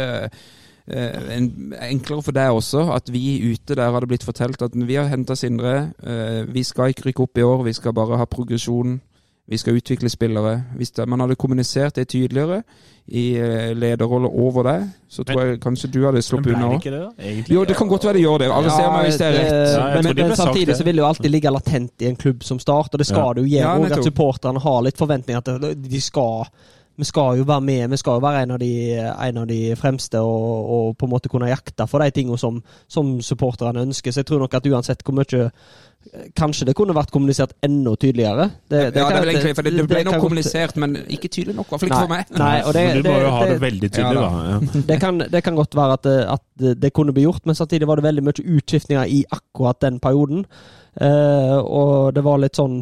eh, en, enklere for deg også at vi ute der hadde blitt fortalt at vi har henta Sindre. eh, vi skal ikke rykke opp i år, vi skal bare ha progresjon. Vi skal utvikle spillere. Hvis det, man hadde kommunisert det tydeligere i eh, lederrolle over deg, så tror jeg kanskje du hadde Men sluppet ble unna det òg. ikke det, da? Egentlig? Jo, det kan godt være det gjør det. Alle ser meg hvis det er rett. Ja, men, men samtidig så vil det jo alltid ligge latent i en klubb som Start, og det skal Ja. det jo gjøre. Ja, at supporterne har litt forventninger til at de skal vi skal jo være med, vi skal jo være en av de, en av de fremste og, og på en måte kunne jakte for de tingene som, som supporterne ønsker. Så jeg tror nok at uansett hvor mye Kanskje det kunne vært kommunisert enda tydeligere. Det, ja, det er vel egentlig, for det, det ble nok kommunisert, men ikke tydelig nok. I hvert fall ikke for meg. Nei, og det, Men du må jo ha det det, veldig tydelig, Ja, da. Ja. det, kan, det kan godt være at, det- at det, det kunne bli gjort, men samtidig var det veldig mye utskiftninger i akkurat den perioden. Uh, og det var litt sånn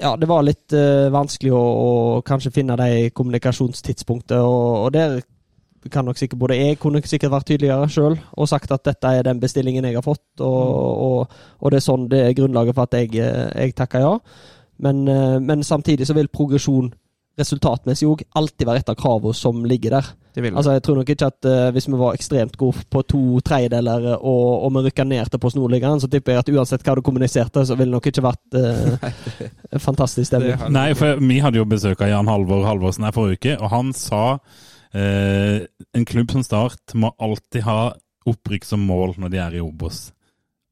Ja, det var litt uh, vanskelig å, å kanskje finne de kommunikasjonstidspunktet, og, og der kan nok sikkert både jeg kunne sikkert vært tydeligere sjøl og sagt at dette er den bestillingen jeg har fått, og, og, og det er sånn det er grunnlaget for at jeg, eh, jeg takker ja. Men, eh, men samtidig så vil progresjon resultatmessig òg alltid være et av kravene som ligger der. Altså, jeg tror nok ikke at uh, hvis vi var ekstremt gode på to tredjedeler og, og vi rykka ned til Post Nordligaen, så tipper jeg at uansett hva du kommuniserte, så ville det nok ikke vært en fantastisk stemning. Nei, for vi hadde jo besøk av Jan Halvor Halvorsen her forrige uke, og han sa uh, en klubb som Start må alltid ha opprykk som mål når de er i Obos.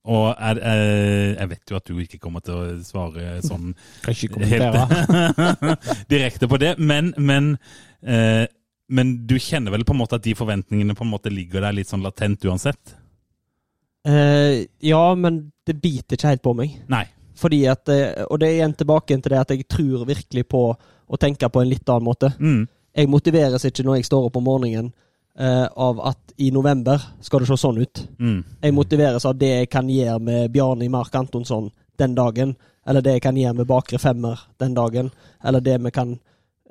Og er, eh, jeg vet jo at du ikke kommer til å svare sånn Kan ikke kommentere. helt direkte på det, men, men, eh, men du kjenner vel på en måte at de forventningene på en måte ligger der litt sånn latent uansett? Eh, ja, men det biter ikke helt på meg. Nei. Fordi at, eh, Og det er igjen tilbake til det at jeg tror virkelig på å tenke på en litt annen måte. Mm. Jeg motiveres ikke når jeg står opp om morgenen eh, av at i november skal det se sånn ut. Mm. Jeg motiveres av det jeg kan gjøre med Bjarni Mark Antonsson den dagen, eller det jeg kan gjøre med bakre femmer den dagen, eller det vi kan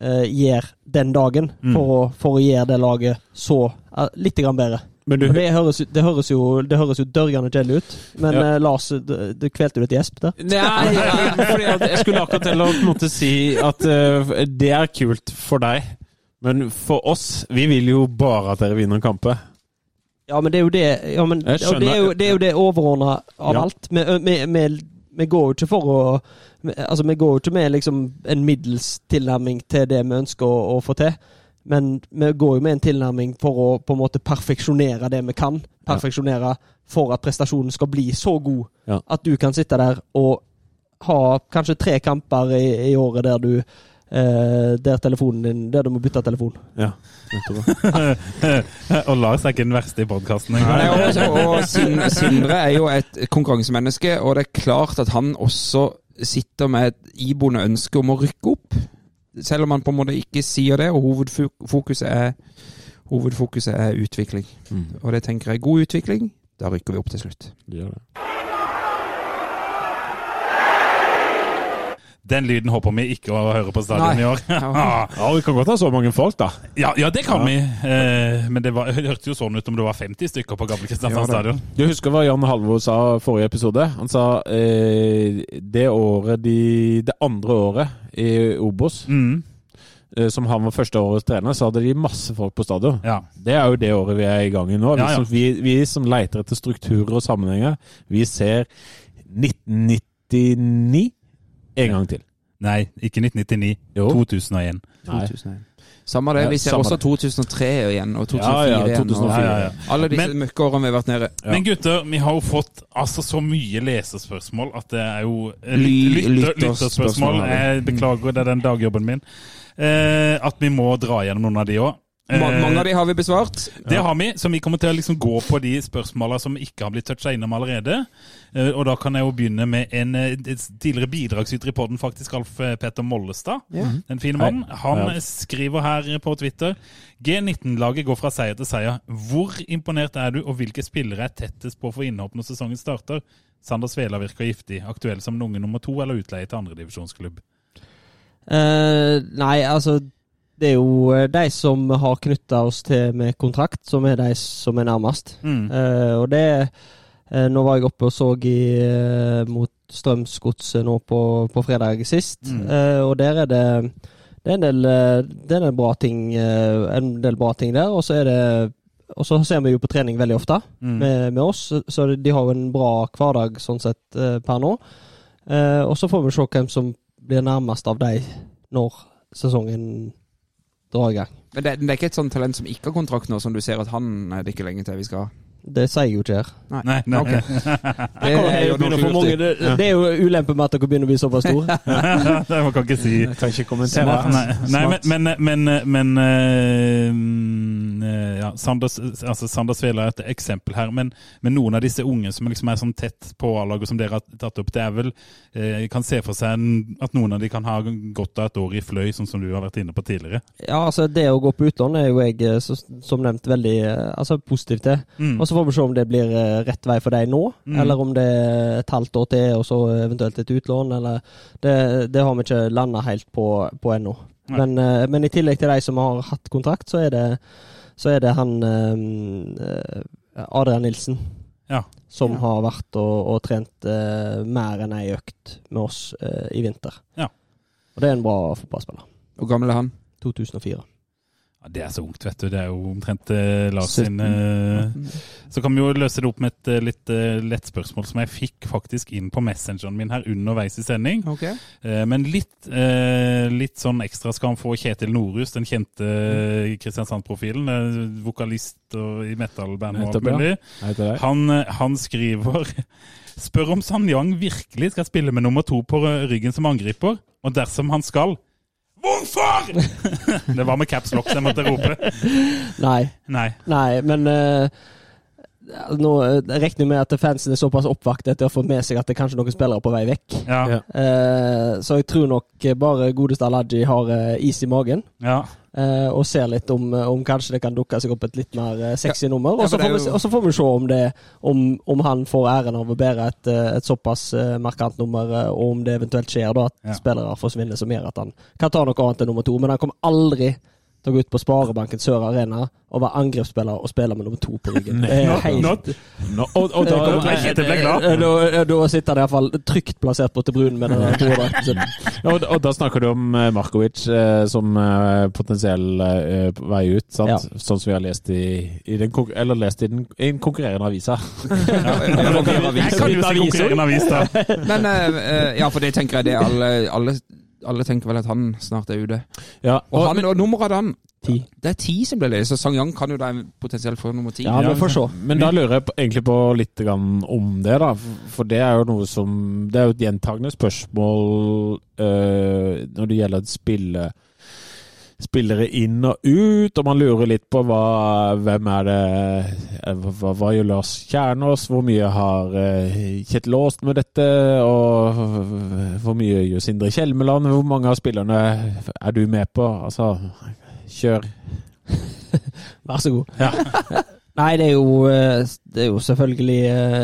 uh, gjøre den dagen Mm. for, å, for å gjøre det laget så uh, litt grann bedre. Men du, det høres, det høres jo Det høres jo dørgende kjedelig ut, men Ja. eh, Lars, du, du kvelte jo et gjesp der. Nei, fordi jeg skulle akkurat til å si at uh, det er kult for deg, men for oss, vi vil jo bare at dere vinner kamper. Ja, men det er jo det ja, men, det, er jo, det er jo det overordna av Ja. alt. Vi går jo ikke for å Altså, vi går jo ikke med liksom en middels tilnærming til det vi ønsker å, å få til. men vi går jo med en tilnærming for å på en måte perfeksjonere det vi kan. Perfeksjonere for at prestasjonen skal bli så god Ja. at du kan sitte der og ha kanskje tre kamper i, i året der du eh, Der telefonen din Der du må bytte telefon. Ja, og Lars er ikke den verste i podkasten engang. og, altså, og Sindre er jo et konkurransemenneske, og det er klart at han også sitter med et iboende ønske om å rykke opp. Selv om han på en måte ikke sier det, og hovedfokuset er, hovedfokuset er utvikling. Mm. Og det tenker jeg er god utvikling. Da rykker vi opp til slutt. Det gjør det. Den lyden håper vi ikke å høre på stadion Nei. i år. Ja, vi kan godt ha så mange folk, da. ja, ja, det kan vi. Eh, men det, var, det hørtes jo sånn ut om det var 50 stykker på Gamle Kristiansand Ja, stadion. Du husker hva Jan Halvor sa forrige episode? Han sa eh, det året de, Det andre året i Obos, Mm, eh, som han var første årets trener, så hadde de masse folk på stadion. ja. Det er jo det året vi er i gang i nå. Vi, Ja, ja. Som, vi, vi som leiter etter strukturer og sammenhenger, vi ser 1999 en gang til. Nei, ikke 1999. Jo. 2001. Nei. 2001. Samme det. Vi ser ja, også 2003 igjen, og 2004 Ja, ja, igjen. Og, Ja, ja, ja. Alle disse Men- møkkeårene vi har vært nede. Ja. Men gutter, vi har jo fått altså så mye lesespørsmål at det er jo eh, Ly- lytter, lytterspørsmål. Jeg beklager, det er den dagjobben min. Eh, at vi må dra gjennom noen av de òg. Ma mange av de har vi besvart. Det har vi, så vi kommer til å liksom gå på de spørsmåla som ikke har blitt toucha innom allerede. Eh, Og da kan jeg jo begynne med en eh, tidligere bidragsyter i podden, faktisk, Alf eh, Petter Mollestad. Ja. En fin mann. Han skriver her på Twitter G19-laget går fra seier til seier. Hvor imponert er du, og hvilke spillere er tettest på å få innhopp når sesongen starter? Sander Svela virker giftig. Aktuell som en nummer to eller utleie til andredivisjonsklubb? Uh, nei, altså Det er jo eh, de som har knytta oss til med kontrakt, som er de som er nærmest. Mm. Uh, og det uh, Nå var jeg oppe og så i, uh, mot Strømsgodset nå på, på fredag sist, Mm. og der er det det er en del, det er en del bra ting En del bra ting der, og så er det og så ser vi jo på trening veldig ofte Mm. med, med oss, så de har jo en bra hverdag sånn sett per nå. Og så får vi se hvem som blir nærmest av dem når sesongen drar i gang. Men det, det er ikke et sånt talent som ikke har kontrakt nå, som du ser at han er det ikke lenge til vi skal ha. Det sier jeg jo ikke her. Nei, nei. Ok. Det er få mange, det, det er jo ulempen med at dere begynner å bli såpass store. det man kan ikke si. Jeg kan ikke kommentere. Nei, nei men, men, men, men eh, mm, eh, ja, Sanders, altså Sander er et eksempel her. Men, men noen av disse unge som liksom er sånn tett på A-laget som dere har tatt opp, det er vel eh, Jeg kan se for seg at noen av de kan ha godt av et år i fløy, sånn som du har vært inne på tidligere. Ja, altså Det å gå på utlån er jo jeg eh, så, som nevnt veldig altså positiv til. Mm. Og så får vi se om det blir eh, rett vei for deg nå, Mm. eller om det er et halvt år til og så eventuelt et utlån. eller Det, det har vi ikke landa helt på, på ennå. Men, eh, men i tillegg til de som har hatt kontrakt, så er det, så er det han eh, Adrian Nilsen. Ja. Som Ja. har vært og, og trent uh, mer enn ei økt med oss uh, i vinter. Ja. Og det er en bra fotballspiller. Hvor gammel er han? 2004. Ja, det er så ungt, vet du. Det er jo omtrent eh, Lars 17. sin eh, Så kan vi jo løse det opp med et eh, litt eh, lett spørsmål som jeg fikk faktisk inn på messengeren min her underveis i sending. Ok. Eh, Men litt, eh, litt sånn ekstra skal han få Kjetil Norhus, den kjente eh, Kristiansand-profilen. eh, Vokalist og i metal-band og alt Nettopp, ja. mulig. Hei til deg. Han, eh, han skriver Spør om Sanyang virkelig skal spille med nummer to på ryggen som angriper, og dersom han skal Hvorfor?! det var med caps lock så jeg måtte rope. Nei. Nei. Nei, men eh, nå eh, regner jeg med at fansen er såpass oppvakte etter å få med seg at det er kanskje noen spillere på vei vekk. Ja. Ja. Eh, så jeg tror nok bare godeste Alaji har eh, is i magen. ja. eh, og ser litt om, om kanskje det kan dukke seg opp et litt mer sexy nummer. Og så får, vi se- jo- får vi se om, det, om, om han får æren av å bære et, et såpass markant nummer, og om det eventuelt skjer da at Ja. spillere forsvinner som gjør at han kan ta noe annet enn nummer to. Men han kommer aldri til å gå ut på Sparebanken Sør Arena og være angrepsspiller og spille med nummer to på ryggen. Det er helt not- og, og det da. Eh, Da, da sitter han iallfall trygt plassert på brunen med den sin. og, og da snakker du om eh, Markovic eh, som eh, potensiell eh, vei ut, sant? Ja. sånn som vi har lest i, i den, eller lest i den, i den konkurrerende avisa. Jeg kan jo si konkurrerende avis, da. Men eh, eh, ja, for det tenker jeg det er alle, alle, alle tenker vel at han snart er ute. Ja, Og, og, han, og nummeret han Ti. Det er ti som blir ledig, så Sang Yang kan jo da potensielt få nummer ti. Ja, se. Men da lurer jeg på, egentlig på litt grann om det, da. For det er jo noe som Det er jo et gjentagende spørsmål øh, når det gjelder å spille spillere inn og ut, og man lurer litt på hva, hvem er det eh, Hva, hva gjør Lars Kjernås? Hvor mye har eh, Kjetil Aast med dette? Og hvor mye gjør Sindre Kjelmeland? Hvor mange av spillerne er du med på? Altså, kjør. Vær så god. Nei, det er, jo, eh, det er jo selvfølgelig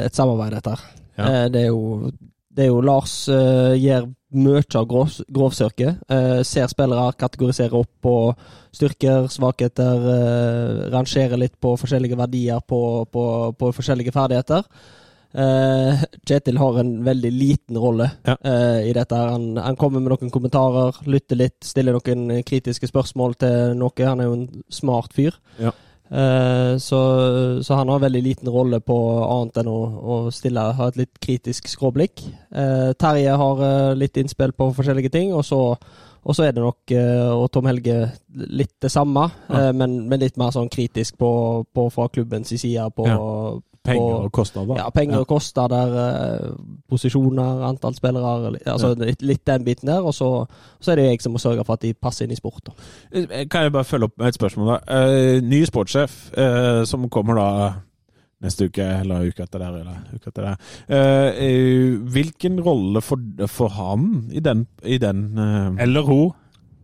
et samarbeid, dette. Ja. Det, er jo, det er jo Lars gjør mye av grov, grovsøket. eh, ser spillere, kategoriserer opp på styrker, svakheter. eh, rangerer litt på forskjellige verdier på, på, på forskjellige ferdigheter. Eh, Kjetil har en veldig liten rolle Ja. eh, i dette. Han, han kommer med noen kommentarer, lytter litt, stiller noen kritiske spørsmål til noe. Han er jo en smart fyr. Ja. Eh, så, så han har veldig liten rolle på annet enn å, å stille, ha et litt kritisk skråblikk. Eh, Terje har eh, litt innspill på forskjellige ting, og så, og så er det nok, eh, og Tom Helge, litt det samme, Ja. eh, men, men litt mer sånn kritisk på, på fra klubbens side på, Ja. Penger og kostnader. ja, penger og kostnader, eh, posisjoner, antall spillere, altså altså litt, litt den biten der. Og så, så er det jeg som må sørge for at de passer inn i sport. Da. Kan jeg bare følge opp med et spørsmål? da? Ny sportssjef som kommer da neste uke, eller uka etter der, eller uka etter der. Eh, eh, hvilken rolle får, for han i den, i den uh, Eller hun.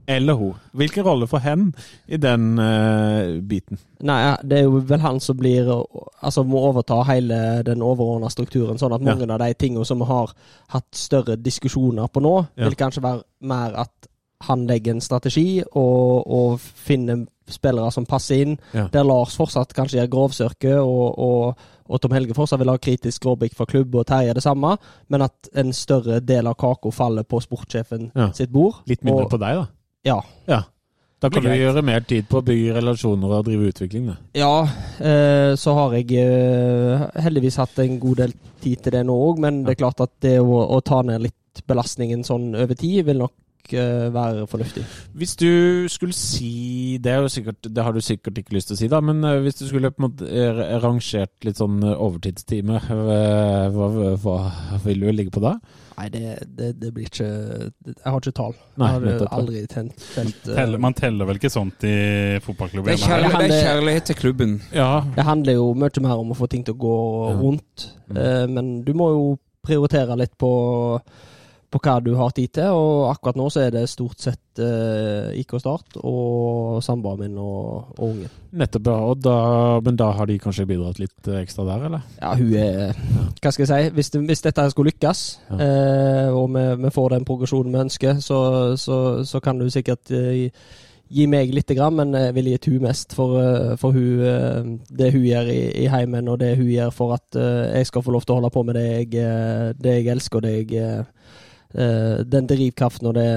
Eller hun. Hvilken rolle får hen i den uh, biten? Nei, det er jo vel han som blir Altså må overta hele den overordna strukturen. Sånn at Ja. mange av de tingene som vi har hatt større diskusjoner på nå, Ja. vil kanskje være mer at han legger en strategi og, og finner spillere som passer inn. Ja. Der Lars fortsatt kanskje gjør grovsørke, og, og, og Tom Helge fortsatt vil ha kritisk gråbikk fra klubb, og Terje det samme, men at en større del av kaka faller på sportssjefen Ja. sitt bord. Litt mindre og, på deg, da. Ja. Ja. Da kan du gjøre mer tid på å bygge relasjoner og drive utvikling. Da. Ja, eh, så har jeg eh, heldigvis hatt en god del tid til det nå òg, men det er klart at det å, å ta ned litt belastningen sånn over tid, vil nok eh, være fornuftig. Hvis du skulle si Det, er jo sikkert, det har du sikkert ikke lyst til å si, da, men eh, hvis du skulle på en måte eh, rangert litt sånn overtidstime, overtidstimer, hva, hva vil du ligge på da? Nei, det, det, det blir ikke Jeg har ikke tall. Jeg har Nei, aldri tent, tent uh, Teller, man teller vel ikke sånt i fotballklubben? Det er, kjærlighet, det er kjærlighet til klubben. Ja, Det handler jo mye mer om å få ting til å gå Ja. rundt. Mm. Uh, men du må jo prioritere litt på, på hva du har tid til, og akkurat nå så er det stort sett eh, IK Start og samboeren min og, og ungen. nettopp. ja, Og da, men da har de kanskje bidratt litt eh, ekstra der, eller? Ja, hun er Hva skal jeg si? Hvis, hvis dette skulle lykkes, Ja. eh, og vi, vi får den progresjonen vi ønsker, så, så, så kan du sikkert eh, gi meg lite grann, men jeg vil gitt hun mest for, eh, for hun, eh, det hun gjør i, i heimen, og det hun gjør for at jeg skal få lov til å holde på med det jeg, det jeg elsker, og det jeg Den drivkraften og det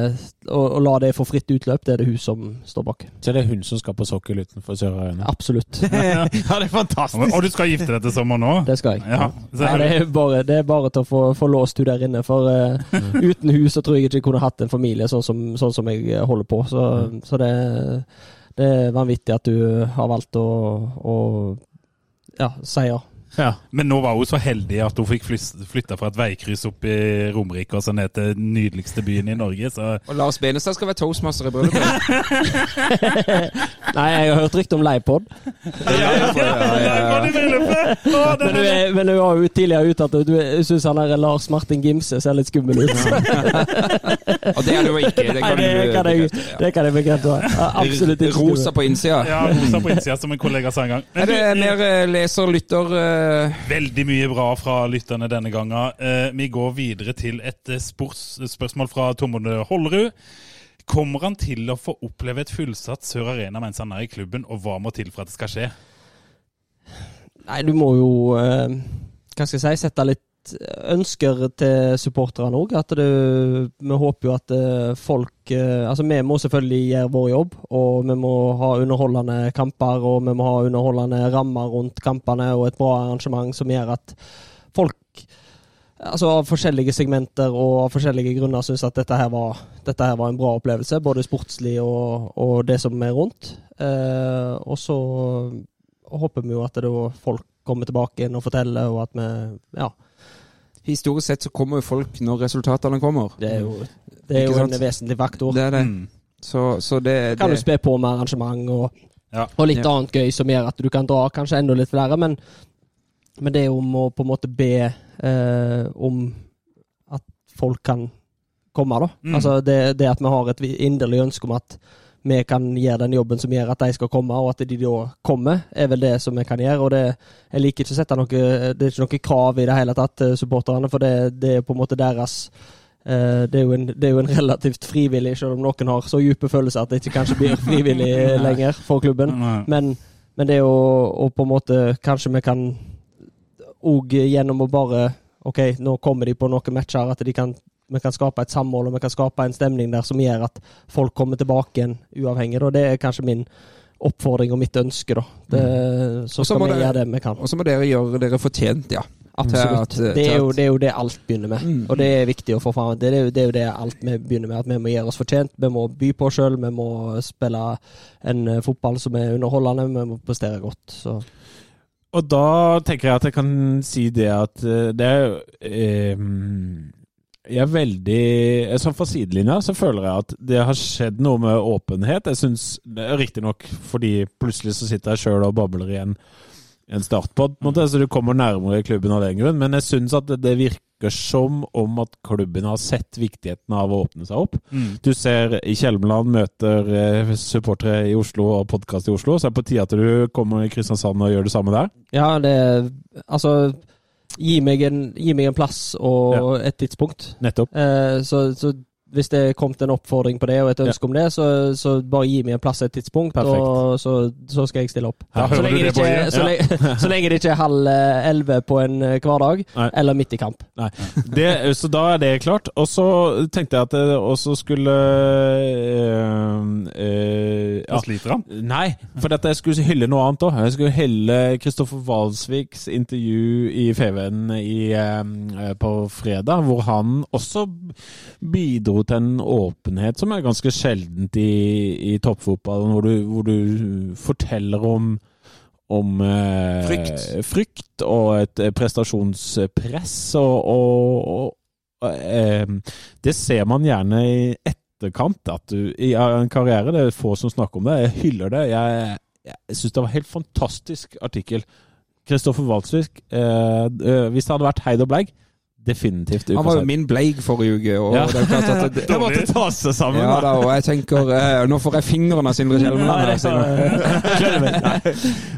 å, og, la det få fritt utløp, det er det hun som står bak. Så er det hun som skal på sokkel utenfor Sørøyene? Absolutt. ja, det er fantastisk! Og du skal gifte deg til sommer nå? Det skal jeg. Ja, så Ja, det, er bare, det er bare til å få, få låst hun der inne. For uh, uten hun så tror jeg ikke jeg kunne hatt en familie sånn som, sånn som jeg holder på. Så, så det, det er vanvittig at du har valgt å, å ja, si ja. Ja. Men nå var hun så heldig at hun fikk flytta fra et veikryss opp i Romerike og så ned til den nydeligste byen i Norge. Så Og Lars Benestad skal være toastmaster i bryllupet. Nei, jeg har hørt rykte om Leipod. Men du, men du har jo tidligere uttalt at du syns han der Lars Martin Gimse ser litt skummel ut. Og det er jo ikke. Det Nei, kan, det kan jeg, bekrefte, det kan jeg bekrefte. Absolutt ikke. Rosa på innsida. ja, rosa på innsida, som en kollega sa en gang. Er det du, mer eh, leser, lytter eh, Veldig mye bra fra lytterne denne gangen. Eh, vi går videre til et eh, spørsmål fra Tommone Hollerud. Kommer han til å få oppleve et fullsatt Sør Arena mens han er i klubben, og hva må til for at det skal skje? Nei, du må jo eh, Hva skal jeg si Sette litt ønsker til supporterne òg. At vi håper jo at eh, folk eh, Altså, vi må selvfølgelig gjøre vår jobb, og vi må ha underholdende kamper, og vi må ha underholdende rammer rundt kampene, og et bra arrangement som gjør at folk altså av forskjellige segmenter og av forskjellige grunner syns at dette her, var, dette her var en bra opplevelse. Både sportslig og, og det som er rundt. Eh, og så håper vi jo at det folk kommer tilbake igjen og forteller, og at vi Ja. Historisk sett så kommer jo folk når resultatene kommer. Det er jo, det er jo en vesentlig faktor. Det er det. Mm. Så, så det, kan du det spe på med arrangement og, Ja. og litt Ja. annet gøy som gjør at du kan dra kanskje enda litt flere, men, men det er om å på en måte be eh, om at folk kan komme, da. Mm. Altså det, det at vi har et inderlig ønske om at vi kan gjøre den jobben som gjør at de skal komme, og at de da kommer, er vel det som vi kan gjøre. og det, Jeg liker ikke å sette noe Det er ikke noe krav i det hele tatt til supporterne, for det, det er på en måte deres eh, det er, en, det er jo en relativt frivillig, selv om noen har så dype følelser at det ikke kanskje blir frivillig lenger for klubben. Men, men det er jo på en måte Kanskje vi kan òg gjennom å bare OK, nå kommer de på noen matcher, at de kan, vi kan skape et samhold og vi kan skape en stemning der som gjør at folk kommer tilbake igjen uavhengig. Og det er kanskje min oppfordring og mitt ønske, da. Det, så skal vi dere, gjøre det vi kan. Og så må dere gjøre dere fortjent, ja. Absolutt. At- det, er jo, det er jo det alt begynner med. Mm. Og det er viktig å få fram. Det er, jo- det er jo det alt vi begynner med. At vi må gjøre oss fortjent. Vi må by på oss sjøl. Vi må spille en eh, fotball som er underholdende. Vi må prestere godt. Så. Og da tenker jeg at jeg kan si det at eh, det er eh, Jeg er veldig eh, Sånn fra sidelinja så føler jeg at det har skjedd noe med åpenhet. Jeg syns Riktignok fordi plutselig så sitter jeg sjøl og babler i en, en startpod, på så du kommer nærmere klubben av den grunn. Men jeg syns at det, det virker som om at klubben har sett viktigheten av å åpne seg opp. Mm. Du ser i Kjelmeland møter eh, supportere i Oslo og podkast i Oslo, så er det på tide at du kommer i Kristiansand og gjør det samme der. Ja, det Altså, gi meg en, gi meg en plass og et tidspunkt. Nettopp. Eh, så, så hvis det er kommet en oppfordring på det og et ønske om det, så, så bare gi meg en plass og et tidspunkt, Perfekt. og så, så skal jeg stille opp. Ja, så, lenge det det, ikke, så, lenge, så lenge det ikke er halv eh, elleve på en eh, hverdag, Nei. eller midt i kamp. Nei. Det, så da er det klart. Og så tenkte jeg at det også skulle øh, øh, ja. sliter han. Nei, for at jeg skulle hylle noe annet òg. Jeg skulle hylle Kristoffer Walsviks intervju i FVN i, øh, på fredag, hvor han også bidro til en åpenhet som er ganske sjeldent i, i toppfotballen, hvor du, hvor du forteller om om eh, Frykt. frykt og et eh, prestasjonspress. Og, og, og eh, det ser man gjerne i etterkant. At du, I en karriere det er få som snakker om det. Jeg hyller det. Jeg, jeg syns det var en helt fantastisk artikkel. Kristoffer Walsvik. Eh, eh, hvis det hadde vært Heid og Bleig, definitivt Han var jo min bleig forrige uke, og Ja. det er klart at det, Det måtte ta seg sammen. Ja da. og jeg tenker eh, Nå får jeg fingeren av Sindre Kjelmeland.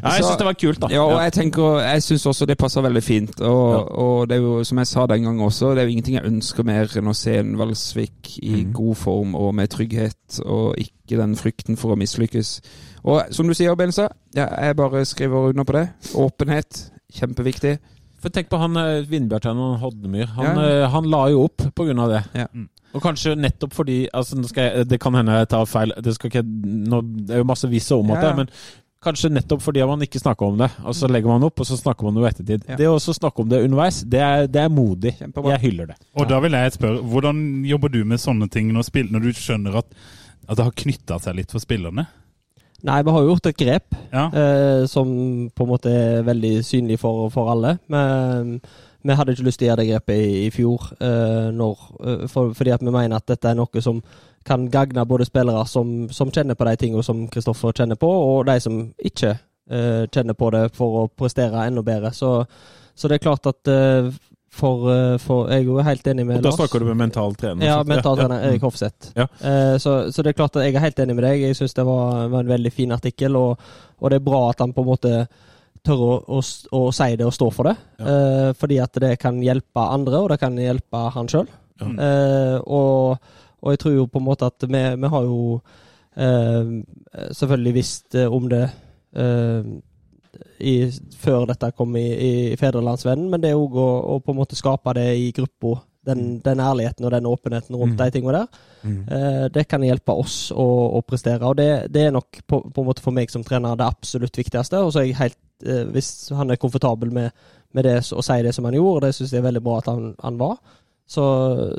jeg syns det var kult, da. Ja, og jeg tenker, jeg syns også det passer veldig fint. Og, og det er jo, som jeg sa den gangen også, det er jo ingenting jeg ønsker mer enn å se en Valsvik i mm. god form og med trygghet, og ikke den frykten for å mislykkes. Og som du sier, Benza, ja, jeg bare skriver under på det. Åpenhet, kjempeviktig. For tenk på han Vindbjørn og Hodnemyr. Han, Ja. eh, han la jo opp på grunn av det. Ja. Og kanskje nettopp fordi altså, nå skal jeg, Det kan hende jeg tar feil. Det, skal ikke, nå, det er jo masse visse om at Ja. det, men kanskje nettopp fordi man ikke snakker om det, og så legger man opp, og så snakker man jo i ettertid. Ja. Det å snakke om det underveis, det er, det er modig. Kjempebra. Jeg hyller det. Og da vil jeg spørre, hvordan jobber du med sånne ting når, spill, når du skjønner at, at det har knytta seg litt for spillerne? Nei, vi har jo gjort et grep Ja. eh, som på en måte er veldig synlig for, for alle. Men vi hadde ikke lyst til å gjøre det grepet i, i fjor, eh, når, eh, for, fordi at vi mener at dette er noe som kan gagne både spillere som, som kjenner på de tingene som Kristoffer kjenner på, og de som ikke eh, kjenner på det for å prestere enda bedre. Så, så det er klart at eh, for, eh, for Jeg er jo helt enig med Og da snakker du med mental trener? Ja, mental trener ja. Erik Hofseth. Ja. Eh, så, så det er klart at jeg er helt enig med deg. Jeg syns det var, var en veldig fin artikkel, og, og det er bra at han på en måte tør å, å, å si det og stå for det. Eh, fordi at det kan hjelpe andre, og det kan hjelpe han sjøl. Ja. Eh, og, og jeg tror jo på en måte at vi, vi har jo eh, selvfølgelig visst eh, om det i, før dette kom i, i Fedrelandsvennen, men det er òg å, å på en måte skape det i gruppa Den, den ærligheten og den åpenheten rundt Mm. de tingene der. Eh, det kan hjelpe oss å, å prestere. Og det, det er nok på, på en måte for meg som trener det absolutt viktigste. Og så er jeg helt, eh, hvis han er komfortabel med, med det og sier det som han gjorde, og det syns jeg er veldig bra at han, han var, så,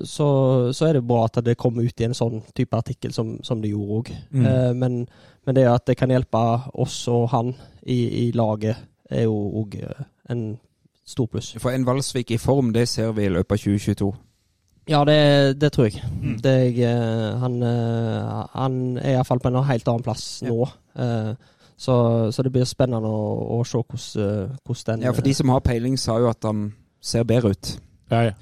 så, så er det bra at det kommer ut i en sånn type artikkel som, som det gjorde òg. Mm. Eh, men, men det at det kan hjelpe oss og han i, i laget, er jo òg en stor pluss. For en Valsvik i form, det ser vi i løpet av 2022. Ja, det, det tror jeg. Mm. Det jeg eh, han, eh, han er iallfall på en helt annen plass nå. Eh, så, så det blir spennende å, å se hvordan, eh, hvordan den Ja, for de som har peiling, sa jo at han ser bedre ut. Ja, ja.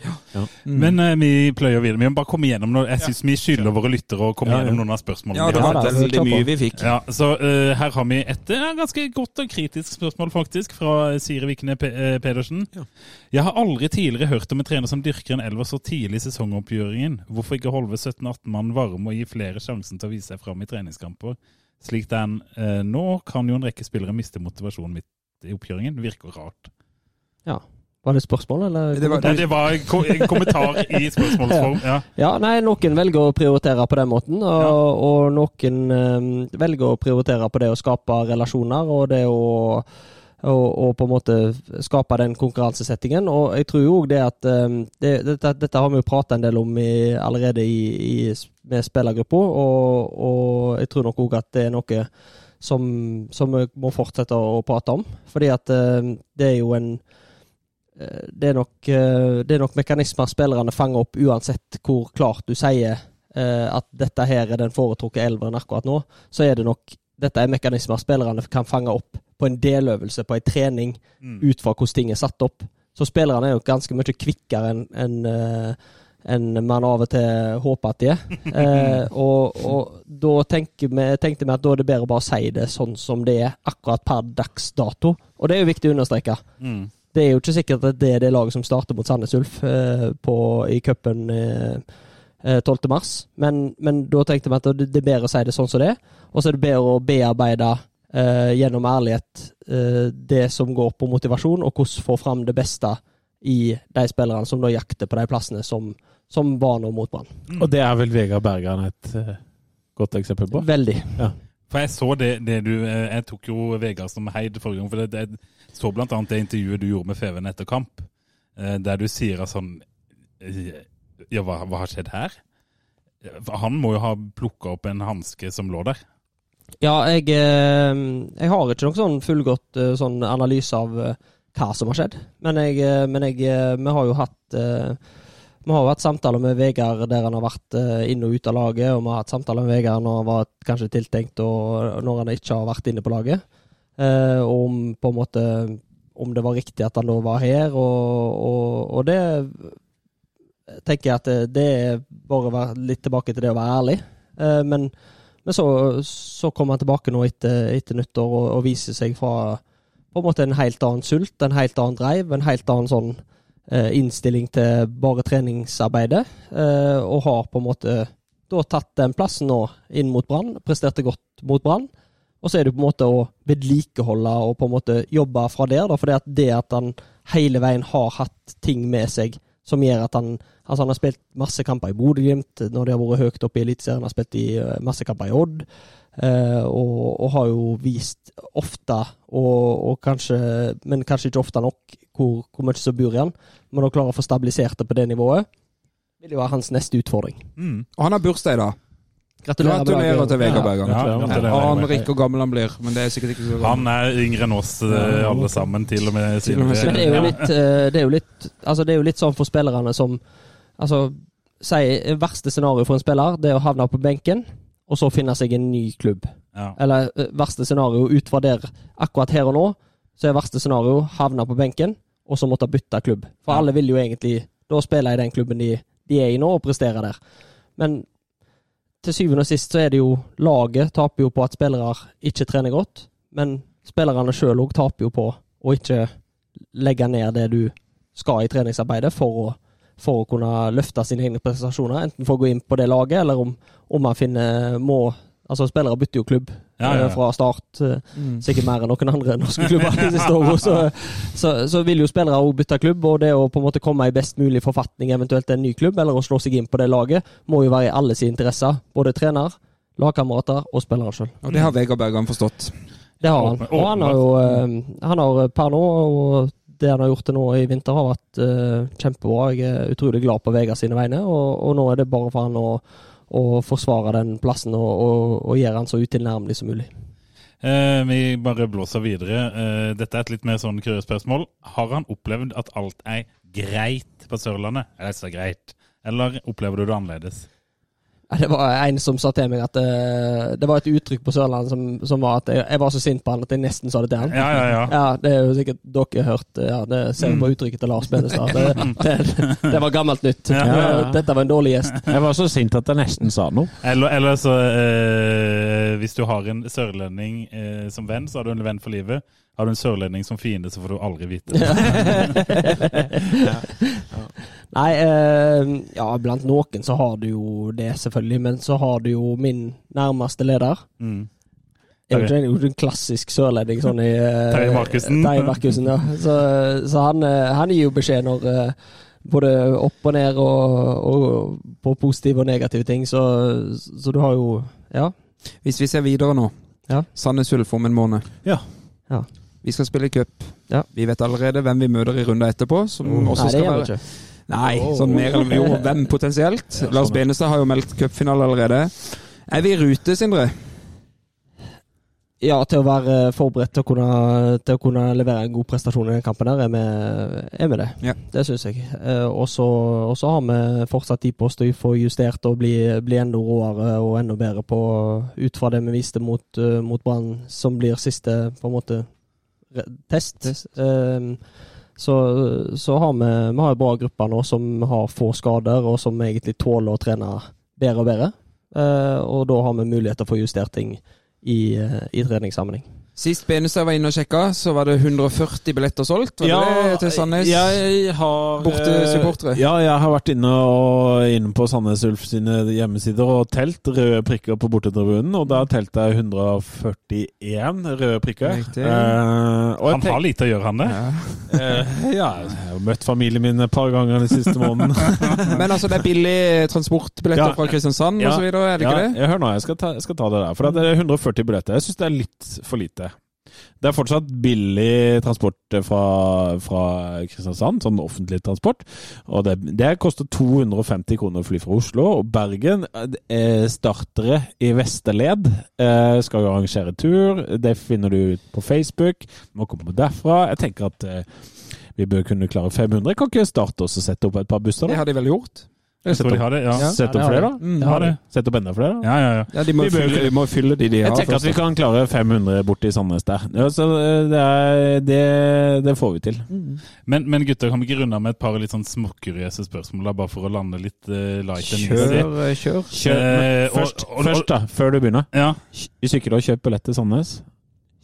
Mm. Men uh, vi pløyer videre. Vi må bare komme gjennom noe. Jeg syns vi skylder våre lyttere å komme Ja, ja. gjennom noen av spørsmålene. ja, det var veldig mye vi fikk. Ja, så uh, her har vi et uh, ganske godt og kritisk spørsmål, faktisk, fra Siri Vikne eh, Pedersen. Ja. Jeg har aldri tidligere hørt om en trener som dyrker en elver så tidlig i sesongoppgjøringen. Hvorfor ikke holde 17-18 mann varme og gi flere sjansen til å vise seg fram i treningskamper? Slik det er nå, kan jo en rekke spillere miste motivasjonen midt i oppgjøringen. Virker rart. Var det spørsmål, eller? Det var- det var en ko- en kommentar i spørsmålsform. Ja. Ja, nei, noen velger å prioritere på den måten, og, og noen eh, velger å prioritere på det å skape relasjoner og det å og, og på en måte skape den konkurransesettingen. Og jeg tror òg det at eh, det, dette, dette har vi jo prata en del om i, allerede i, i, med spillergruppa, og, og jeg tror nok òg at det er noe som, som vi må fortsette å prate om. Fordi at eh, det er jo en det er, nok, eh, det er nok mekanismer spillerne fanger opp uansett hvor klart du sier eh, at dette her er den foretrukne elveren akkurat nå. Så er det nok dette er mekanismer spillerne kan fange opp på en deløvelse, på en trening, ut fra hvordan ting er satt opp. Så spillerne er jo ganske mye kvikkere enn enn, en man av og til håper at de er. Eh, og, og da tenker vi, tenkte vi at da er det bedre å bare si det sånn som det er akkurat per dags dato. Og det er jo viktig å understreke. Mm. Det er jo ikke sikkert at det er det laget som starter mot Sandnes Ulf eh, på, i cupen eh, eh, 12. mars, men, men da tenkte vi at det, det er bedre å si det sånn som det er. Og så er det bedre å bearbeide eh, gjennom ærlighet eh, det som går på motivasjon, og hvordan få fram det beste i de spillerne som da jakter på de plassene som, som var nå mot Brann. Og det er vel Vegard Bergan et eh, godt eksempel på? Veldig. For jeg så det, det du eh, Jeg tok jo Vegard som heid forrige gang. For det, det så blant annet det intervjuet du gjorde med Feven etter kamp, eh, der du sier at sånn Ja, hva, hva har skjedd her? Han må jo ha plukka opp en hanske som lå der. Ja, jeg, jeg har ikke noen sånn fullgodt sånn analyse av hva som har skjedd. Men, jeg, men jeg, vi har jo hatt vi har jo hatt samtaler med Vegard der han har vært eh, inn og ut av laget, og vi har hatt samtaler med Vegard når han var kanskje tiltenkt, og når han ikke har vært inne på laget. Eh, om på en måte om det var riktig at han da var her, og, og, og det tenker jeg at det, det er bare å være litt tilbake til det å være ærlig. Eh, men men så, så kommer han tilbake nå etter, etter nyttår og, og viser seg fra på en måte en helt annen sult, en helt annen drive, en helt annen sånn eh, innstilling til bare treningsarbeidet. Eh, og har på en måte da tatt den plassen nå inn mot Brann, presterte godt mot Brann. Og så er det på en måte å vedlikeholde og på en måte jobbe fra der, da, det at det at han hele veien har hatt ting med seg som gjør at han Altså Han har spilt masse kamper i Bodø-Glimt når de har vært høyt oppe i Eliteserien. Har spilt i eh, masse kamper i Odd. Eh, og, og har jo vist ofte, og, og kanskje, men kanskje ikke ofte nok, hvor, hvor mye som bor i han. Men å klare å få stabilisert det på det nivået vil jo være hans neste utfordring. Mm. Og han har bursdag i dag. Gratulerer, Gratulerer til Vegard Bergan. Ja, Ja, gratulerer. Jeg aner ikke hvor gammel han blir, men det er sikkert ikke så gammel. Han er yngre enn oss eh, alle sammen, til og med. Til og med Men det er jo litt, eh, det er jo litt, altså det er jo litt sånn for spillerne som altså, Si verste scenario for en spiller, det er å havne på benken, og så finne seg en ny klubb. Ja. Eller eh, verste scenario ut fra der akkurat her og nå, så er verste scenario havne på benken, og så måtte bytte klubb. For Ja. alle vil jo egentlig da spille i den klubben de, de er i nå, og prestere der. Men til syvende og sist så er det jo laget taper jo på at spillere ikke trener godt, men spillerne sjøl òg taper jo på å ikke legge ned det du skal i treningsarbeidet for å, for å kunne løfte sine egne prestasjoner. Enten for å gå inn på det laget, eller om, om man finner, må Altså, spillere bytter jo klubb Ja, ja, ja. eh, fra start. eh, Mm. Sikkert mer enn noen andre norske klubber de siste årene. Så, så, så vil jo spillere òg bytte klubb, og det å på en måte komme i best mulig forfatning, eventuelt en ny klubb, eller å slå seg inn på det laget, må jo være i alles interesse. Både trener, lagkamerater og spillere sjøl. Og det har Vegard Bergan forstått. Det har han. Og han har jo eh, Han har per nå, og det han har gjort til nå i vinter, har vært uh, kjempebra. Jeg er utrolig glad på Vegard sine vegne, og, og nå er det bare for han å, å forsvare den plassen og, og, og gjøre han så utilnærmelig som mulig. Eh, vi bare blåser videre. Eh, dette er et litt mer sånn spørsmål. Har han opplevd at alt er greit på Sørlandet? Er det så greit? Eller opplever du det annerledes? Det var en som sa til meg at det, det var et uttrykk på Sørlandet som, som var at jeg, jeg var så sint på han at jeg nesten sa det til han. Ja, ja, ja. Ja, det er jo sikkert dere hørt. Ja, det ser vi på uttrykket til Lars Benestad. Det, det, det var gammelt nytt. Ja, ja, ja. Dette var en dårlig gjest. Jeg var så sint at jeg nesten sa noe. Eller, eller så eh, Hvis du har en sørlending eh, som venn, så har du en venn for livet. Har du en sørlending som fiende, så får du aldri vite det. Nei, eh, ja, blant noen så har du jo det, selvfølgelig. Men så har du jo min nærmeste leder. Mm. Er jo ikke en, klassisk sørlending sånn i eh, Terje Markussen. Terje Markussen, ja. Så, så han, eh, han gir jo beskjed når eh, både opp og ned og, og på positive og negative ting. Så, så du har jo Ja. Hvis vi ser videre nå. Ja. Sandnes Ulf om en måned. Ja. Ja. Vi skal spille cup. Ja. Vi vet allerede hvem vi møter i runda etterpå. Som også Nei, det skal gjør vi være ikke. Nei, sånn mer eller mindre. Hvem potensielt? Lars Benestad har jo meldt cupfinale allerede. Er vi i rute, Sindre? Ja, til å være forberedt til å kunne, til å kunne levere en god prestasjon i den kampen der, er vi, er vi det. Ja. Det syns jeg. Eh, Og så har vi fortsatt tid på oss til å få justert og bli, bli enda råere og enda bedre på ut fra det vi viste mot, eh, mot Brann, som blir siste på en måte re- test. Um, så, så har vi, vi har bra gruppe nå som har få skader, og som egentlig tåler å trene bedre og bedre. Uh, og da har vi mulighet til å få justert ting i, uh, i treningssammenheng. Sist Benestad var inne og sjekka, så var det 140 billetter solgt. Var det til Sandnes? Jeg har Bortesupportere. Ja, jeg har vært inne, og, inne på Sandnes Ulf sine hjemmesider og telt røde prikker på bortetribunen, og da telte jeg 141 røde prikker. Eh, Han har lite å gjøre, han det. Ja. Eh, ja, jeg har møtt familien min et par ganger den siste måneden. Men altså, det er billig transportbilletter Ja. fra Kristiansand så videre, er det ikke det? Jeg hør nå, jeg skal ta, jeg skal ta det der. For det er 140 billetter. Jeg syns det er litt for lite. Det er fortsatt billig transport fra, fra Kristiansand, sånn offentlig transport. Og det, det koster 250 kroner å fly fra Oslo. Og Bergen eh, startere i Vesterled eh, skal jo arrangere tur. Det finner du ut på Facebook. Må komme derfra. Jeg tenker at eh, vi bør kunne klare 500. Kan ikke starte oss og sette opp et par busser? Det har de vel gjort? Jeg opp, de ja. Ja. Ja, opp flere, da? Mm, De har opp enda flere? Ja, ja, ja. Ja, de må, Vi fylle, de må fylle de de Jeg tenker at vi kan klare 500 borti Sandnes der. Ja, så det, er, det, det får vi til. Men, men gutter, kan vi ikke runde av med et par litt sånn småkuriøse spørsmål, da, bare for å lande litt uh, light and? Kjør, eh, kjør. Kjør, Eh, først, og- og- først, da, før du begynner. Ja, Hvis ikke du har kjøpt billett til Sandnes,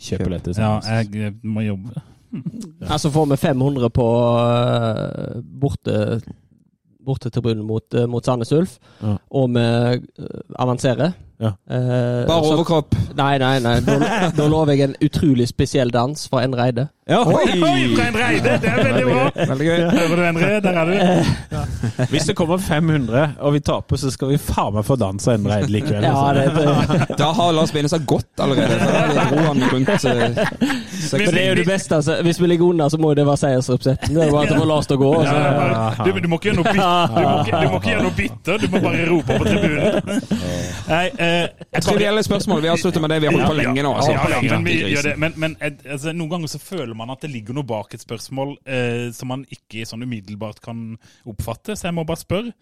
kjøp billett til ja jeg, jeg eh, må jobbe. Altså får vi 500 på uh, borte bortetribunen mot, eh, mot Sandnes Ulf, Ja. og vi eh, avanserer. Ja. Eh, Bare så- overkropp. Nei, nei, nei. Da, da lover jeg en utrolig spesiell dans fra en Reide. Ja, Oi, fra en reide! Det er veldig bra! Veldig gøy. Hører du, Endre? Der er du. Hvis det kommer 500 og vi taper, så skal vi faen meg få danse en reid likevel. Ja, altså. det, det, Da har Lars Benestad gått allerede. Så da dro han rundt eh, seks- men det er jo det beste. Altså. Hvis vi ligger under, så må jo det være seiersrepsetten. Det er bare at det må Lars til å gå. Ja, Altså. bare, du, du, må ikke gjøre noe bitter, du, må ikke, du må ikke gjøre noe bitter, du må bare rope på tribunen. Nei, eh, jeg tror det gjelder spørsmål. Vi har sluttet med det. Vi har holdt på lenge nå. Altså. Ja, ja, men, vi gjør det. men, men eh, altså, noen ganger så føler man at det ligger noe bak et spørsmål eh, som man ikke sånn umiddelbart kan oppfatte, så jeg må bare spørre.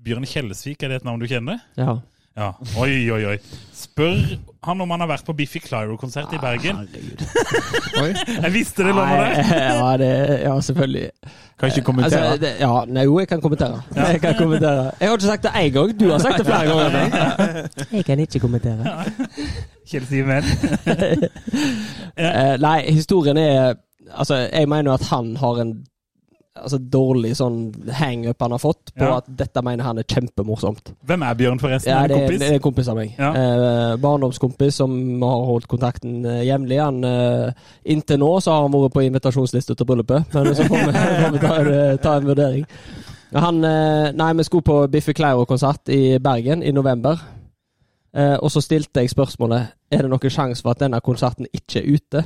Bjørn Kjellesvik, er det et navn du kjenner? Ja. Ja. Oi, oi, oi. Spør han om han har vært på Biffy Clyro-konsert i Bergen. Oi. Jeg visste det lå der! ja, det, ja, selvfølgelig. Kan ikke kommentere. Altså, det, ja, nei, jo, jeg kan kommentere. Jeg kan kommentere. Jeg har ikke sagt det én gang. Du har sagt det flere ganger. Jeg kan ikke kommentere. Kjell Simen. ja. nei, historien er Altså, jeg mener at han har en altså, dårlig sånn hangup han har fått på Ja. at dette mener han er kjempemorsomt. Hvem er Bjørn, forresten? Ja, det, er en kompis? det er en kompis av meg. Ja. Eh, barndomskompis som har holdt kontakten eh, jevnlig. Eh, inntil nå så har han vært på invitasjonsliste til bryllupet, men så får vi, får vi ta, en- ta en vurdering. Han, eh, nei, vi skulle på Biffi Clyro-konsert i Bergen i november. Eh, og så stilte jeg spørsmålet Er det noen sjanse for at denne konserten ikke er ute.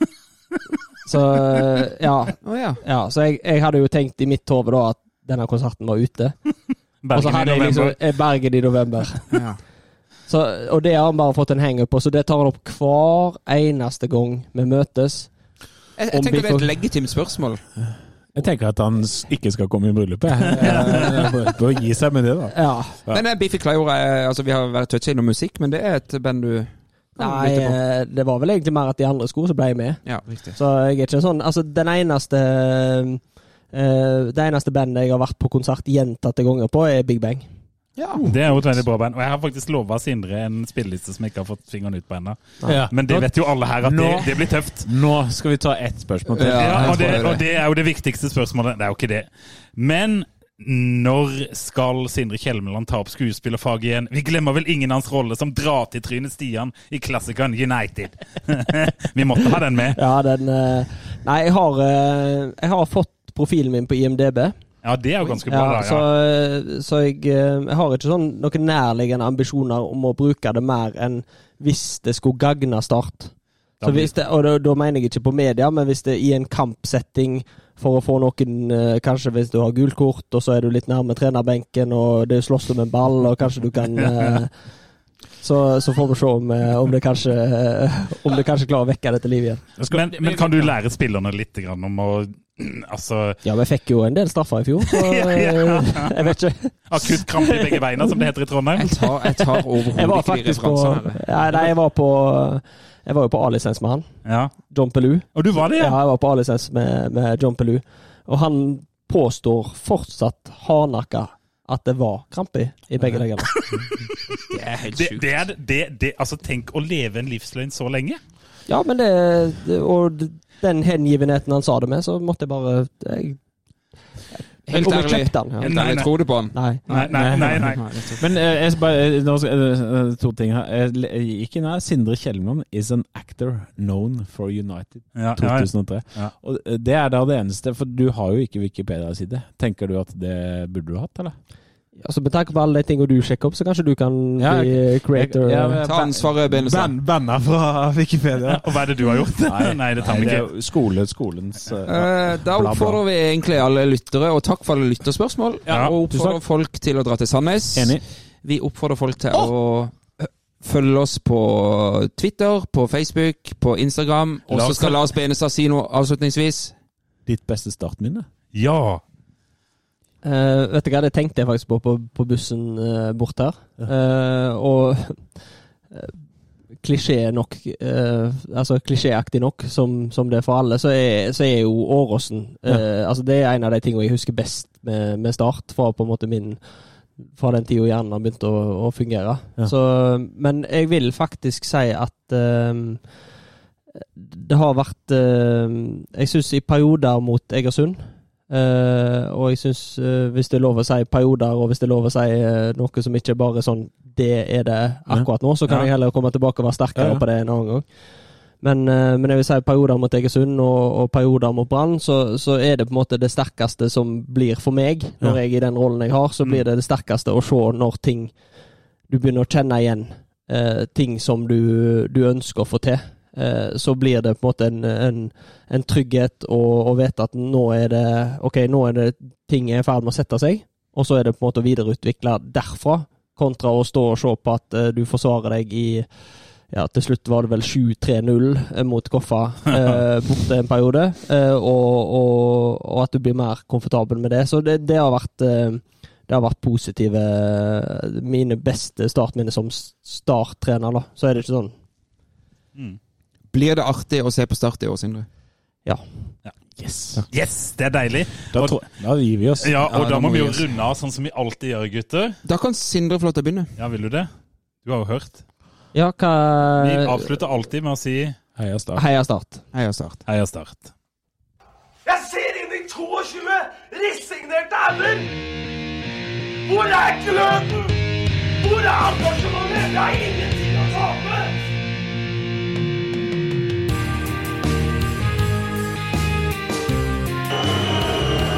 Så eh, ja. Oh, ja. ja så jeg, jeg hadde jo tenkt i mitt hode da at denne konserten var ute. Og så hadde jeg liksom eh, Bergen i november. ja. Så, og det har han bare fått en hang-up på, så det tar han opp hver eneste gang vi møtes. Jeg, jeg tenker det er et legitimt spørsmål. Jeg tenker at han ikke skal komme i bryllupet. Jeg Bør gi seg med det, da. Ja. Ja. Men eh, Biffy Clyro altså, Vi har vært toucha innom musikk, men det er et band du Nei, eh, det var vel egentlig mer at de andre skulle, så ble jeg med. Ja, riktig. Så jeg er ikke sånn Altså, den eneste uh, Det eneste bandet jeg har vært på konsert gjentatte ganger på, er Big Bang. Ja. Det er jo et veldig bra band. Og jeg har faktisk lova Sindre en spilleliste som jeg ikke har fått fingeren ut på ennå. Ja. Men det vet jo alle her at det, Nå- det blir tøft. Nå skal vi ta ett spørsmål til. Ja, Ja, og, det. og det er jo det viktigste spørsmålet. Det er jo ikke det. Men når skal Sindre Kjelmeland ta opp skuespillerfaget igjen? Vi glemmer vel ingen hans rolle som drar til trynet Stian i klassikeren United. Vi måtte ha den med. Ja, den eh, Nei, jeg har, eh, jeg har fått profilen min på IMDb. Ja, det er jo ganske bra. Ja, da, så, ja. så jeg, eh, jeg har ikke sånn noen nærliggende ambisjoner om å bruke det mer enn hvis det skulle gagne Start. Da Så hvis det, og da, da mener jeg ikke på media, men hvis det i en kampsetting for å få noen eh, Kanskje hvis du har gult kort, og så er du litt nærme trenerbenken, og det slåss du med en ball, og kanskje du kan eh, så, så får vi se om, eh, om, det kanskje, om det kanskje klarer å vekke det til liv igjen. Men, men kan du lære spillerne litt om å Altså Ja, vi fikk jo en del straffer i fjor, så jeg vet ikke. akutt krampe i begge beina, som det heter i Trondheim? Jeg tar, jeg tar overhodet ikke de referansene. her. Nei, jeg var på Jeg var jo på A-lisens med han. Ja. John Pelou. Og du var det, Ja, ja? jeg var på A-lisens med, med John Pelou. Og han påstår fortsatt hardnakka at det var krampe i begge leggene. Det er helt sjukt. det det, det, det Altså, tenk å leve en livsløgn så lenge. Ja, men det, det Og den hengivenheten han sa det med, så måtte jeg bare jeg, Helt ærlig, jeg den, ja. Helt Nei, ærlig, nei. tror du på han? Nei. Nei, nei, nei. nei. nei. Men uh, jeg bare, nå eh, to ting her. Jeg gikk inn her. Sindre Kjellmann is an actor known for United. Ja, ja. 2003. Ja. Og Det er da det eneste, for du har jo ikke Wikipedia-side. Tenker du at det burde du hatt, eller? Altså, Med tanke på alle de tingene du sjekker opp, så kanskje du kan Ja, bli creator. Ja, men- Ta ansvaret, Benestad. Banna fra Wikipedia. Og hva er det du har gjort? Nei, det tar vi ikke. skole, skolens uh, Eh, Da oppfordrer vi egentlig alle lyttere, og takk for alle lytterspørsmål. Ja, og oppfordrer folk til å dra til Sandnes. Enig. Vi oppfordrer folk til å Følg følge oss på Twitter, på Facebook, på Instagram. Og så skal Lars Benestad si noe avslutningsvis. Ditt beste startminne? Ja. Eh, vet du hva, det tenkte jeg faktisk på på, på bussen uh, bort her. Uh, og eh, klisjé nok, altså klisjéaktig nok som, som det er for alle, så er, så er jo Åråsen eh, altså Det er en av de tingene jeg husker best med, med Start, fra på en måte min fra den tida hjernen har begynt å, å fungere. Ja. Så, men jeg vil faktisk si at det har vært Jeg syns i perioder mot Egersund eh, og jeg syns, uh, hvis det er lov å si perioder, og hvis det er lov å si uh, noe som ikke bare er sånn Det er det akkurat nå, så kan Ja. jeg heller komme tilbake og være sterkere Ja, ja. på det en annen gang. Men, men jeg vil si perioder mot Egersund og, og perioder mot Brann, så, så er det på en måte det sterkeste som blir for meg, når jeg i den rollen jeg har, så Mm. blir det det sterkeste å se når ting Du begynner å kjenne igjen ting som du, du ønsker å få til. Eh, så blir det på en måte en, en, en trygghet å, vite at nå er det Ok, nå er det ting er i ferd med å sette seg, og så er det på en måte å videreutvikle derfra, kontra å stå og se på at eh, du forsvarer deg i ja, til slutt var det vel 7-3-0 mot Koffa eh, borte en periode, eh, og, og, og at du blir mer komfortabel med det. Så det, det har vært eh, det har vært positive Mine beste startminner som starttrener, da. Så er det ikke sånn Mm. Blir det artig å se på Start i år, Sindre? Yes. yes, det er deilig. Da, Og- da gir vi oss. Ja, og Ja, da må vi jo runde av sånn som vi alltid gjør, gutter. Da kan Sindre få lov til å begynne. Ja, vil du det? Du har jo hørt. Ja, hva Vi avslutter alltid med å si Heia Start. Heia Start. Heia Start. heia Start. Jeg ser inn i 22 resignerte ender! Hvor er gløden? Hvor er engasjementet? Det er ingenting å tape!